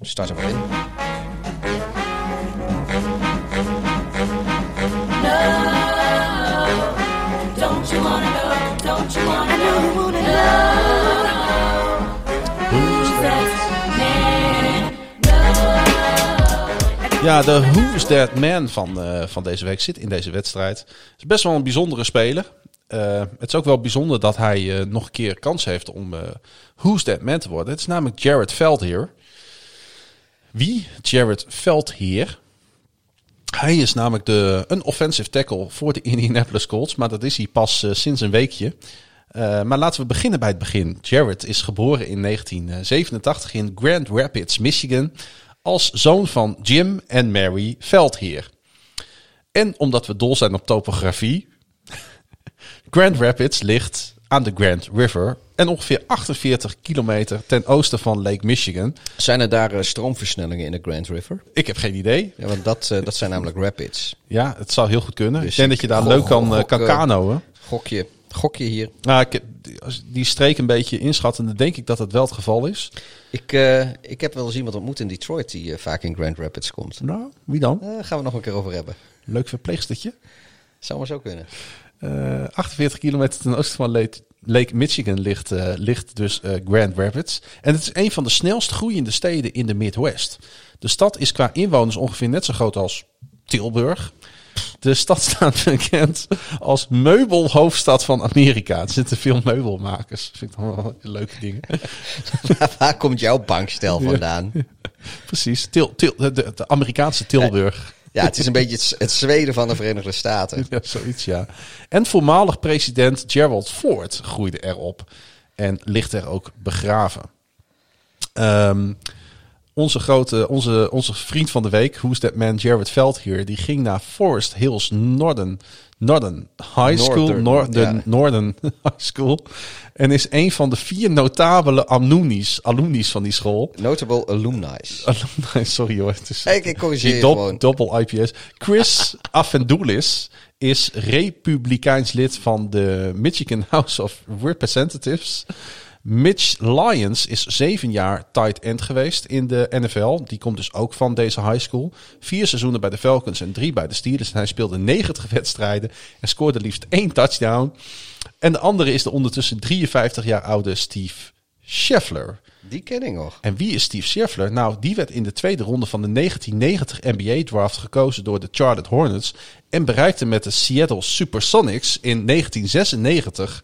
F: start er maar in.
I: Don't you wanna know? Don't you wanna know?
E: Ja, de Who's That Man van, eh, van deze week zit in deze wedstrijd. Het is best wel een bijzondere speler. Eh, het is ook wel bijzonder dat hij eh, nog een keer kans heeft om Who's That Man te worden. Het is namelijk Jared Veldheer. Wie? Jared Veldheer. Hij is namelijk de, een offensive tackle voor de Indianapolis Colts. Maar dat is hij pas sinds een weekje. Maar laten we beginnen bij het begin. Jared is geboren in 1987 in Grand Rapids, Michigan. Als zoon van Jim en Mary Veldheer. En omdat we dol zijn op topografie. Grand Rapids ligt aan de Grand River. En ongeveer 48 kilometer ten oosten van Lake Michigan.
F: Zijn er daar eh, stroomversnellingen in de Grand River?
E: Ik heb geen idee.
F: Ja, want dat, eh, dat zijn namelijk rapids.
E: Ja, het zou heel goed kunnen.
F: Dus
E: ik denk dat je daar leuk kan,
F: gok,
E: kan kanoën.
F: Gokje, gokje hier.
E: Nou, ik, die streek een beetje inschatten, dan denk ik dat het wel het geval is.
F: Ik, eh, ik heb wel eens iemand ontmoet in Detroit die eh, vaak in Grand Rapids komt.
E: Nou, wie dan?
F: Daar gaan we nog een keer over hebben.
E: Leuk verpleegstertje.
F: Zou maar zo kunnen.
E: Eh 48 kilometer ten oosten van Lake, Lake Michigan ligt, eh, ligt dus eh, Grand Rapids. En het is een van de snelst groeiende steden in de Midwest. De stad is qua inwoners ongeveer net zo groot als Tilburg. De stad staat bekend als meubelhoofdstad van Amerika. Er zitten veel meubelmakers. Vind ik dan wel leuke dingen.
F: Waar komt jouw bankstel vandaan?
E: Precies. Til, Til, de, de Amerikaanse Tilburg.
F: Ja, het is een beetje het, het Zweden van de Verenigde Staten.
E: Ja, zoiets, ja. En voormalig president Gerald Ford groeide erop. En ligt er ook begraven. Ehm, onze grote, onze, onze vriend van de week, Who's That Man, Jared Veldheer, die ging naar Forest Hills Northern, Northern High School.
F: Northern,
E: Northern,
F: ja.
E: Northern High School. En is een van de vier notabele alumni's, alumni's van die school.
F: Notable alumni.
E: Alumni, sorry hoor. Het is,
F: Ik, corrigeer.
E: Doppel IPS. Chris Affendoulis is republikeins lid van de Michigan House of Representatives. Mitch Lyons is zeven jaar tight end geweest in de NFL. Die komt dus ook van deze high school. Vier seizoenen bij de Falcons en drie bij de Steelers. En hij speelde 90 wedstrijden en scoorde liefst één touchdown. En de andere is de ondertussen 53 jaar oude Steve Scheffler.
F: Die ken ik nog.
E: En wie is Steve Scheffler? Nou, die werd in de tweede ronde van de 1990 NBA-draft gekozen door de Charlotte Hornets. En bereikte met de Seattle Supersonics in 1996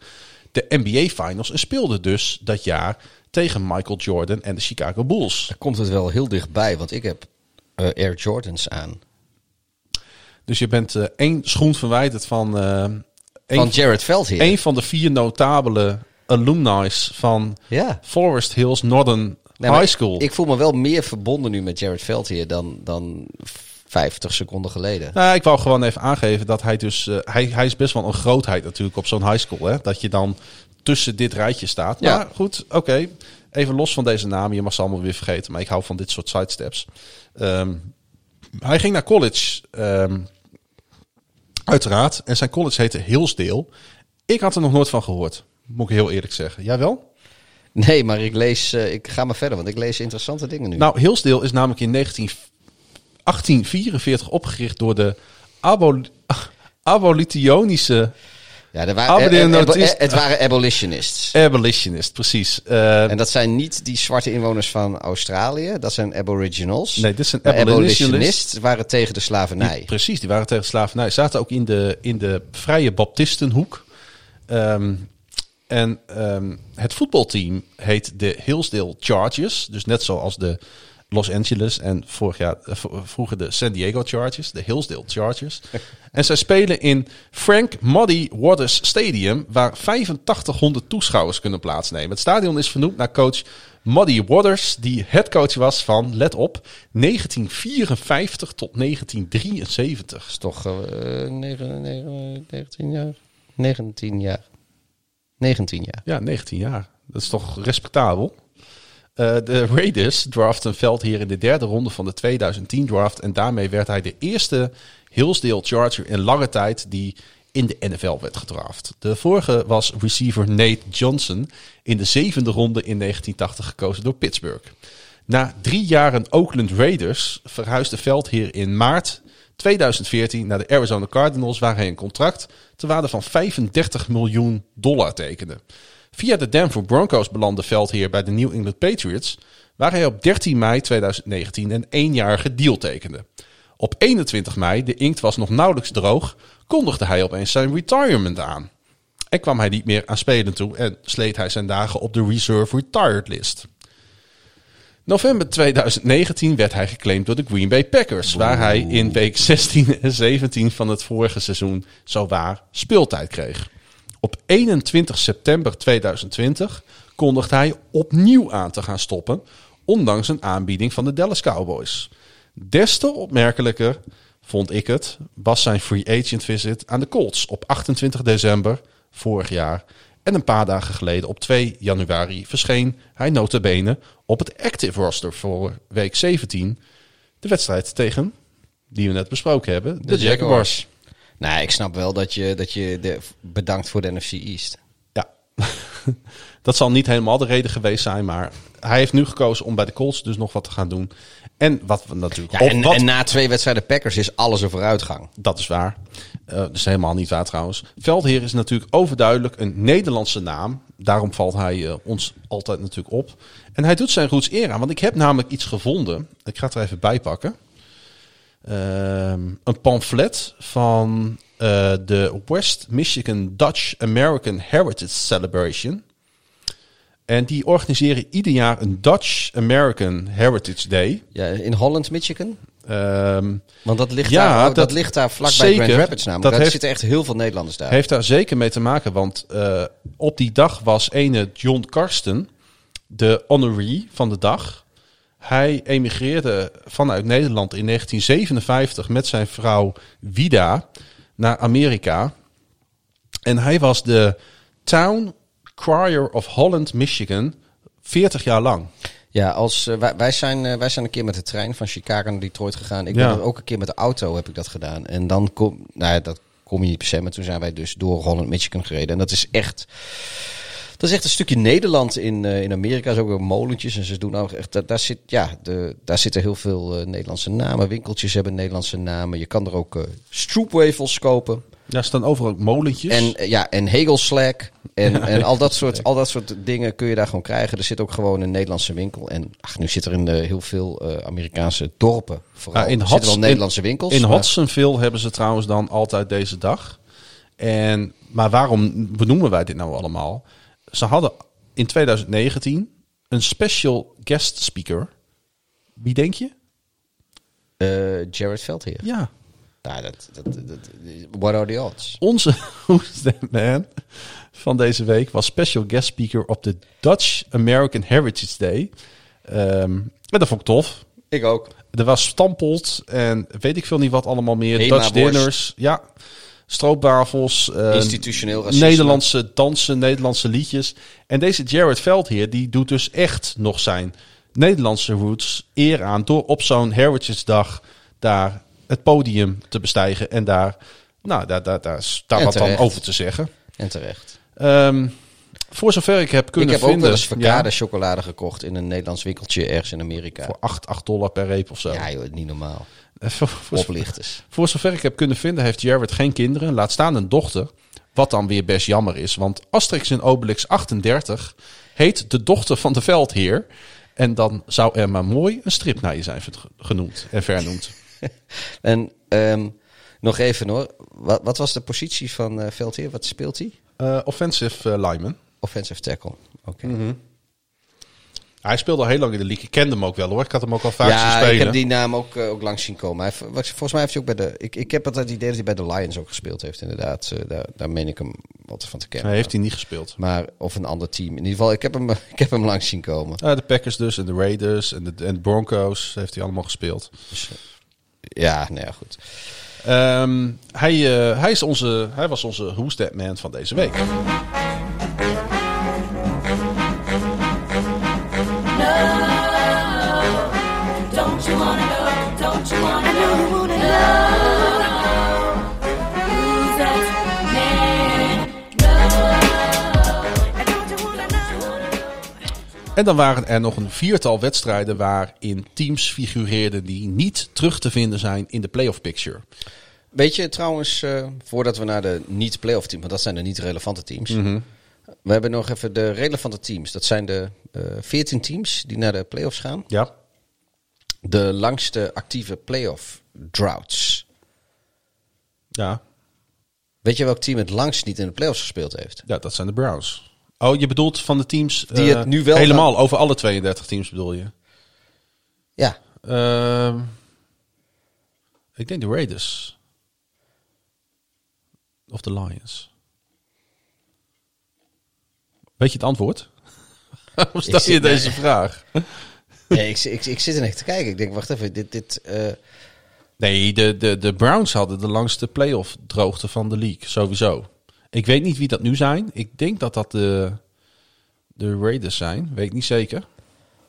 E: de NBA-finals. En speelde dus dat jaar tegen Michael Jordan en de Chicago Bulls.
F: Daar komt het wel heel dichtbij, want ik heb eh, Air Jordans aan.
E: Dus je bent eh, één schoen verwijderd van, eh
F: Van Jared Veldheer.
E: een van de vier notabele alumni's van
F: Ja.
E: Forest Hills Northern High School.
F: Ik voel me wel meer verbonden nu met Jared Veldheer dan, dan 50 seconden geleden.
E: Nou, ik wou gewoon even aangeven dat hij dus... eh, hij, hij is best wel een grootheid natuurlijk op zo'n high school. Hè? Dat je dan tussen dit rijtje staat.
F: Ja.
E: Maar goed, oké. Even los van deze namen. Je mag ze allemaal weer vergeten. Maar ik hou van dit soort sidesteps. Ehm, hij ging naar college. ehm, uiteraard. En zijn college heette Hillsdale. Ik had er nog nooit van gehoord. Moet ik heel eerlijk zeggen. Jij wel?
F: Nee, maar ik lees, eh, ik ga maar verder, want ik lees interessante dingen nu.
E: Nou, Hillsdale is namelijk in 19, 1844 opgericht door de abol abolitionische
F: ja, er waren, het waren abolitionists.
E: abolitionist, precies. Eh,
F: En dat zijn niet die zwarte inwoners van Australië, dat zijn aboriginals.
E: nee, dit zijn
F: Maar
E: abolitionist.
F: abolitionisten waren tegen de slavernij.
E: Die- precies, die waren tegen slavernij. Zaten ook in de, in de vrije baptistenhoek. Ehm, en ehm, het voetbalteam heet de Hillsdale Chargers. Dus net zoals de Los Angeles en vorig jaar, eh, vroeger de San Diego Chargers. De Hillsdale Chargers. en zij spelen in Frank Muddy Waters Stadium. Waar 8500 toeschouwers kunnen plaatsnemen. Het stadion is vernoemd naar coach Muddy Waters. Die headcoach was van, let op, 1954 tot 1973.
F: Dat is toch eh, negen- negen- 19 jaar? 19 jaar. 19 jaar.
E: Ja, 19 jaar. Dat is toch respectabel. Eh, de Raiders draften Veld hier in de derde ronde van de 2010 draft. En daarmee werd hij de eerste Hillsdale Charger in lange tijd die in de NFL werd gedraft. De vorige was receiver Nate Johnson in de zevende ronde in 1980 gekozen door Pittsburgh. Na drie jaren Oakland Raiders verhuisde Veldheer in maart 2014 naar de Arizona Cardinals, waar hij een contract te waarde van 35 miljoen dollar tekende. Via de Denver Broncos belandde Veldheer bij de New England Patriots, waar hij op 13 mei 2019 een eenjarige deal tekende. Op 21 mei, de inkt was nog nauwelijks droog, kondigde hij opeens zijn retirement aan. En kwam hij niet meer aan spelen toe en sleet hij zijn dagen op de reserve retired list. November 2019 werd hij geclaimd door de Green Bay Packers, waar hij in week 16 en 17 van het vorige seizoen zowaar speeltijd kreeg. Op 21 september 2020 kondigde hij opnieuw aan te gaan stoppen, ondanks een aanbieding van de Dallas Cowboys. Des te opmerkelijker, vond ik het, was zijn free agent visit aan de Colts op 28 december vorig jaar. En een paar dagen geleden, op 2 januari, verscheen hij notabene op het active roster voor week 17. De wedstrijd tegen, die we net besproken hebben, de, Jaguars.
F: Nou, ik snap wel dat je, dat je de, bedankt voor de NFC East.
E: Ja, dat zal niet helemaal de reden geweest zijn, maar hij heeft nu gekozen om bij de Colts dus nog wat te gaan doen. En wat we natuurlijk.
F: Ja, en,
E: wat-
F: en na twee wedstrijden Packers is alles een vooruitgang.
E: Dat is waar. Eh, dat is helemaal niet waar trouwens. Veldheer is natuurlijk overduidelijk een Nederlandse naam. Daarom valt hij eh, ons altijd natuurlijk op. En hij doet zijn roots eer aan. Want ik heb namelijk iets gevonden. Ik ga het er even bij pakken. Ehm, een pamflet van eh, de West Michigan Dutch American Heritage Celebration. En die organiseren ieder jaar een Dutch American Heritage Day.
F: Ja, in Holland, Michigan.
E: Ehm,
F: Want dat ligt,
E: Ja,
F: daar, dat,
E: dat-
F: ligt daar vlakbij. Grand Rapids namelijk.
E: Dat
F: Daar
E: heeft-
F: zitten echt heel veel Nederlanders daar.
E: Heeft daar zeker mee te maken, want eh, op die dag was ene John Karsten de honoree van de dag. Hij emigreerde vanuit Nederland in 1957 met zijn vrouw Vida naar Amerika. En hij was de Town Crier of Holland, Michigan, 40 jaar lang.
F: Ja, als, eh, wij, wij, zijn, eh, wij zijn een keer met de trein van Chicago naar Detroit gegaan. Ik
E: Ja.
F: ben er ook een keer met de auto heb ik dat gedaan. En dan kom, nou ja, dat kom je niet per se, maar toen zijn wij dus door Holland, Michigan gereden. En dat is echt, dat is echt een stukje Nederland in, eh, in Amerika. Zo ook weer molentjes en ze doen ook echt, daar, daar zit, ja, de, daar zitten heel veel eh, Nederlandse namen. Winkeltjes hebben Nederlandse namen. Je kan er ook eh stroopwafels kopen.
E: Daar staan overal ook molentjes.
F: En ja, en Hegelslack en, en al, dat soort, al dat soort dingen kun je daar gewoon krijgen. Er zit ook gewoon een Nederlandse winkel. En ach, nu zit er in heel veel Amerikaanse dorpen. Vooral.
E: In
F: wel Nederlandse winkels.
E: In
F: maar-
E: Hudsonville hebben ze trouwens dan altijd deze dag. En, maar waarom benoemen wij dit nou allemaal? Ze hadden in 2019 een special guest speaker. Wie denk je?
F: eh, Jared Veldheer.
E: Ja,
F: Nou, dat, dat, dat, what are the odds?
E: onze Who's That Man van deze week was special guest speaker op de Dutch American Heritage Day. Ehm, en dat vond ik tof.
F: Ik ook.
E: Er was stampot en weet ik veel niet wat allemaal meer.
F: Hema
E: Dutch
F: worst.
E: dinners, ja. Stroopwafels. eh,
F: Institutioneel racisme.
E: Nederlandse dansen, Nederlandse liedjes. En deze Jared Veldheer, die doet dus echt nog zijn Nederlandse roots eer aan... door op zo'n Heritage Dag daar het podium te bestijgen... en daar, nou, daar, daar, daar, wat dan over te zeggen.
F: En terecht.
E: Ehm, voor zover ik heb
F: Ik
E: kunnen
F: heb ook
E: vinden...
F: wel eens verkade
E: ja,
F: chocolade gekocht in een Nederlands winkeltje ergens in Amerika.
E: voor 8, 8 dollar per reep of zo.
F: Ja joh, niet normaal.
E: Eh, voor- voor-
F: Oplichters.
E: Voor zover ik heb kunnen vinden, heeft Jared geen kinderen. Laat staan een dochter. Wat dan weer best jammer is. Want Asterix in Obelix 38 heet de dochter van de veldheer. En dan zou er maar mooi een strip naar je zijn genoemd en vernoemd.
F: En ehm, nog even hoor. Wat, wat was de positie van eh Veldheer? Wat speelt hij?
E: Eh, offensive lineman.
F: Offensive tackle. Oké.
E: Mhm. Hij speelde al heel lang in de league. Ik kende hem ook wel hoor. Ik had hem ook al vaak zien
F: Ja,
E: spelen.
F: ik heb die naam ook, eh, ook langs zien komen. Hij, volgens mij heeft hij ook bij de. Ik, ik heb het het idee dat hij bij de Lions ook gespeeld heeft, inderdaad. Eh, daar, daar meen ik hem wat van te kennen.
E: Hij heeft hij niet gespeeld.
F: Maar, of een ander team. In ieder geval, ik heb hem, ik heb hem langs zien komen.
E: Eh, de Packers dus en de Raiders en de, en de Broncos heeft hij allemaal gespeeld.
F: Ja, nou ja, goed.
E: Ehm, hij, eh, hij, is onze, hij was onze Who's That Man van deze week. En dan waren er nog een viertal wedstrijden waarin teams figureerden die niet terug te vinden zijn in de playoff picture.
F: Weet je trouwens, eh, voordat we naar de niet-playoff teams, want dat zijn de niet-relevante teams.
E: Mhm.
F: We hebben nog even de relevante teams. Dat zijn de eh 14 teams die naar de playoffs gaan.
E: Ja.
F: de langste actieve playoff droughts.
E: Ja.
F: Weet je welk team het langst niet in de playoffs gespeeld heeft?
E: ja, dat zijn de Browns. Oh, je bedoelt van de teams...
F: Die
E: eh,
F: het nu wel
E: Helemaal, over alle 32 teams bedoel je?
F: Ja,
E: Ehm, ik denk de Raiders. Of de Lions. Weet je het antwoord? Waarom stel je deze
F: nee.
E: vraag?
F: nee, ik, ik, ik zit er echt te kijken. Ik denk, wacht even, dit... dit eh,
E: Nee, de, de, de Browns hadden de langste playoff droogte van de league, sowieso. Ik weet niet wie dat nu zijn. Ik denk dat dat de, de Raiders zijn, weet ik niet zeker.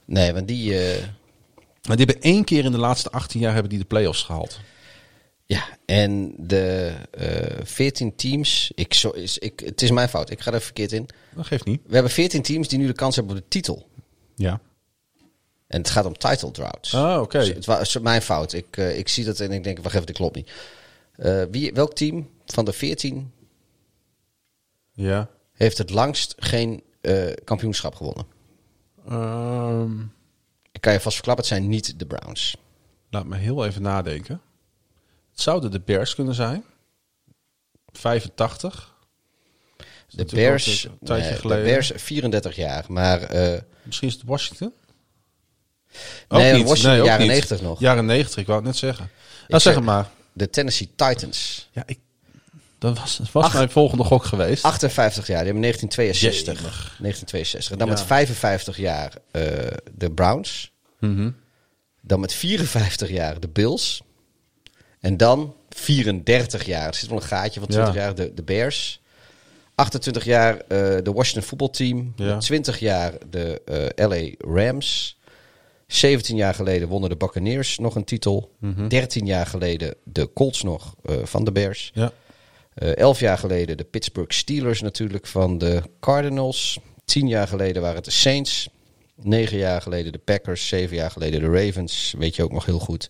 F: nee, want die... eh,
E: Maar die hebben één keer in de laatste 18 jaar hebben die de playoffs gehaald.
F: Ja, en de eh 14 teams. Ik, zo, is, ik, het is mijn fout, ik ga er verkeerd in.
E: Dat geeft niet.
F: We hebben 14 teams die nu de kans hebben op de titel.
E: Ja.
F: En het gaat om title droughts.
E: Ah, oké.
F: Dus het was mijn fout. Ik, eh, ik zie dat en ik denk, wacht even, dit klopt niet. Wie, welk team van de 14
E: Ja.
F: heeft het langst geen eh, kampioenschap gewonnen?
E: Ehm,
F: Ik kan je vast verklappen, het zijn niet de Browns.
E: laat me heel even nadenken. Het zouden de Bears kunnen zijn. 85.
F: De Bears,
E: een tijdje
F: nee, de
E: geleden.
F: Bears 34 jaar, maar eh,
E: Misschien is het Washington?
F: Nee,
E: niet.
F: Washington,
E: ook
F: jaren
E: niet.
F: 90 nog.
E: Jaren 90, ik wou het net zeggen.
F: Ik
E: Nou, zeg- het maar.
F: de Tennessee Titans.
E: Ja, ik, dat was, was
F: Ach.
E: mijn volgende gok geweest.
F: 58 jaar, die hebben 1962.
E: Jemig.
F: 1962. Dan
E: Ja.
F: met 55 jaar eh, de Browns.
E: Mhm.
F: Dan met 54 jaar de Bills. En dan 34 jaar, er zit wel een gaatje van 20
E: Ja.
F: jaar, de, de Bears. 28 jaar eh, de Washington voetbalteam.
E: Ja.
F: 20 jaar de eh, LA Rams. 17 jaar geleden wonnen de Buccaneers nog een titel.
E: Mhm.
F: 13 jaar geleden de Colts nog eh, van de Bears.
E: Ja.
F: Eh, elf jaar geleden de Pittsburgh Steelers natuurlijk van de Cardinals. Tien jaar geleden waren het de Saints. Negen jaar geleden de Packers. Zeven jaar geleden de Ravens. Weet je ook nog heel goed.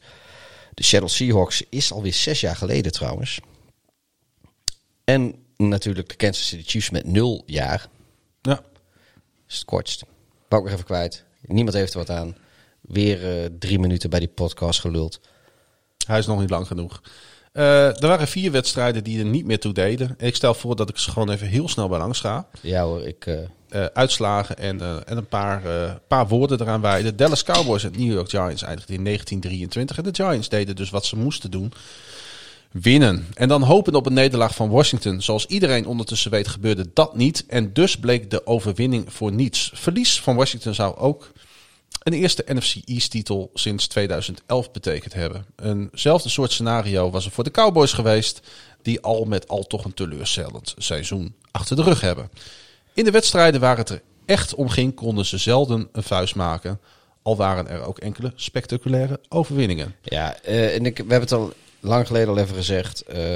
F: De Seattle Seahawks is alweer zes jaar geleden trouwens. En natuurlijk de Kansas City Chiefs met nul jaar.
E: Ja.
F: Is het kortst. Wou ik nog even kwijt. Niemand heeft er wat aan. Weer eh, drie minuten bij die podcast geluld.
E: Hij is nog niet lang genoeg. Eh, er waren vier wedstrijden die er niet meer toe deden. Ik stel voor dat ik ze gewoon even heel snel bij langs ga.
F: Ja hoor, ik... eh,
E: Eh, uitslagen en, en een paar, paar woorden eraan wijden. Dallas Cowboys en New York Giants eindigden in 1923. En de Giants deden dus wat ze moesten doen. Winnen. En dan hopen op een nederlaag van Washington. Zoals iedereen ondertussen weet gebeurde dat niet. En dus bleek de overwinning voor niets. Verlies van Washington zou ook een eerste NFC East titel sinds 2011 betekend hebben. Eenzelfde soort scenario was er voor de Cowboys geweest. Die al met al toch een teleurstellend seizoen achter de rug hebben. In de wedstrijden waar het er echt om ging, konden ze zelden een vuist maken. Al waren er ook enkele spectaculaire overwinningen.
F: Ja, eh, en ik, we hebben het al lang geleden al even gezegd. eh,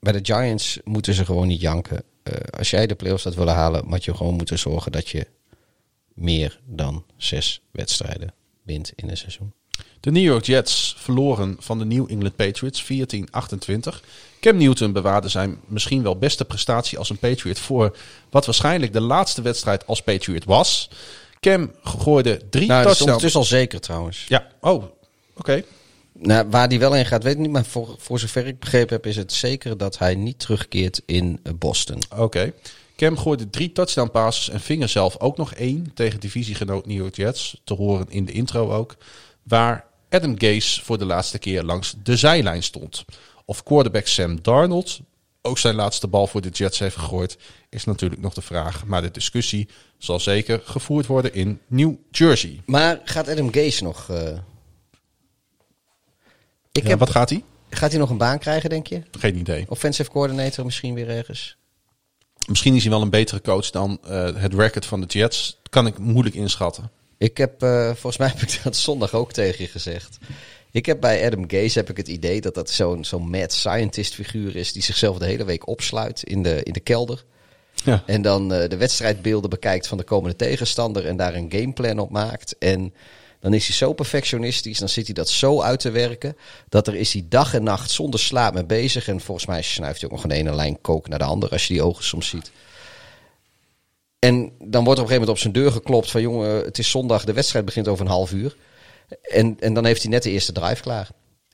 F: bij de Giants moeten ze gewoon niet janken. Eh, als jij de playoffs had willen halen, had je gewoon moeten zorgen dat je meer dan zes wedstrijden wint in een seizoen.
E: De New York Jets verloren van de New England Patriots 14-28. Cam Newton bewaarde zijn misschien wel beste prestatie als een Patriot voor wat waarschijnlijk de laatste wedstrijd als Patriot was. Cam gooide drie
F: Nou, dat is
E: touchdowns.
F: al zeker trouwens.
E: Ja, oh, oké.
F: Nou, waar die wel in gaat, weet ik niet. Maar voor, voor zover ik begrepen heb, is het zeker dat hij niet terugkeert in Boston.
E: Oké. Cam gooide drie touchdown passes en ving er zelf ook nog één tegen divisiegenoot New York Jets. Te horen in de intro ook. Waar Adam Gase voor de laatste keer langs de zijlijn stond. Of quarterback Sam Darnold ook zijn laatste bal voor de Jets heeft gegooid, is natuurlijk nog de vraag. Maar de discussie zal zeker gevoerd worden in New Jersey.
F: Maar gaat Adam Gase nog... eh, Ik
E: Ja,
F: heb,
E: wat gaat hij?
F: Gaat hij nog een baan krijgen, denk je?
E: Geen idee.
F: Offensive coordinator misschien weer ergens?
E: Misschien is hij wel een betere coach dan eh, het record van de Jets. Kan ik moeilijk inschatten.
F: Ik heb, eh, volgens mij heb ik dat zondag ook tegen je gezegd. Ik heb bij Adam Gase heb ik het idee dat dat zo'n zo'n mad scientist figuur is... die zichzelf de hele week opsluit in de, in de kelder.
E: Ja.
F: En dan eh, de wedstrijdbeelden bekijkt van de komende tegenstander... en daar een gameplan op maakt. En dan is hij zo perfectionistisch, dan zit hij dat zo uit te werken... dat er is hij dag en nacht zonder slaap mee bezig. En volgens mij snuift hij ook nog een ene lijn kook naar de andere... als je die ogen soms ziet. En dan wordt er op een gegeven moment op zijn deur geklopt van jongen, het is zondag, de wedstrijd begint over een half uur. En, en dan heeft hij net de eerste drive klaar.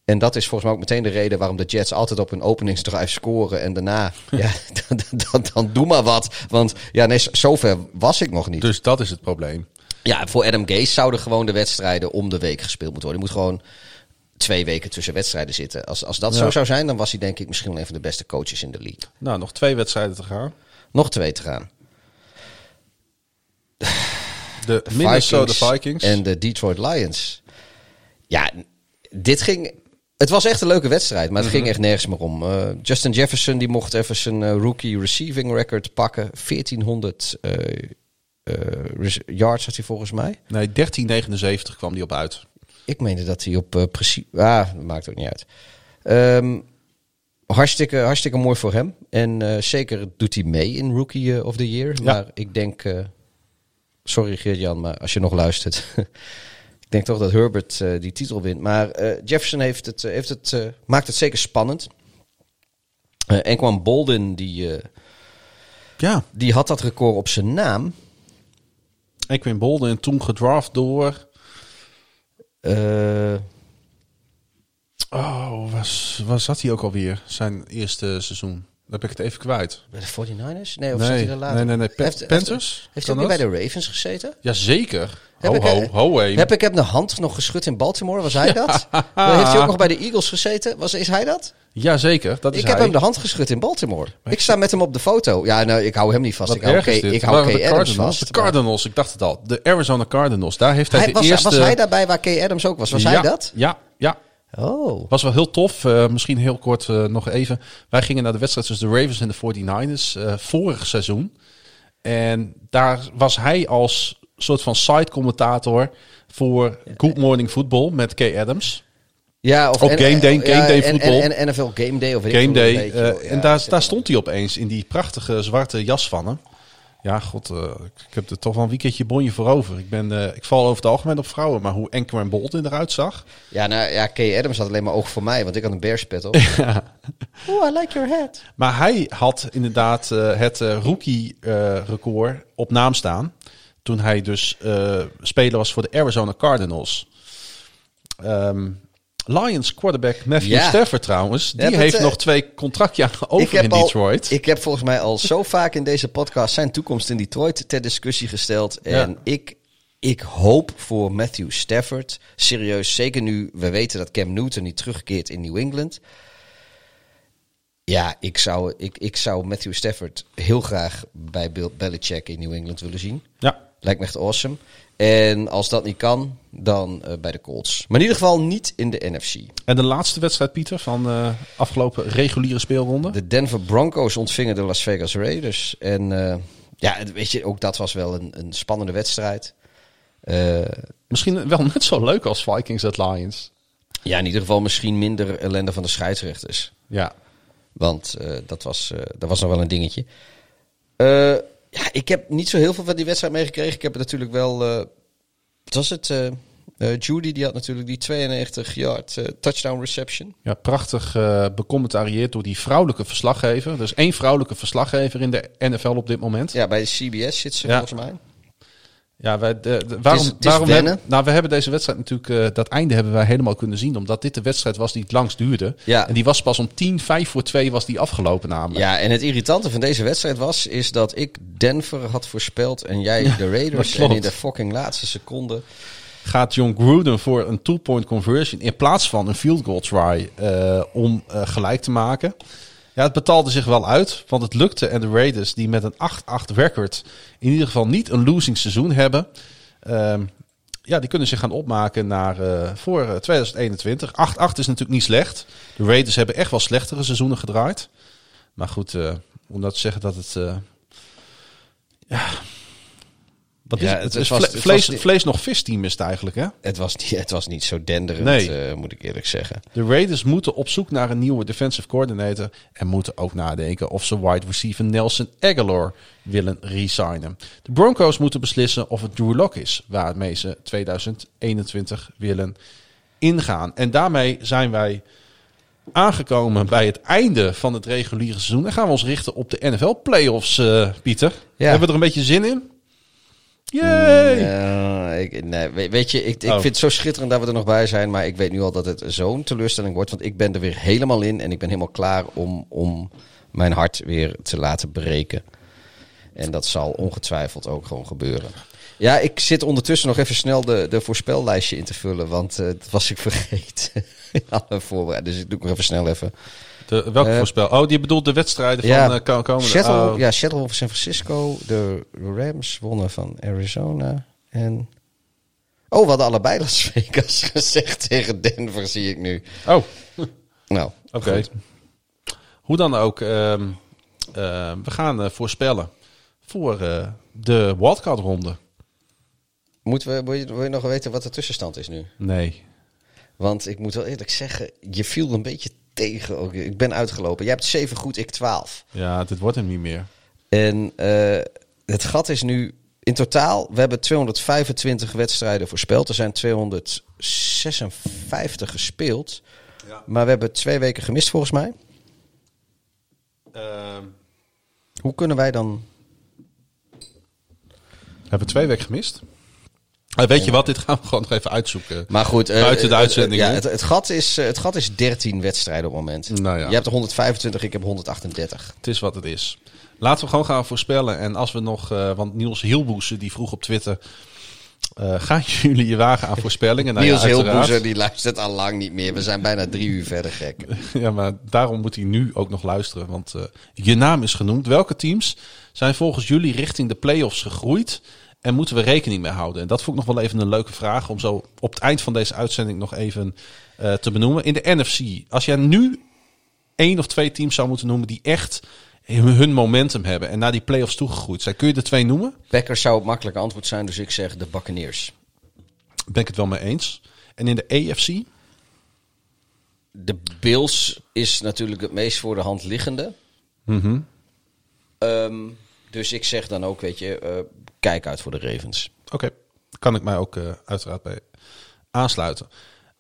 F: En dat is volgens mij ook meteen de reden waarom de Jets altijd op hun openingsdrive scoren. En daarna, ja, dan, dan, dan doe maar wat. Want ja, nee, zover was ik nog niet.
E: Dus dat is het probleem.
F: Ja, voor Adam Gase zouden gewoon de wedstrijden om de week gespeeld moeten worden. Je moet gewoon twee weken tussen wedstrijden zitten. Als, als dat
E: Ja.
F: zo zou zijn, dan was hij denk ik misschien wel een van de beste coaches in de league.
E: Nou, nog twee wedstrijden te gaan.
F: Nog twee te gaan.
E: De Minnesota Vikings.
F: en de Detroit Lions. Ja, dit ging... Het was echt een leuke wedstrijd, maar het
E: Mhm.
F: ging echt nergens meer om. Eh, Justin Jefferson die mocht even zijn eh, rookie receiving record pakken. 1400 eh, eh, res- yards had hij volgens mij.
E: Nee, 1379 kwam die op uit.
F: Ik meende dat hij op eh, precies... Ah, dat maakt ook niet uit. Ehm, hartstikke, hartstikke mooi voor hem. En eh, zeker doet hij mee in Rookie eh, of the Year. Maar ik denk... eh, sorry Geert-Jan, maar als je nog luistert... ik denk toch dat Herbert eh, die titel wint. Maar eh, Jefferson heeft het, eh, heeft het, eh, maakt het zeker spannend. Eh en kwam Bolden, die, eh,
E: Ja,
F: die had dat record op zijn naam.
E: Equin Bolden en toen gedraft door...
F: Eh,
E: Oh, was, waar zat hij ook alweer? Zijn eerste seizoen. Dan ben ik het even kwijt.
F: bij de 49ers? Nee, of
E: Nee,
F: zat hij er later?
E: nee, nee, nee. Pa-
F: Heeft- heeft-
E: Panthers?
F: Heeft hij ook bij de Ravens gezeten?
E: Jazeker.
F: Heb
E: Ho,
F: ik,
E: ho, ho, heen.
F: Heb ik heb de hand nog geschud in Baltimore? Was hij dat? Dan heeft hij ook nog bij de Eagles gezeten? Was, is hij dat?
E: Jazeker, dat is
F: ik
E: hij.
F: heb hem de hand geschud in Baltimore. Ik sta met hem op de foto. Ja, nou, ik hou hem niet vast.
E: Wat
F: ik hou, K- ik hou K.
E: de
F: Adams
E: Cardinals.
F: vast.
E: De Cardinals, ik dacht het al. De Arizona Cardinals. Daar heeft hij,
F: Hij,
E: de
F: was,
E: eerste...
F: was hij daarbij waar K. Adams ook was? Was
E: ja,
F: hij dat?
E: Ja, ja.
F: Oh.
E: Was wel heel tof. Eh, misschien heel kort eh, nog even. Wij gingen naar de wedstrijd tussen de Ravens en de 49ers eh, vorig seizoen. En daar was hij als soort van side-commentator voor Good Morning Football met Kay Adams.
F: Ja, of
E: Op
F: en-
E: Game Day-
F: ja,
E: Game Day voetbal.
F: En, en NFL Game Day of
E: Game Day. eh.
F: Ja,
E: en daar, daar stond hij opeens in die prachtige zwarte jas van hem. Ja, god, eh, ik heb er toch wel een weekendje bonje voor over. Ik, ben, eh, ik val over het algemeen op vrouwen, maar hoe Anchor en Bolton eruit zag.
F: Ja, nou ja, K. Adams had alleen maar oog voor mij, want ik had een bearspet op. Oh, I like your hat.
E: Maar hij had inderdaad het rookie-record op naam staan. Toen hij dus eh, speler was voor de Arizona Cardinals. Ehm, Lions quarterback Matthew
F: Ja.
E: Stafford trouwens. Die
F: Ja, dat,
E: heeft
F: eh,
E: nog twee contractjaren over in
F: al-
E: Detroit.
F: ik heb volgens mij al zo vaak in deze podcast zijn toekomst in Detroit ter discussie gesteld. En
E: Ja.
F: ik, ik hoop voor Matthew Stafford, serieus, zeker nu we weten dat Cam Newton niet terugkeert in New England. Ja, ik zou, ik, ik zou Matthew Stafford heel graag bij Bill Belichick in New England willen zien.
E: ja.
F: Lijkt me echt awesome. En als dat niet kan, dan eh, bij de Colts. Maar in ieder geval niet in de NFC.
E: En de laatste wedstrijd, Pieter, van eh afgelopen reguliere speelronde.
F: De Denver Broncos ontvingen de Las Vegas Raiders. En eh, ja, weet je, ook dat was wel een, een spannende wedstrijd.
E: Misschien wel net zo leuk als Vikings at Lions.
F: ja, in ieder geval misschien minder ellende van de scheidsrechters.
E: Ja.
F: Want dat, was, dat was nog wel een dingetje. Eh, ja, ik heb niet zo heel veel van die wedstrijd meegekregen. Ik heb het natuurlijk wel... eh, wat was het? eh, eh, Judy, die had natuurlijk die 92 yard touchdown reception.
E: Ja, prachtig eh becommentarieerd door die vrouwelijke verslaggever. Er is één vrouwelijke verslaggever in de NFL op dit moment.
F: Ja, bij de CBS zit ze
E: Ja.
F: volgens mij.
E: Ja, wij, de, de- waarom,
F: het is
E: waarom hebben, nou, we hebben deze wedstrijd natuurlijk, eh, dat einde hebben wij helemaal kunnen zien, omdat dit de wedstrijd was die het langst duurde.
F: Ja.
E: En die was pas om 10, 5 voor 2 was die afgelopen namelijk.
F: Ja, en het irritante van deze wedstrijd was, is dat ik Denver had voorspeld en jij de Raiders. En in de fucking laatste seconde.
E: Gaat John Gruden voor een two-point conversion in plaats van een field goal try eh, om eh, gelijk te maken. Ja, het betaalde zich wel uit, want het lukte. En de Raiders, die met een 8-8 record in ieder geval niet een losing seizoen hebben, ehm, ja, die kunnen zich gaan opmaken naar, eh, voor eh, 2021. 8-8 is natuurlijk niet slecht. De Raiders hebben echt wel slechtere seizoenen gedraaid. Maar goed, eh, om dat te zeggen dat het... eh, ja, wat is
F: Ja,
E: het?
F: het
E: Het is
F: was-
E: vle-
F: het
E: vlees, vlees nog vis team is het eigenlijk, hè?
F: Het was niet, het was niet zo denderend,
E: Nee.
F: eh, moet ik eerlijk zeggen.
E: De Raiders moeten op zoek naar een nieuwe defensive coordinator. En moeten ook nadenken of ze wide receiver Nelson Aguilar willen resignen. De Broncos moeten beslissen of het Drew Lock is waarmee ze 2021 willen ingaan. En daarmee zijn wij aangekomen bij het einde van het reguliere seizoen. En gaan we ons richten op de NFL playoffs, eh Pieter.
F: Ja.
E: Hebben we er een beetje zin in? Yay!
F: Ja, ik, nee, we- weet je, ik, ik
E: Oh.
F: vind het zo schitterend dat we er nog bij zijn. Maar ik weet nu al dat het zo'n teleurstelling wordt. Want ik ben er weer helemaal in. En ik ben helemaal klaar om, om mijn hart weer te laten breken. En dat zal ongetwijfeld ook gewoon gebeuren. Ja, ik zit ondertussen nog even snel de, de voorspellijstje in te vullen. Want eh, dat was ik vergeten. alle voorbereiding. Dus ik doe nog even snel even.
E: De, welke
F: Eh,
E: voorspel? Oh, die bedoelt de wedstrijden van
F: Ja,
E: ko- komende...
F: Seattle,
E: oh.
F: ja, Seattle van San Francisco. De Rams wonnen van Arizona. En... Oh, we hadden allebei Las Vegas gezegd tegen Denver, zie ik nu.
E: Oh,
F: Nou,
E: oké. Hoe dan ook, ehm, eh, we gaan eh, voorspellen voor de wildcard-ronde.
F: Moeten we, wil, je, wil je nog weten wat de tussenstand is nu?
E: Nee.
F: Want ik moet wel eerlijk zeggen, je viel een beetje tegen. Ook. Ik ben uitgelopen. Jij hebt 7 goed, ik 12.
E: Ja, dit wordt hem niet meer.
F: En eh, het gat is nu in totaal, we hebben 225 wedstrijden voorspeld. Er zijn 256 gespeeld. Maar we hebben twee weken gemist volgens mij.
E: Ehm,
F: Hoe kunnen wij dan...
E: we hebben twee weken gemist. Eh, weet je wat, dit gaan we gewoon nog even uitzoeken.
F: Maar goed, eh,
E: Buiten de
F: eh,
E: uitzending,
F: ja, het, het, gat is, het gat is 13 wedstrijden op het moment.
E: Nou ja.
F: Je hebt er 125, ik heb 138.
E: Het is wat het is. Laten we gewoon gaan voorspellen. En als we nog, want Niels Hielboeze die vroeg op Twitter... gaan jullie je wagen aan voorspellingen? Nou ja,
F: Niels. Hilboezer, die luistert al lang niet meer. We zijn bijna drie uur verder, gek.
E: Ja, maar daarom moet hij nu ook nog luisteren. Want je naam is genoemd. Welke teams zijn volgens jullie richting de play-offs gegroeid? En moeten we rekening mee houden? En dat vond ik nog wel even een leuke vraag. Om zo op het eind van deze uitzending nog even eh, te benoemen. In de NFC. Als jij nu één of twee teams zou moeten noemen die echt hun momentum hebben. En naar die play-offs toegegroeid zijn. Kun je de twee noemen?
F: Packers zou het makkelijke antwoord zijn, dus ik zeg de Buccaneers.
E: Ben ik het wel mee eens. En in de AFC?
F: De Bills is natuurlijk het meest voor de hand liggende.
E: Mhm.
F: Ehm, dus ik zeg dan ook, weet je, eh, kijk uit voor de Ravens.
E: Oké, kan ik mij ook eh, uiteraard bij aansluiten.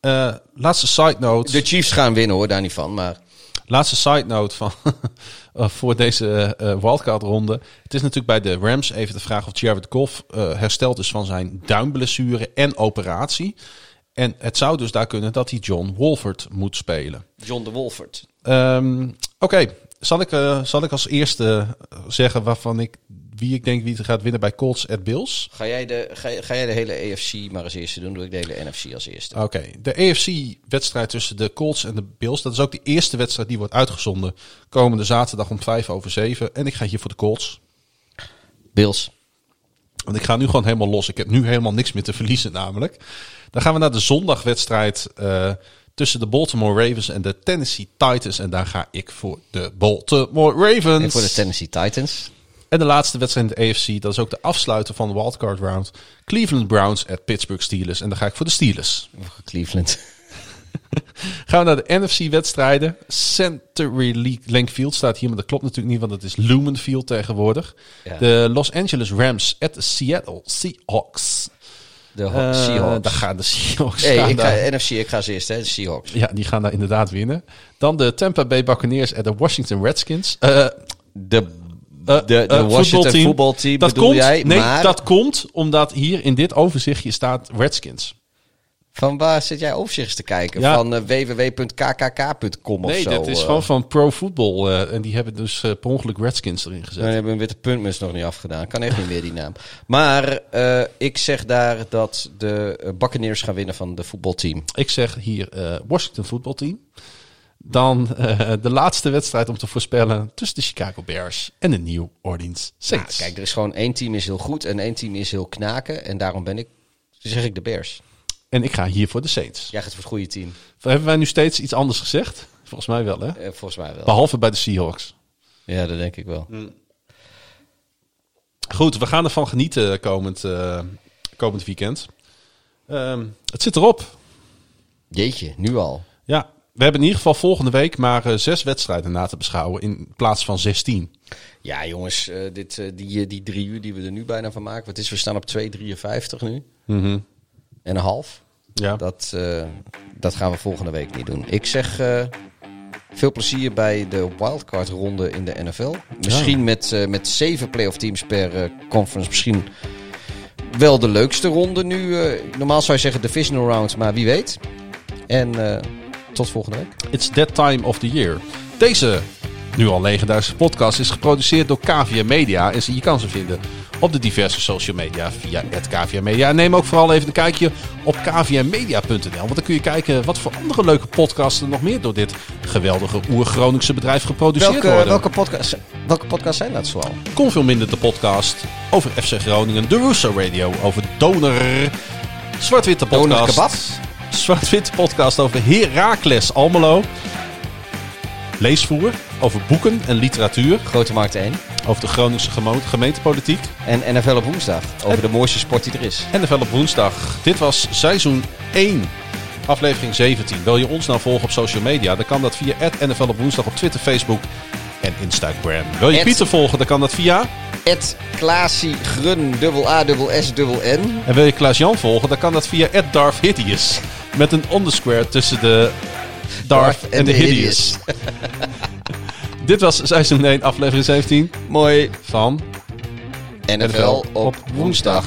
E: Eh, laatste side note.
F: De Chiefs gaan winnen hoor, daar niet van. Maar
E: Laatste side note van, eh, voor deze eh wildcard ronde. Het is natuurlijk bij de Rams even de vraag of Jared Goff eh, hersteld is van zijn duimblessure en operatie. En het zou dus daar kunnen dat hij John Wolford moet spelen.
F: John de Wolford.
E: Ehm, Oké, zal, ik, eh, zal ik als eerste zeggen waarvan ik, wie ik denk wie het gaat winnen bij Colts at Bills?
F: Ga jij, de, ga, ga jij de hele AFC maar als eerste doen? Doe ik de hele NFC als eerste.
E: Oké, de AFC-wedstrijd tussen de Colts en de Bills. Dat is ook de eerste wedstrijd die wordt uitgezonden komende zaterdag om vijf over zeven. En ik ga hier voor de Colts.
F: Bills.
E: Want ik ga nu gewoon helemaal los. Ik heb nu helemaal niks meer te verliezen namelijk. Dan gaan we naar de zondagwedstrijd eh, tussen de Baltimore Ravens en de Tennessee Titans. En daar ga ik voor de Baltimore Ravens.
F: En voor de Tennessee Titans.
E: En de laatste wedstrijd in de AFC, dat is ook de afsluiter van de wildcard round. Cleveland Browns at Pittsburgh Steelers. En daar ga ik voor de Steelers.
F: Cleveland.
E: Gaan we naar de NFC-wedstrijden. Century Link Field staat hier, maar dat klopt natuurlijk niet, want het is Lumen Field tegenwoordig.
F: Ja.
E: De Los Angeles Rams at de Seattle Seahawks.
F: De Ho-
E: Eh,
F: Seahawks.
E: Daar gaan de Seahawks.
F: Hey,
E: gaan
F: ik
E: daar-
F: ga, NFC, ik ga als eerste, hè, de Seahawks.
E: ja, die gaan daar inderdaad winnen. Dan de Tampa Bay Buccaneers at de Washington Redskins. Eh,
F: De, de, de
E: eh,
F: Washington
E: voetbalteam. dat
F: bedoel
E: komt,
F: jij,
E: Nee,
F: maar
E: dat komt omdat hier in dit overzichtje staat Redskins.
F: van waar zit jij overzichts te kijken?
E: Ja.
F: Van eh, www.kkk.com of
E: Nee,
F: zo?
E: dit is
F: eh.
E: gewoon van Pro Football. eh, en die hebben dus eh, per ongeluk Redskins erin gezet.
F: Dan hebben een witte puntmus nog niet afgedaan. Kan echt niet meer die naam. Maar eh, ik zeg daar dat de eh, Buccaneers gaan winnen van de voetbalteam.
E: Ik zeg hier eh, Washington voetbalteam. Dan eh, de laatste wedstrijd om te voorspellen tussen de Chicago Bears en de New Orleans
F: Nou,
E: Saints.
F: kijk, er is gewoon één team is heel goed en één team is heel knaken. En daarom ben ik, zeg ik de Bears.
E: En ik ga hier voor de Saints.
F: Jij gaat voor het goede team.
E: Hebben wij nu steeds iets anders gezegd? Volgens mij wel, hè?
F: Eh, volgens mij wel.
E: Behalve bij de Seahawks.
F: Ja, dat denk ik wel.
E: Goed, we gaan ervan genieten komend, eh, komend weekend. Ehm, het zit erop.
F: Jeetje, nu al.
E: Ja, we hebben in ieder geval volgende week maar eh, zes wedstrijden na te beschouwen in plaats van 16.
F: Ja, jongens, eh, dit, eh, die, die drie uur die we er nu bijna van maken. Wat is, we staan op 2,53 nu.
E: Mhm.
F: En een half.
E: Ja.
F: Dat, dat gaan we volgende week niet doen. Ik zeg veel plezier bij de wildcard ronde in de NFL. Misschien met, met zeven playoff teams per conference. Misschien wel de leukste ronde nu. normaal zou je zeggen divisional round, maar wie weet. En tot volgende week.
E: It's that time of the year. Deze nu al legendarische podcast is geproduceerd door KVM Media. En je kan ze vinden op de diverse social media via het KVM Media. En neem ook vooral even een kijkje op kvmmedia.nl. Want dan kun je kijken wat voor andere leuke podcasts er nog meer door dit geweldige oer-Groningse bedrijf geproduceerd
F: Welke,
E: worden.
F: welke, podcast, welke podcast zijn dat zoal?
E: Kon veel minder de podcast over FC Groningen. De Russo Radio over Doner. Zwart-Witte podcast.
F: Kebab.
E: Zwart-Witte podcast over Heracles Almelo. Leesvoer over boeken en literatuur.
F: Grote Markt 1.
E: Over de Groningse gemeentepolitiek.
F: En NFL op woensdag. Over de mooiste sport die er is.
E: Vel op woensdag. Dit was seizoen 1. Aflevering 17. Wil je ons nou volgen op social media? Dan kan dat via NFL op woensdag op Twitter, Facebook en Instagram. Wil je Pieter volgen? Dan kan dat via...
F: Ed Klaasie Grun, dubbel A, dubbel S, dubbel N.
E: En wil je Klaas-Jan volgen? Dan kan dat via @darfhideous Met een underscore tussen de Darth en de Hideous. Dit was seizoen 1, aflevering 17
F: Mooi.
E: van
F: NFL op woensdag.